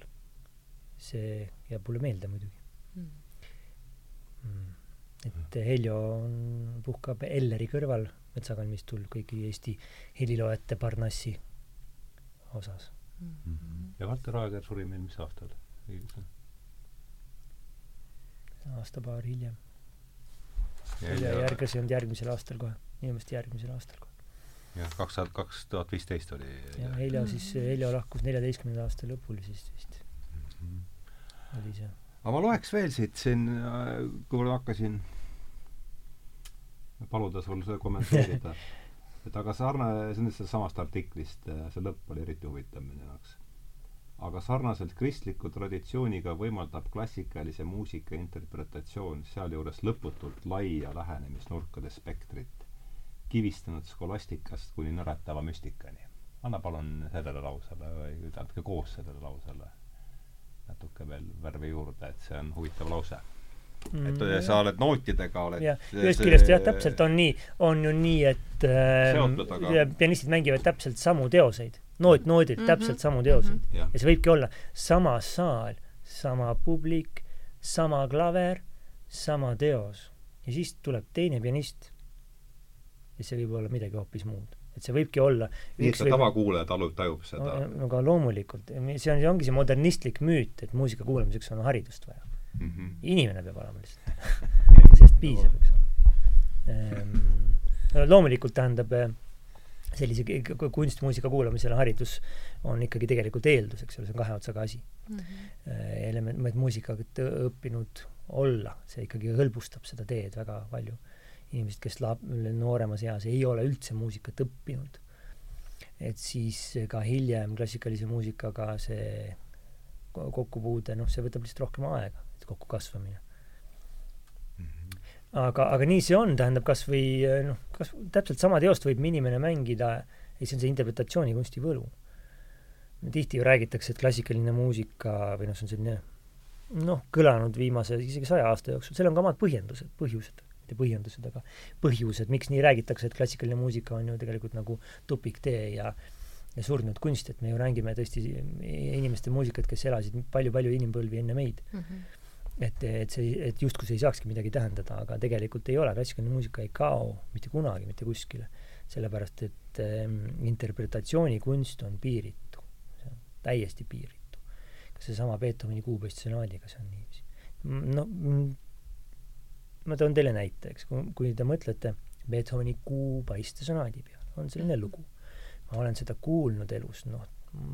see jääb mulle meelde muidugi mm.. Mm. Et Heljo on, puhkab Elleri kõrval metsakalmistul kõigi Eesti heliloojate Parnassi osas mm. -hmm. ja Valter Aeger suri meil mis aastal? aasta-paar hiljem. ja järgnes ei olnud järgmisel aastal kohe, meelest järgmisel aastal kohe. jah, kaks tuhat, kaks tuhat viisteist oli. jah, Heljo siis, Heljo lahkus neljateistkümnenda aasta lõpul siis vist mm. -hmm. oli see. Aga ma loeks veel siit siin, kui ma hakkasin paluda sul seda kommenteerida et aga sarnane, see on sellest samast artiklist, see lõpp oli eriti huvitav minu jaoks. aga sarnaselt kristliku traditsiooniga võimaldab klassikalise muusika interpretatsioon sealjuures lõputult laia lähenemisnurkade spektrit, kivistanud skolastikast kuni nõretava müstikani. anna palun sellele lausele või andke koos sellele lausele natuke veel värvi juurde, et see on huvitav lause et mm, sa oled nootidega, oled jah, ühest küljest jah, täpselt on nii, on ju nii, et äh, pianistid mängivad täpselt samu teoseid, noot noodilt mm -hmm. täpselt samu teoseid mm. -hmm. ja see võibki olla sama saal, sama publik, sama klaver, sama teos. ja siis tuleb teine pianist ja see võib olla midagi hoopis muud. Et see võibki olla nii, et ka tavakuulaja talub, tajub seda? no aga loomulikult, see on, see ongi see modernistlik müüt, et muusika kuulamiseks on haridust vaja mm. -hmm. inimene peab olema lihtsalt sellest piisab, eks ole ehm,. loomulikult tähendab eh, sellise kunstmuusika kuulamisele haridus on ikkagi tegelikult eeldus, eks ole, see on kahe otsaga asi mm. -hmm. element, muusikaga õppinud olla, see ikkagi hõlbustab seda teed väga palju. Inimesed, kes lap-, nooremas eas ei ole üldse muusikat õppinud, et siis ka hiljem klassikalise muusikaga see kokkupuude, noh, see võtab lihtsalt rohkem aega kokkukasvamine mm. -hmm. aga, aga nii see on, tähendab kas või noh, kas täpselt sama teost võib inimene mängida ja see on see interpretatsioonikunsti võlu. tihti ju räägitakse, et klassikaline muusika või noh, see on selline noh, kõlanud viimase isegi saja aasta jooksul, seal on ka omad põhjendused, põhjused, mitte põhjendused, aga põhjused, miks nii räägitakse, et klassikaline muusika on ju tegelikult nagu tupiktee ja ja surnud kunst, et me ju mängime tõesti inimeste muusikat, kes elasid palju-palju inimpõlvi enne meid mm. -hmm et, et see, et justkui see ei saakski midagi tähendada, aga tegelikult ei ole, klassikaline muusika ei kao mitte kunagi mitte kuskile. sellepärast, et ähm, interpretatsioonikunst on piiritu, see on täiesti piiritu. kas seesama Beethoveni kuupäistsonaadiga, see on niiviisi. no ma toon teile näite, eks, kui, kui te mõtlete Beethoveni kuupaistesonaadi peale, on selline lugu. ma olen seda kuulnud elus, noh,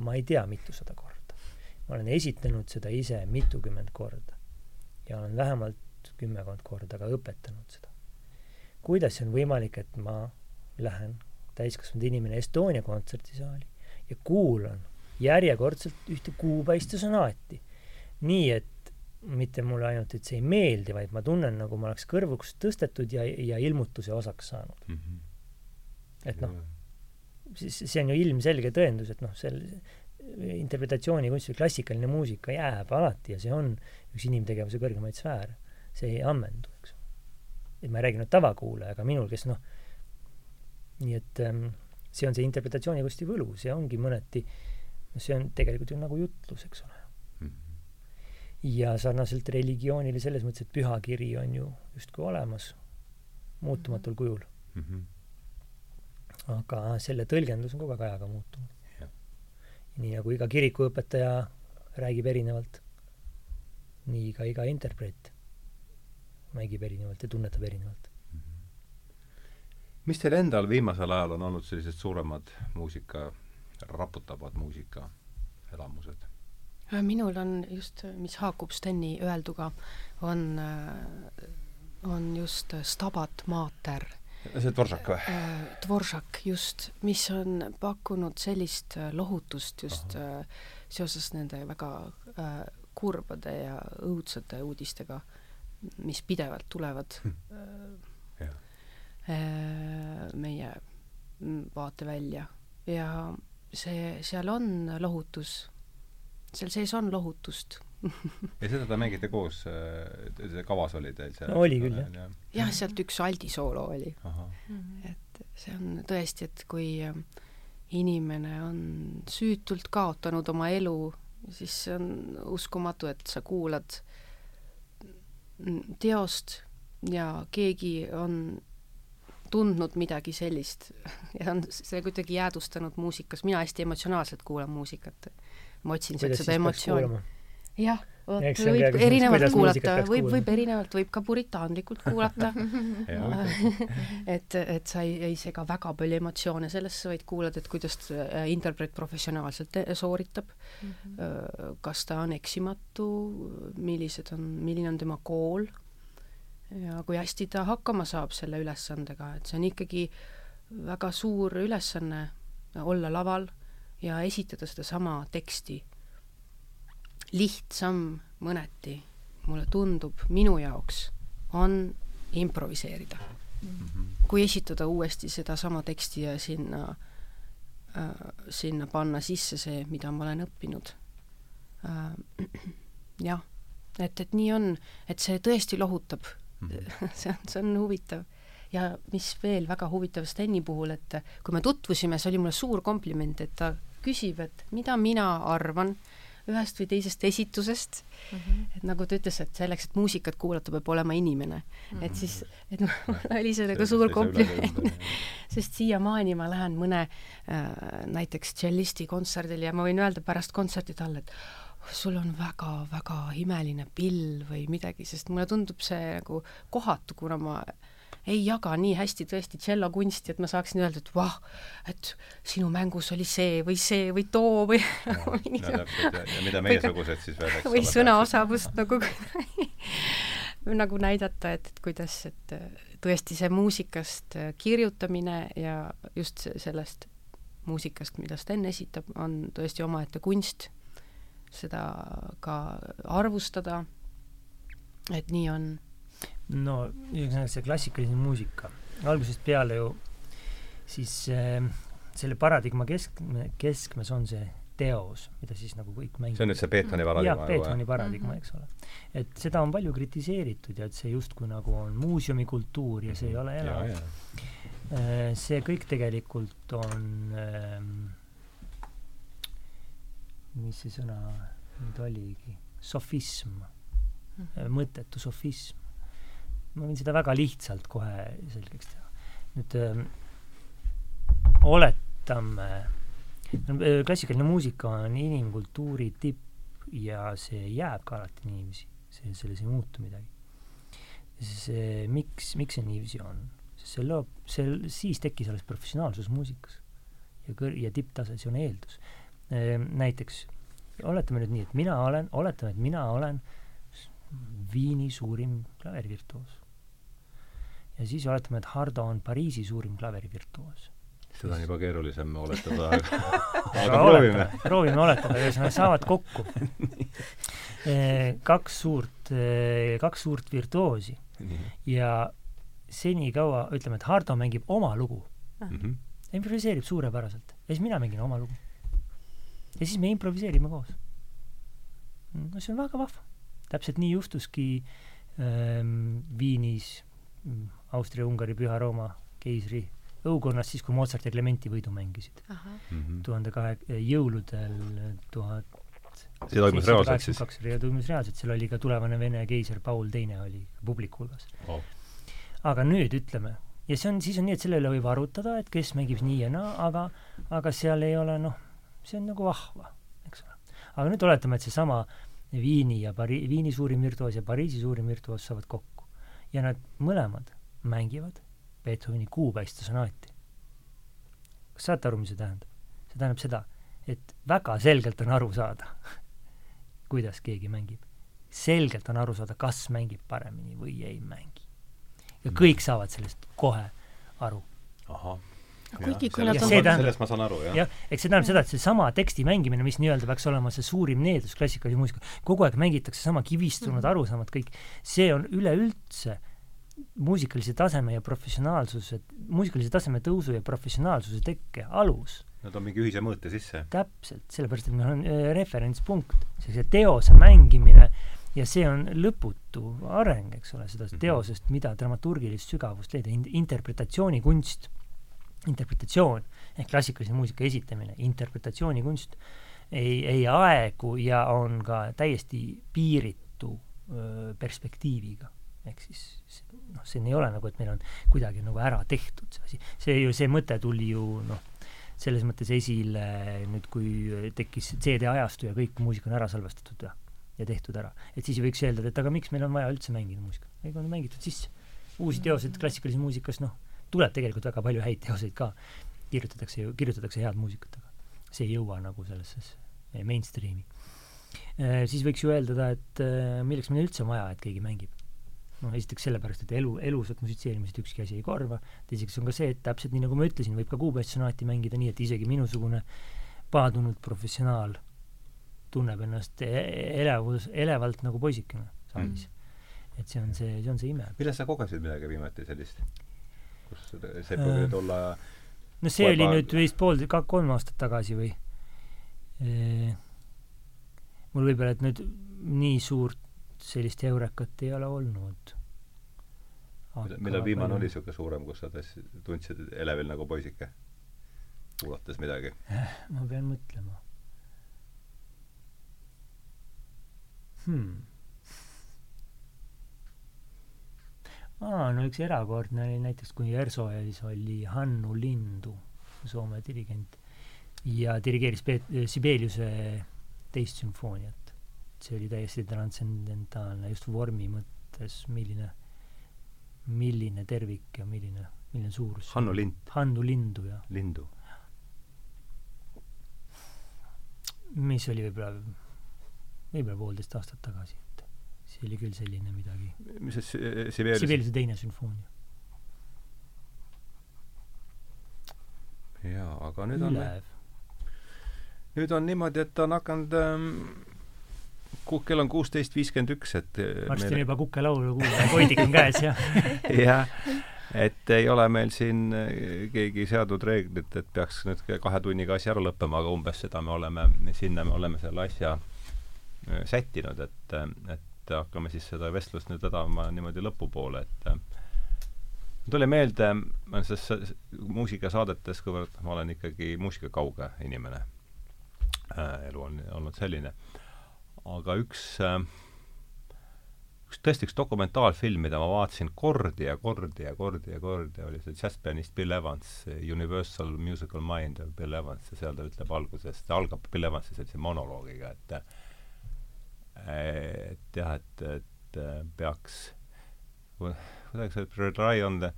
ma ei tea, mitusada korda. ma olen esitlenud seda ise mitukümmend korda ja olen vähemalt kümmekond korda ka õpetanud seda. kuidas on võimalik, et ma lähen, täiskasvanud inimene, Estonia kontserdisaali ja kuulan järjekordselt ühte kuupäiste sonaati. nii, et mitte mulle ainult, et see ei meeldi, vaid ma tunnen, nagu ma oleks kõrvuks tõstetud ja, ja ilmutuse osaks saanud mm. -hmm. et noh, siis see on ju ilmselge tõendus, et noh, sel interpretatsioonikunst või klassikaline muusika jääb alati ja see on üks inimtegevuse kõrgemaid sfääre. see ei ammendu, eks. et ma ei räägi nüüd tavakuulajaga, minul, kes noh, nii et ähm, see on see interpretatsioonikunsti võlu, see ongi mõneti, no see on tegelikult ju nagu jutlus, eks ole. Ja sarnaselt religioonile selles mõttes, et pühakiri on ju justkui olemas muutumatul kujul mm. -hmm. aga selle tõlgendus on kogu aeg ajaga muutunud nii nagu iga kirikuõpetaja räägib erinevalt, nii ka iga interpreet mängib erinevalt ja tunnetab erinevalt. mis teil endal viimasel ajal on olnud sellised suuremad muusika, raputavad muusikaelamused? Minul on just, mis haakub Steni öelduga, on, on just Stabat Mater see Dvoržak või? Äh, Dvoržak, just, mis on pakkunud sellist äh, lohutust just Aha. Äh, seoses nende väga kurbade ja õudsate uudistega, mis pidevalt tulevad hm. äh, meie vaatevälja ja see, seal on lohutus seal sees on lohutust ja seda te mängite koos, see kavas oli teil seal? oli küll, jah. jah, sealt üks aldisoolo oli. Mhm. et see on tõesti, et kui äh, inimene on süütult kaotanud oma elu, siis see on uskumatu, et sa kuulad teost ja keegi on tundnud midagi sellist ja on see kuidagi jäädvustanud muusikas, mina hästi emotsionaalselt kuulan muusikat. Ma otsin sealt seda emotsiooni. jah, vot võib erinevalt kuulata, võib, võib erinevalt, võib ka puritaanlikult kuulata. Et, et sa ei, ei sega väga palju emotsioone sellesse, vaid kuulad, et kuidas äh, interpreet professionaalselt sooritab. Mm, -hmm. kas ta on eksimatu, millised on, milline on tema kool ja kui hästi ta hakkama saab selle ülesandega, et see on ikkagi väga suur ülesanne olla laval ja esitada sedasama teksti. lihtsam mõneti, mulle tundub, minu jaoks, on improviseerida mm. -hmm. kui esitada uuesti sedasama teksti ja sinna äh,, sinna panna sisse see, mida ma olen õppinud äh,. jah, et, et nii on, et see tõesti lohutab Mhm. see on, see on huvitav. ja mis veel väga huvitav Steni puhul, et kui me tutvusime, see oli mulle suur kompliment, et ta küsib, et mida mina arvan ühest või teisest esitusest mm, -hmm. et nagu ta ütles, et selleks, et muusikat kuulata, peab olema inimene mm. -hmm. et siis, et mul oli see nagu suur kompliment, sest siiamaani ma lähen mõne äh, näiteks tšellisti kontserdile ja ma võin öelda pärast kontserti talle, et sul on väga-väga imeline pill või midagi, sest mulle tundub see nagu kohatu, kuna ma ei jaga nii hästi tõesti tšellokunsti, et ma saaksin öelda, et vah, et sinu mängus oli see või see või too või ja, no, täpselt, ja, ja mida meiesugused siis veel, eks või sõnaosavust nagu nagu näidata, et, et kuidas, et tõesti see muusikast kirjutamine ja just sellest muusikast, mida Sten esitab, on tõesti omaette kunst. Seda ka arvustada, et nii on. No ühesõnaga see klassikaline muusika, algusest peale ju siis äh, selle paradigma kesk, keskmes on see teos, mida siis nagu kõik mängivad. see on nüüd see Beethoveni paradigma? jah, Beethoveni paradigma, eks ole. et seda on palju kritiseeritud ja et see justkui nagu on muuseumikultuur ja see ei ole elav. Äh, see kõik tegelikult on ähm, mis see sõna nüüd oligi, sofism mm., mõttetu sofism. Ma võin seda väga lihtsalt kohe selgeks teha. nüüd öö, ähm, oletame, äh, klassikaline muusika on inimkultuuri tipp ja see jääb ka alati niiviisi, see, selles ei muutu midagi. see, miks, miks see niiviisi on? see loob, see, siis tekkis alles professionaalsus muusikas ja kõr-, ja tipptase, see on eeldus Ehm, näiteks oletame nüüd nii, et mina olen, oletame, et mina olen Viini suurim klaverivirtuoos. Ja siis oletame, et Hardo on Pariisi suurim klaverivirtuoos. seda on juba keerulisem oletada, aga, aga proovime. proovime oletada, ühesõnaga saavad kokku ehm, kaks suurt, ehm, kaks suurt virtuoosi ja senikaua, ütleme, et Hardo mängib oma lugu mm, -hmm. improviseerib suurepäraselt ja siis mina mängin oma lugu ja siis me improviseerime koos. no see on väga vahva. täpselt nii juhtuski ähm, Viinis Austria-Ungari Püha Rooma keisri õukonnas siis, kui Mozart ja Clementi võidu mängisid. Mhm. tuhande kahe, jõuludel tuhat see toimus reaalselt siis? see toimus reaalselt, seal oli ka tulevane Vene keiser Paul Teine oli publiku hulgas oh.. aga nüüd ütleme, ja see on, siis on nii, et selle üle võib arutada, et kes mängib nii ja naa, aga, aga seal ei ole noh, see on nagu vahva, eks ole. aga nüüd oletame, et seesama Viini ja Pari-, Viini suurim virtuoos ja Pariisi suurim virtuoos saavad kokku ja nad mõlemad mängivad Beethoveni kuupäiste sonaati. kas saate aru, mis see tähendab? see tähendab seda, et väga selgelt on aru saada, kuidas keegi mängib. selgelt on aru saada, kas mängib paremini või ei mängi. ja kõik saavad sellest kohe aru. ahah kuigi kui nad on sellest ma saan aru, jah. jah, eks see tähendab seda, et seesama teksti mängimine, mis nii-öelda peaks olema see suurim needus klassikalise muusika, kogu aeg mängitakse sama kivistunud mm -hmm. arusaamat, kõik, see on üleüldse muusikalise taseme ja professionaalsuse, muusikalise taseme tõusu ja professionaalsuse tekke alus. Nad on mingi ühise mõõte sisse. täpselt, sellepärast et meil on äh, referentspunkt, sellise teose mängimine ja see on lõputu areng, eks ole, sellest Mhm. teosest, mida dramaturgilist sügavust leida in-, interpretatsioonikunst, interpretatsioon ehk klassikalise muusika esitamine, interpretatsioonikunst ei, ei aegu ja on ka täiesti piiritu öö, perspektiiviga. Ehk siis noh, siin ei ole nagu, et meil on kuidagi nagu ära tehtud see asi. see ju, see mõte tuli ju noh, selles mõttes esile nüüd, kui tekkis CD-ajastu ja kõik muusika on ära salvestatud ja, ja tehtud ära. et siis võiks eeldada, et aga miks meil on vaja üldse mängida muusikat. ega on mängitud sisse. uusi teoseid klassikalises muusikas, noh, tuleb tegelikult väga palju häid teoseid ka. kirjutatakse ju, kirjutatakse head muusikat, aga see ei jõua nagu sellesse mainstream'i. siis võiks ju eeldada, et äh, milleks meil üldse on vaja, et keegi mängib. Noh, esiteks sellepärast, et elu, elusat musitseerimist ükski asi ei korva, teiseks on ka see, et täpselt nii, nagu ma ütlesin, võib ka kuupäevsonaati mängida nii, et isegi minusugune paadunud professionaal tunneb ennast e- elevus, elevalt nagu poisikene saalis mm.. et see on see, see on see ime. millal sa kogesid midagi viimati sellist? kus see Äh. võib olla no see oli nüüd vist pool, ka kolm aastat tagasi või mul võib-olla, et nüüd nii suurt sellist eurekat ei ole olnud. millal viimane oli niisugune suurem, kus sa tundsid elevil nagu poisike? kuulates midagi? ma pean mõtlema hmm.. aa, no üks erakordne oli näiteks, kui Ersoes oli Hannu Lindu, Soome dirigent, ja dirigeeris Peet-, Sibeliuse teist sümfooniat. See oli täiesti transcendentaalne just vormi mõttes, milline, milline tervik ja milline, milline suurus. Hannu Lind. Hannu Lindu, jah. Lindu. mis oli võib-olla, võib-olla poolteist aastat tagasi, et see oli küll selline midagi. mis see Si- Sibelius Sibeliuse teine sümfoonia. jaa, aga nüüd on ülev. nüüd on niimoodi, et ta on hakanud ähm, kell on kuusteist viiskümmend üks, et äh, varsti on juba kukelaulu kuulda koidik on käes ja jah, et ei ole meil siin äh, keegi seadnud reeglit, et peaks nüüd kahe tunniga asi ära lõppema, aga umbes seda me oleme, sinna me oleme selle asja äh, sättinud, et, et hakkame siis seda vestlust nüüd vedama niimoodi lõpupoole, et tuli meelde, selles muusikasaadetes, kuivõrd ma olen ikkagi muusikakauge inimene. Elu on olnud selline, aga üks äh, üks tõesti üks dokumentaalfilm, mida ma vaatasin kordi ja kordi ja kordi ja kordi, oli see džässpianist Bill Evans, Universal Musical Mind of Bill Evans ja seal ta ütleb alguses, ta algab Bill Evansi sellise monoloogiga, et et jah, et, et peaks kuidagi see rely on the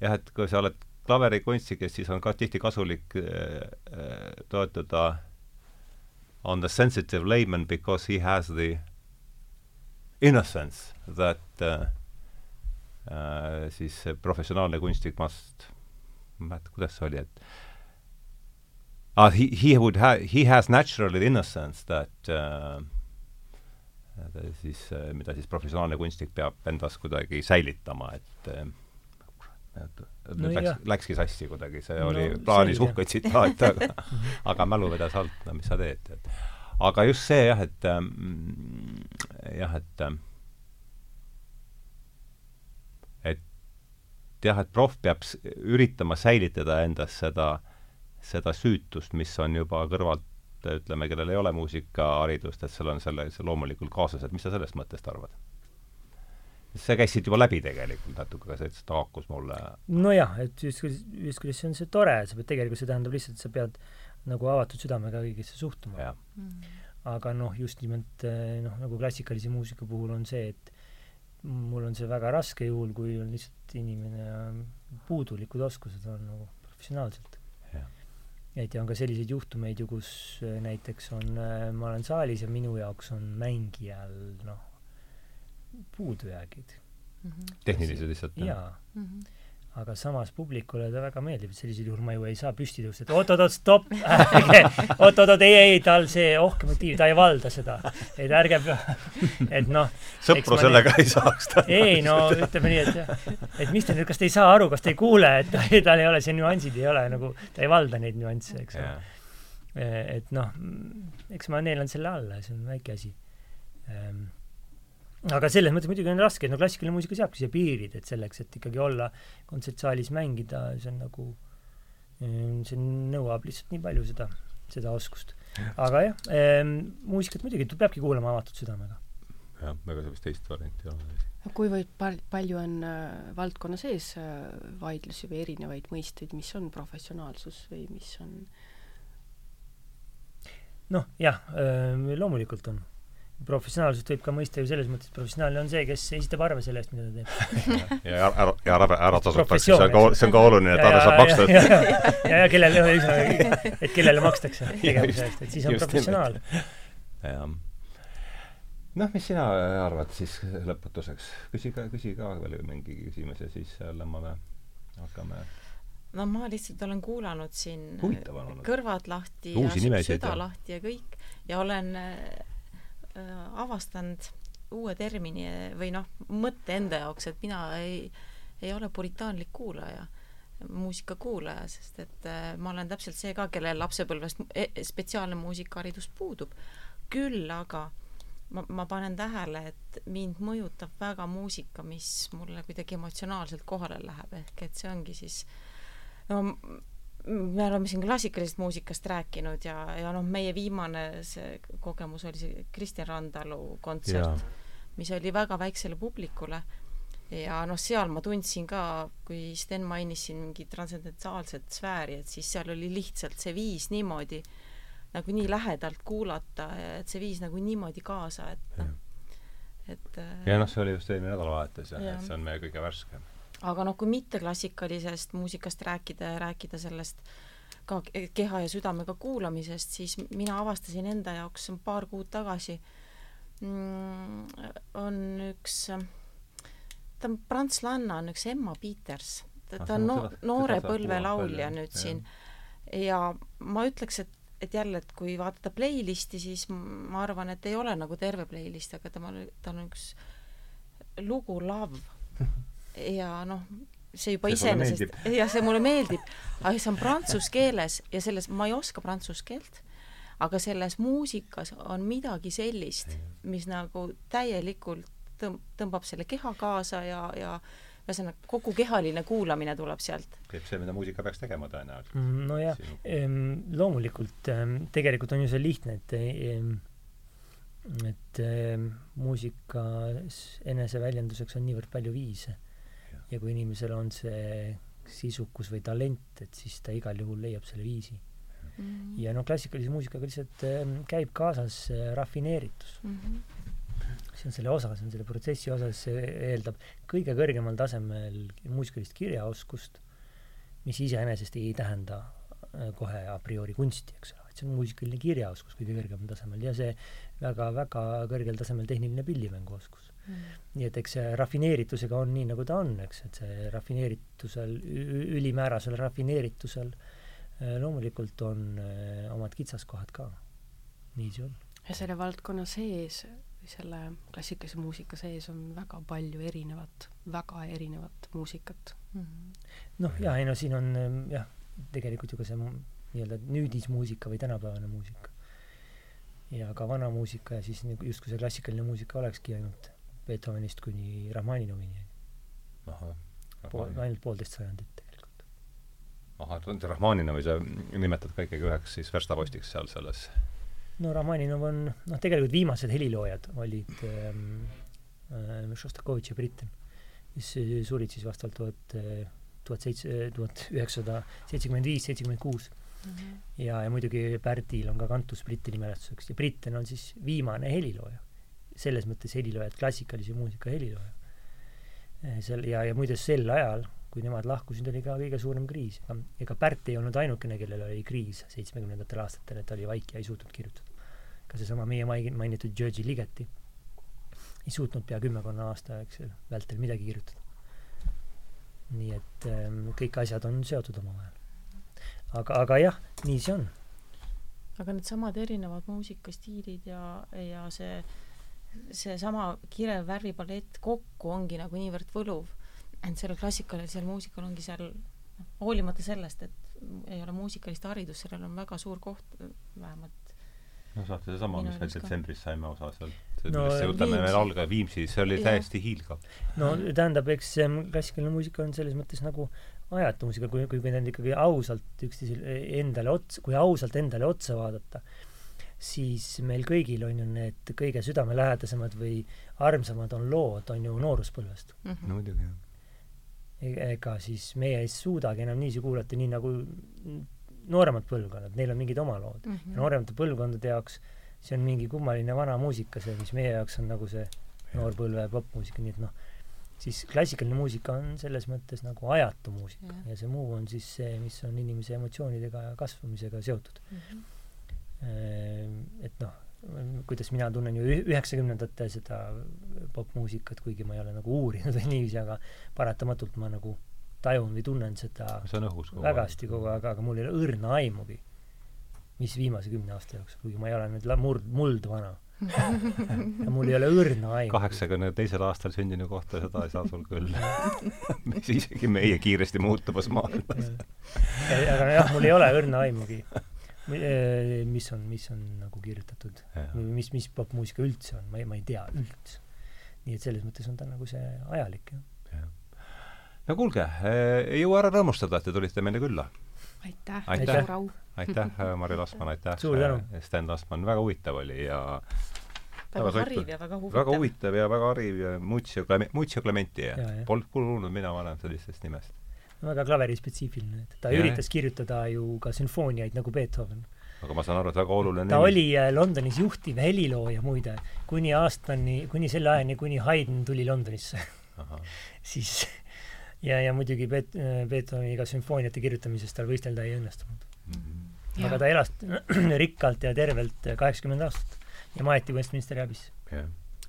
jah, et kui sa oled klaverikunstnik, siis on ka tihti kasulik äh, äh, toetuda on the sensitive layman because he has the innocence that uh, uh, siis professionaalne kunstnik must ma ei mäleta, kuidas see oli, et ah, he, he would ha-, he has naturally the innocence that uh, siis uh,, mida siis professionaalne kunstnik peab endas kuidagi säilitama, et uh, et No läks läkski sassi kuidagi, see No oli plaanis uhke tsitaat, aga aga mälu vedas alt, no mis sa teed, et aga just see jah, et ähm, jah, et et jah, et proff peab üritama säilitada endas seda, seda süütust, mis on juba kõrvalt, ütleme, kellel ei ole muusikaharidust, et seal on selle, see loomulikult kaasas, et mis sa sellest mõttest arvad? See käis siit juba läbi tegelikult natuke, aga see ta haakus mulle nojah, et justkui, justkui see on see tore, sa pead, tegelikult see tähendab lihtsalt, et sa pead nagu avatud südamega kõigesse suhtuma. jah, aga noh, just nimelt eh, noh, nagu klassikalise muusika puhul on see, et mul on see väga raske juhul, kui on lihtsalt inimene puudulikud oskused on nagu professionaalselt. et ja on ka selliseid juhtumeid ju, kus eh, näiteks on, ma olen saalis ja minu jaoks on mängijal noh, puudujäägid. tehnilised lihtsalt jaa, aga samas publikule ta väga meeldib, et sellisel juhul ma ju ei saa püsti tõusta, et oot-oot-oot, stopp oot-oot-oot, ei, ei, tal see ohke motiiv, ta ei valda seda. et ärge, et noh. sõpru sellega nii... ei saaks ta. ei no ütleme nii, et, et mis te nüüd, kas te ei saa aru, kas te ei kuule, et tal ei ole, see nüansid ei ole nagu, ta ei valda neid nüansse, eks ole. et noh, eks ma neelan selle alla see on väike asi ehm, aga selles mõttes muidugi on raske, no klassikaline muusika seabki siia piirid, et selleks, et ikkagi olla kontsertsaalis mängida, see on nagu, ehm, see nõuab lihtsalt nii palju seda, seda oskust. aga jah ähm,, muusikat muidugi peabki kuulama avatud südamega. jah, ega seal vist teist varianti ei ole. kuivõrd pal-, palju on äh, valdkonna sees äh, vaidlusi või erinevaid mõisteid, mis on professionaalsus või mis on noh, jah äh,, loomulikult on professionaalsust võib ka mõista ju selles mõttes, et professionaalne on see, kes esitab arve selle eest, mida ta teeb. ja ära, ja ära, ära tasutakse, see on ka, see on ka oluline, et arve saab maksta. ja, ja, ja, ja kellele, et kellele makstakse tegevuse eest, et siis on professionaal. jah. noh, mis sina arvad siis lõpetuseks? küsi ka, küsi ka veel mingi küsimus ja siis lähme, hakkame no ma lihtsalt olen kuulanud siin kõrvad lahti Uusi ja süda lahti ja kõik ja olen Äh, avastanud uue termini või noh, mõtte enda jaoks, et mina ei, ei ole puritaanlik kuulaja, muusikakuulaja, sest et äh, ma olen täpselt see ka, kellel lapsepõlvest e spetsiaalne muusikaharidus puudub. küll aga ma, ma panen tähele, et mind mõjutab väga muusika, mis mulle kuidagi emotsionaalselt kohale läheb, ehk et see ongi siis no me oleme siin klassikalisest muusikast rääkinud ja, ja noh, meie viimane see kogemus oli see Kristjan Randalu kontsert, mis oli väga väiksele publikule. Ja noh, seal ma tundsin ka, kui Sten mainis siin mingit transcendentaalset sfääri, et siis seal oli lihtsalt see viis niimoodi nagu nii lähedalt kuulata, et see viis nagu niimoodi kaasa, et noh, et ja noh, see oli just eelmine nädalavahetus ja, ja see on meie kõige värskem aga noh, kui mitte klassikalisest muusikast rääkida ja rääkida sellest ka keha ja südamega kuulamisest, siis mina avastasin enda jaoks paar kuud tagasi mm, on üks, ta on prantslanna, on üks Emma Peters, ta, ta on no, noore põlve laulja nüüd siin. Ja ma ütleks, et et jälle, et kui vaadata playlisti, siis ma arvan, et ei ole nagu terve playlist, aga temal, tal on üks lugu Love ja noh, see juba iseenesest, jah, see mulle meeldib, aga see on prantsuse keeles ja selles, ma ei oska prantsuse keelt, aga selles muusikas on midagi sellist, mis nagu täielikult tõmb-, tõmbab selle keha kaasa ja, ja ühesõnaga, kogu kehaline kuulamine tuleb sealt. teeb see, mida muusika peaks tegema tõenäoliselt. Mm, nojah, loomulikult tegelikult on ju see lihtne, et et muusikas eneseväljenduseks on niivõrd palju viise ja kui inimesel on see sisukus või talent, et siis ta igal juhul leiab selle viisi mm. -hmm. ja noh, klassikalise muusikaga lihtsalt äh, käib kaasas äh, rafineeritus mm. -hmm. see on selle osa, see on selle protsessi osa, see eeldab kõige kõrgemal tasemel muusikalist kirjaoskust, mis iseenesest ei tähenda äh, kohe a priori kunsti, eks ole, vaid see on muusikaline kirjaoskus kõige kõrgemal tasemel ja see väga-väga kõrgel tasemel tehniline pillimänguoskus. Nii et eks see rafineeritusega on nii, nagu ta on, eks, et see rafineeritusel, ülimäärasel rafineeritusel äh, loomulikult on äh, omad kitsaskohad ka. nii see on. ja selle valdkonna sees, selle klassikalise muusika sees on väga palju erinevat, väga erinevat muusikat mm -hmm.. noh, jaa, ei no siin on ähm, jah, tegelikult ju ka see nii-öelda nüüdismuusika või tänapäevane muusika ja ka vana muusika ja siis nagu justkui see klassikaline muusika olekski ainult Beethovenist kuni Rahmaninovini. pool, ainult poolteist sajandit tegelikult. ahah, Rahmaninovi sa nimetad ka ikkagi üheks siis verstapostiks seal selles? no Rahmaninov on, noh, tegelikult viimased heliloojad olid ähm, äh, Šostakovitš ja Britten, mis surid siis vastavalt tuhat, äh, tuhat seitse, tuhat üheksasada seitsekümmend viis, seitsekümmend kuus. Mhm. ja, ja muidugi Pärtil on ka kantus Britteni mälestuseks ja Britten on siis viimane helilooja selles mõttes heliloojad, klassikalise muusika helilooja. Eh, seal ja, ja muide sel ajal, kui nemad lahkusid, oli ka kõige suurem kriis. ega, ega Pärt ei olnud ainukene, kellel oli kriis seitsmekümnendatel aastatel, et ta oli vaiki ja ei suutnud kirjutada. ka seesama meie mainitud Georgi Ligeti ei suutnud pea kümmekonna aasta, ju, vältel midagi kirjutada. nii et ähm, kõik asjad on seotud omavahel. aga, aga jah, nii see on. aga needsamad erinevad muusikastiilid ja, ja see, seesama kirev värvipalett kokku ongi nagu niivõrd võluv, et sellel klassikalisel muusikal ongi seal noh, hoolimata sellest, et ei ole muusikalist haridust, sellel on väga suur koht, vähemalt no saate seesama, mis me detsembris saime osa sealt, No, Viimsi. veel alga-, Viimsis, see oli Jah. täiesti hiilgav. no tähendab, eks klassikaline muusika on selles mõttes nagu ajatu muusika, kui, kui, nüüd ikkagi ausalt üksteisele endale otsa, kui ausalt endale otsa vaadata, siis meil kõigil on ju need kõige südamelähedasemad või armsamad on lood, on ju nooruspõlvest. mm -hmm. no muidugi, jah. E- ega siis meie ei suudagi enam niiviisi kuulata, nii nagu nooremad põlvkonnad, neil on mingid oma lood. mm ja -hmm. nooremate põlvkondade jaoks see on mingi kummaline vana muusika, see, mis meie jaoks on nagu see noorpõlve popmuusika, nii et noh, siis klassikaline muusika on selles mõttes nagu ajatu muusika Jah. ja see muu on siis see, mis on inimese emotsioonidega ja kasvamisega seotud. Mm -hmm. Et noh, kuidas mina tunnen ju üh- üheksakümnendate seda popmuusikat, kuigi ma ei ole nagu uurinud või niiviisi, aga paratamatult ma nagu tajun või tunnen seda õhus kogu väga hästi kogu aeg, aga mul ei ole õrna aimugi, mis viimase kümne aasta jooksul, kuigi ma ei ole nüüd murd, muldvana. ja mul ei ole õrna aimu. kaheksakümne teisel aastal sündinu kohta seda ei saa sul küll mis isegi meie kiiresti muutuvas maailmas. aga jah, mul ei ole õrna aimugi. Mis on, mis on nagu kirjutatud või mis, mis popmuusika üldse on, ma ei, ma ei tea üldse. nii et selles mõttes on ta nagu see ajalik, jah. no kuulge, ei jõua ära rõõmustada, et te tulite meile külla. aitäh, Aitäh. suur au! aitäh, Mari Lasman, aitäh, Suur tänu. Sten Lasman, väga huvitav oli ja väga Väga hariv ja väga huvitav. väga huvitav ja väga hariv ja Muccio Clem-, Muccio Clementi Jaa, jah. Polnud kuulnud mina varem sellisest nimest. Väga klaverispetsiifiline, et ta Jah. üritas kirjutada ju ka sümfooniaid nagu Beethoven. aga ma saan aru, et väga oluline ta oli äh, Londonis juhtiv helilooja muide, kuni aastani, kuni selle ajani, kuni Haydn tuli Londonisse siis ja, ja muidugi Beet-, Beethoveniga sümfooniate kirjutamises tal võistelda ei õnnestunud. Mhm. aga ta elas rikkalt ja tervelt kaheksakümmend aastat ja maeti Westminsteri abisse.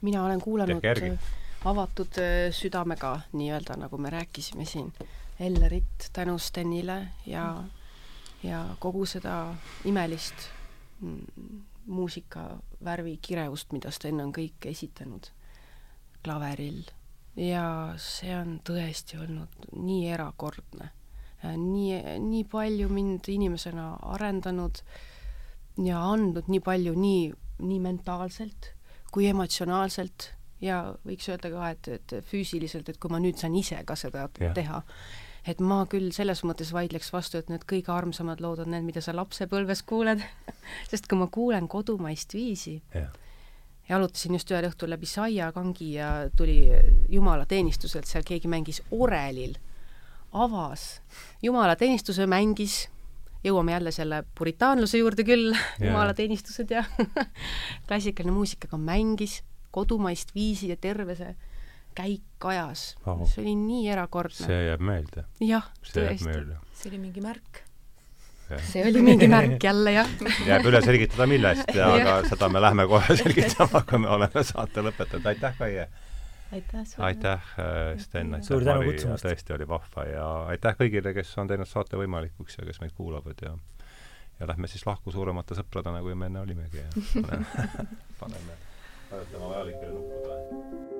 mina olen kuulanud äh, avatud äh, südamega nii-öelda, nagu me rääkisime siin, Ellerit tänu Stenile ja, ja kogu seda imelist mm, muusikavärvi kirevust, mida Sten on kõik esitanud klaveril. ja see on tõesti olnud nii erakordne. nii, nii palju mind inimesena arendanud ja andnud nii palju nii, nii mentaalselt kui emotsionaalselt ja võiks öelda ka, et, et füüsiliselt, et kui ma nüüd saan ise ka seda ja. teha, et ma küll selles mõttes vaidleks vastu, et need kõige armsamad lood on need, mida sa lapsepõlves kuuled. Sest kui ma kuulen kodumaist viisi jah, jalutasin just ühel õhtul läbi Saia kangi ja tuli jumalateenistuselt, seal keegi mängis orelil, avas jumalateenistuse, mängis, jõuame jälle selle puritaanluse juurde küll, jumalateenistused ja klassikaline muusika, aga mängis kodumaist viisi ja terve see käik ajas Vau. see oli nii erakordne. see jääb meelde. jah, tõesti. meelde. see oli mingi märk. see oli mingi märk jälle, jah. jääb üle selgitada, millest, aga seda me lähme kohe selgitama, kui me oleme saate lõpetanud. aitäh, Kaie! aitäh sulle! aitäh, äh, Sten, aitäh, Mari, tõesti oli vahva ja aitäh kõigile, kes on teinud saate võimalikuks ja kes meid kuulavad ja ja lähme siis lahku suuremate sõpradena, kui me enne olimegi ja paneme, paneme vajalikele nuppudele.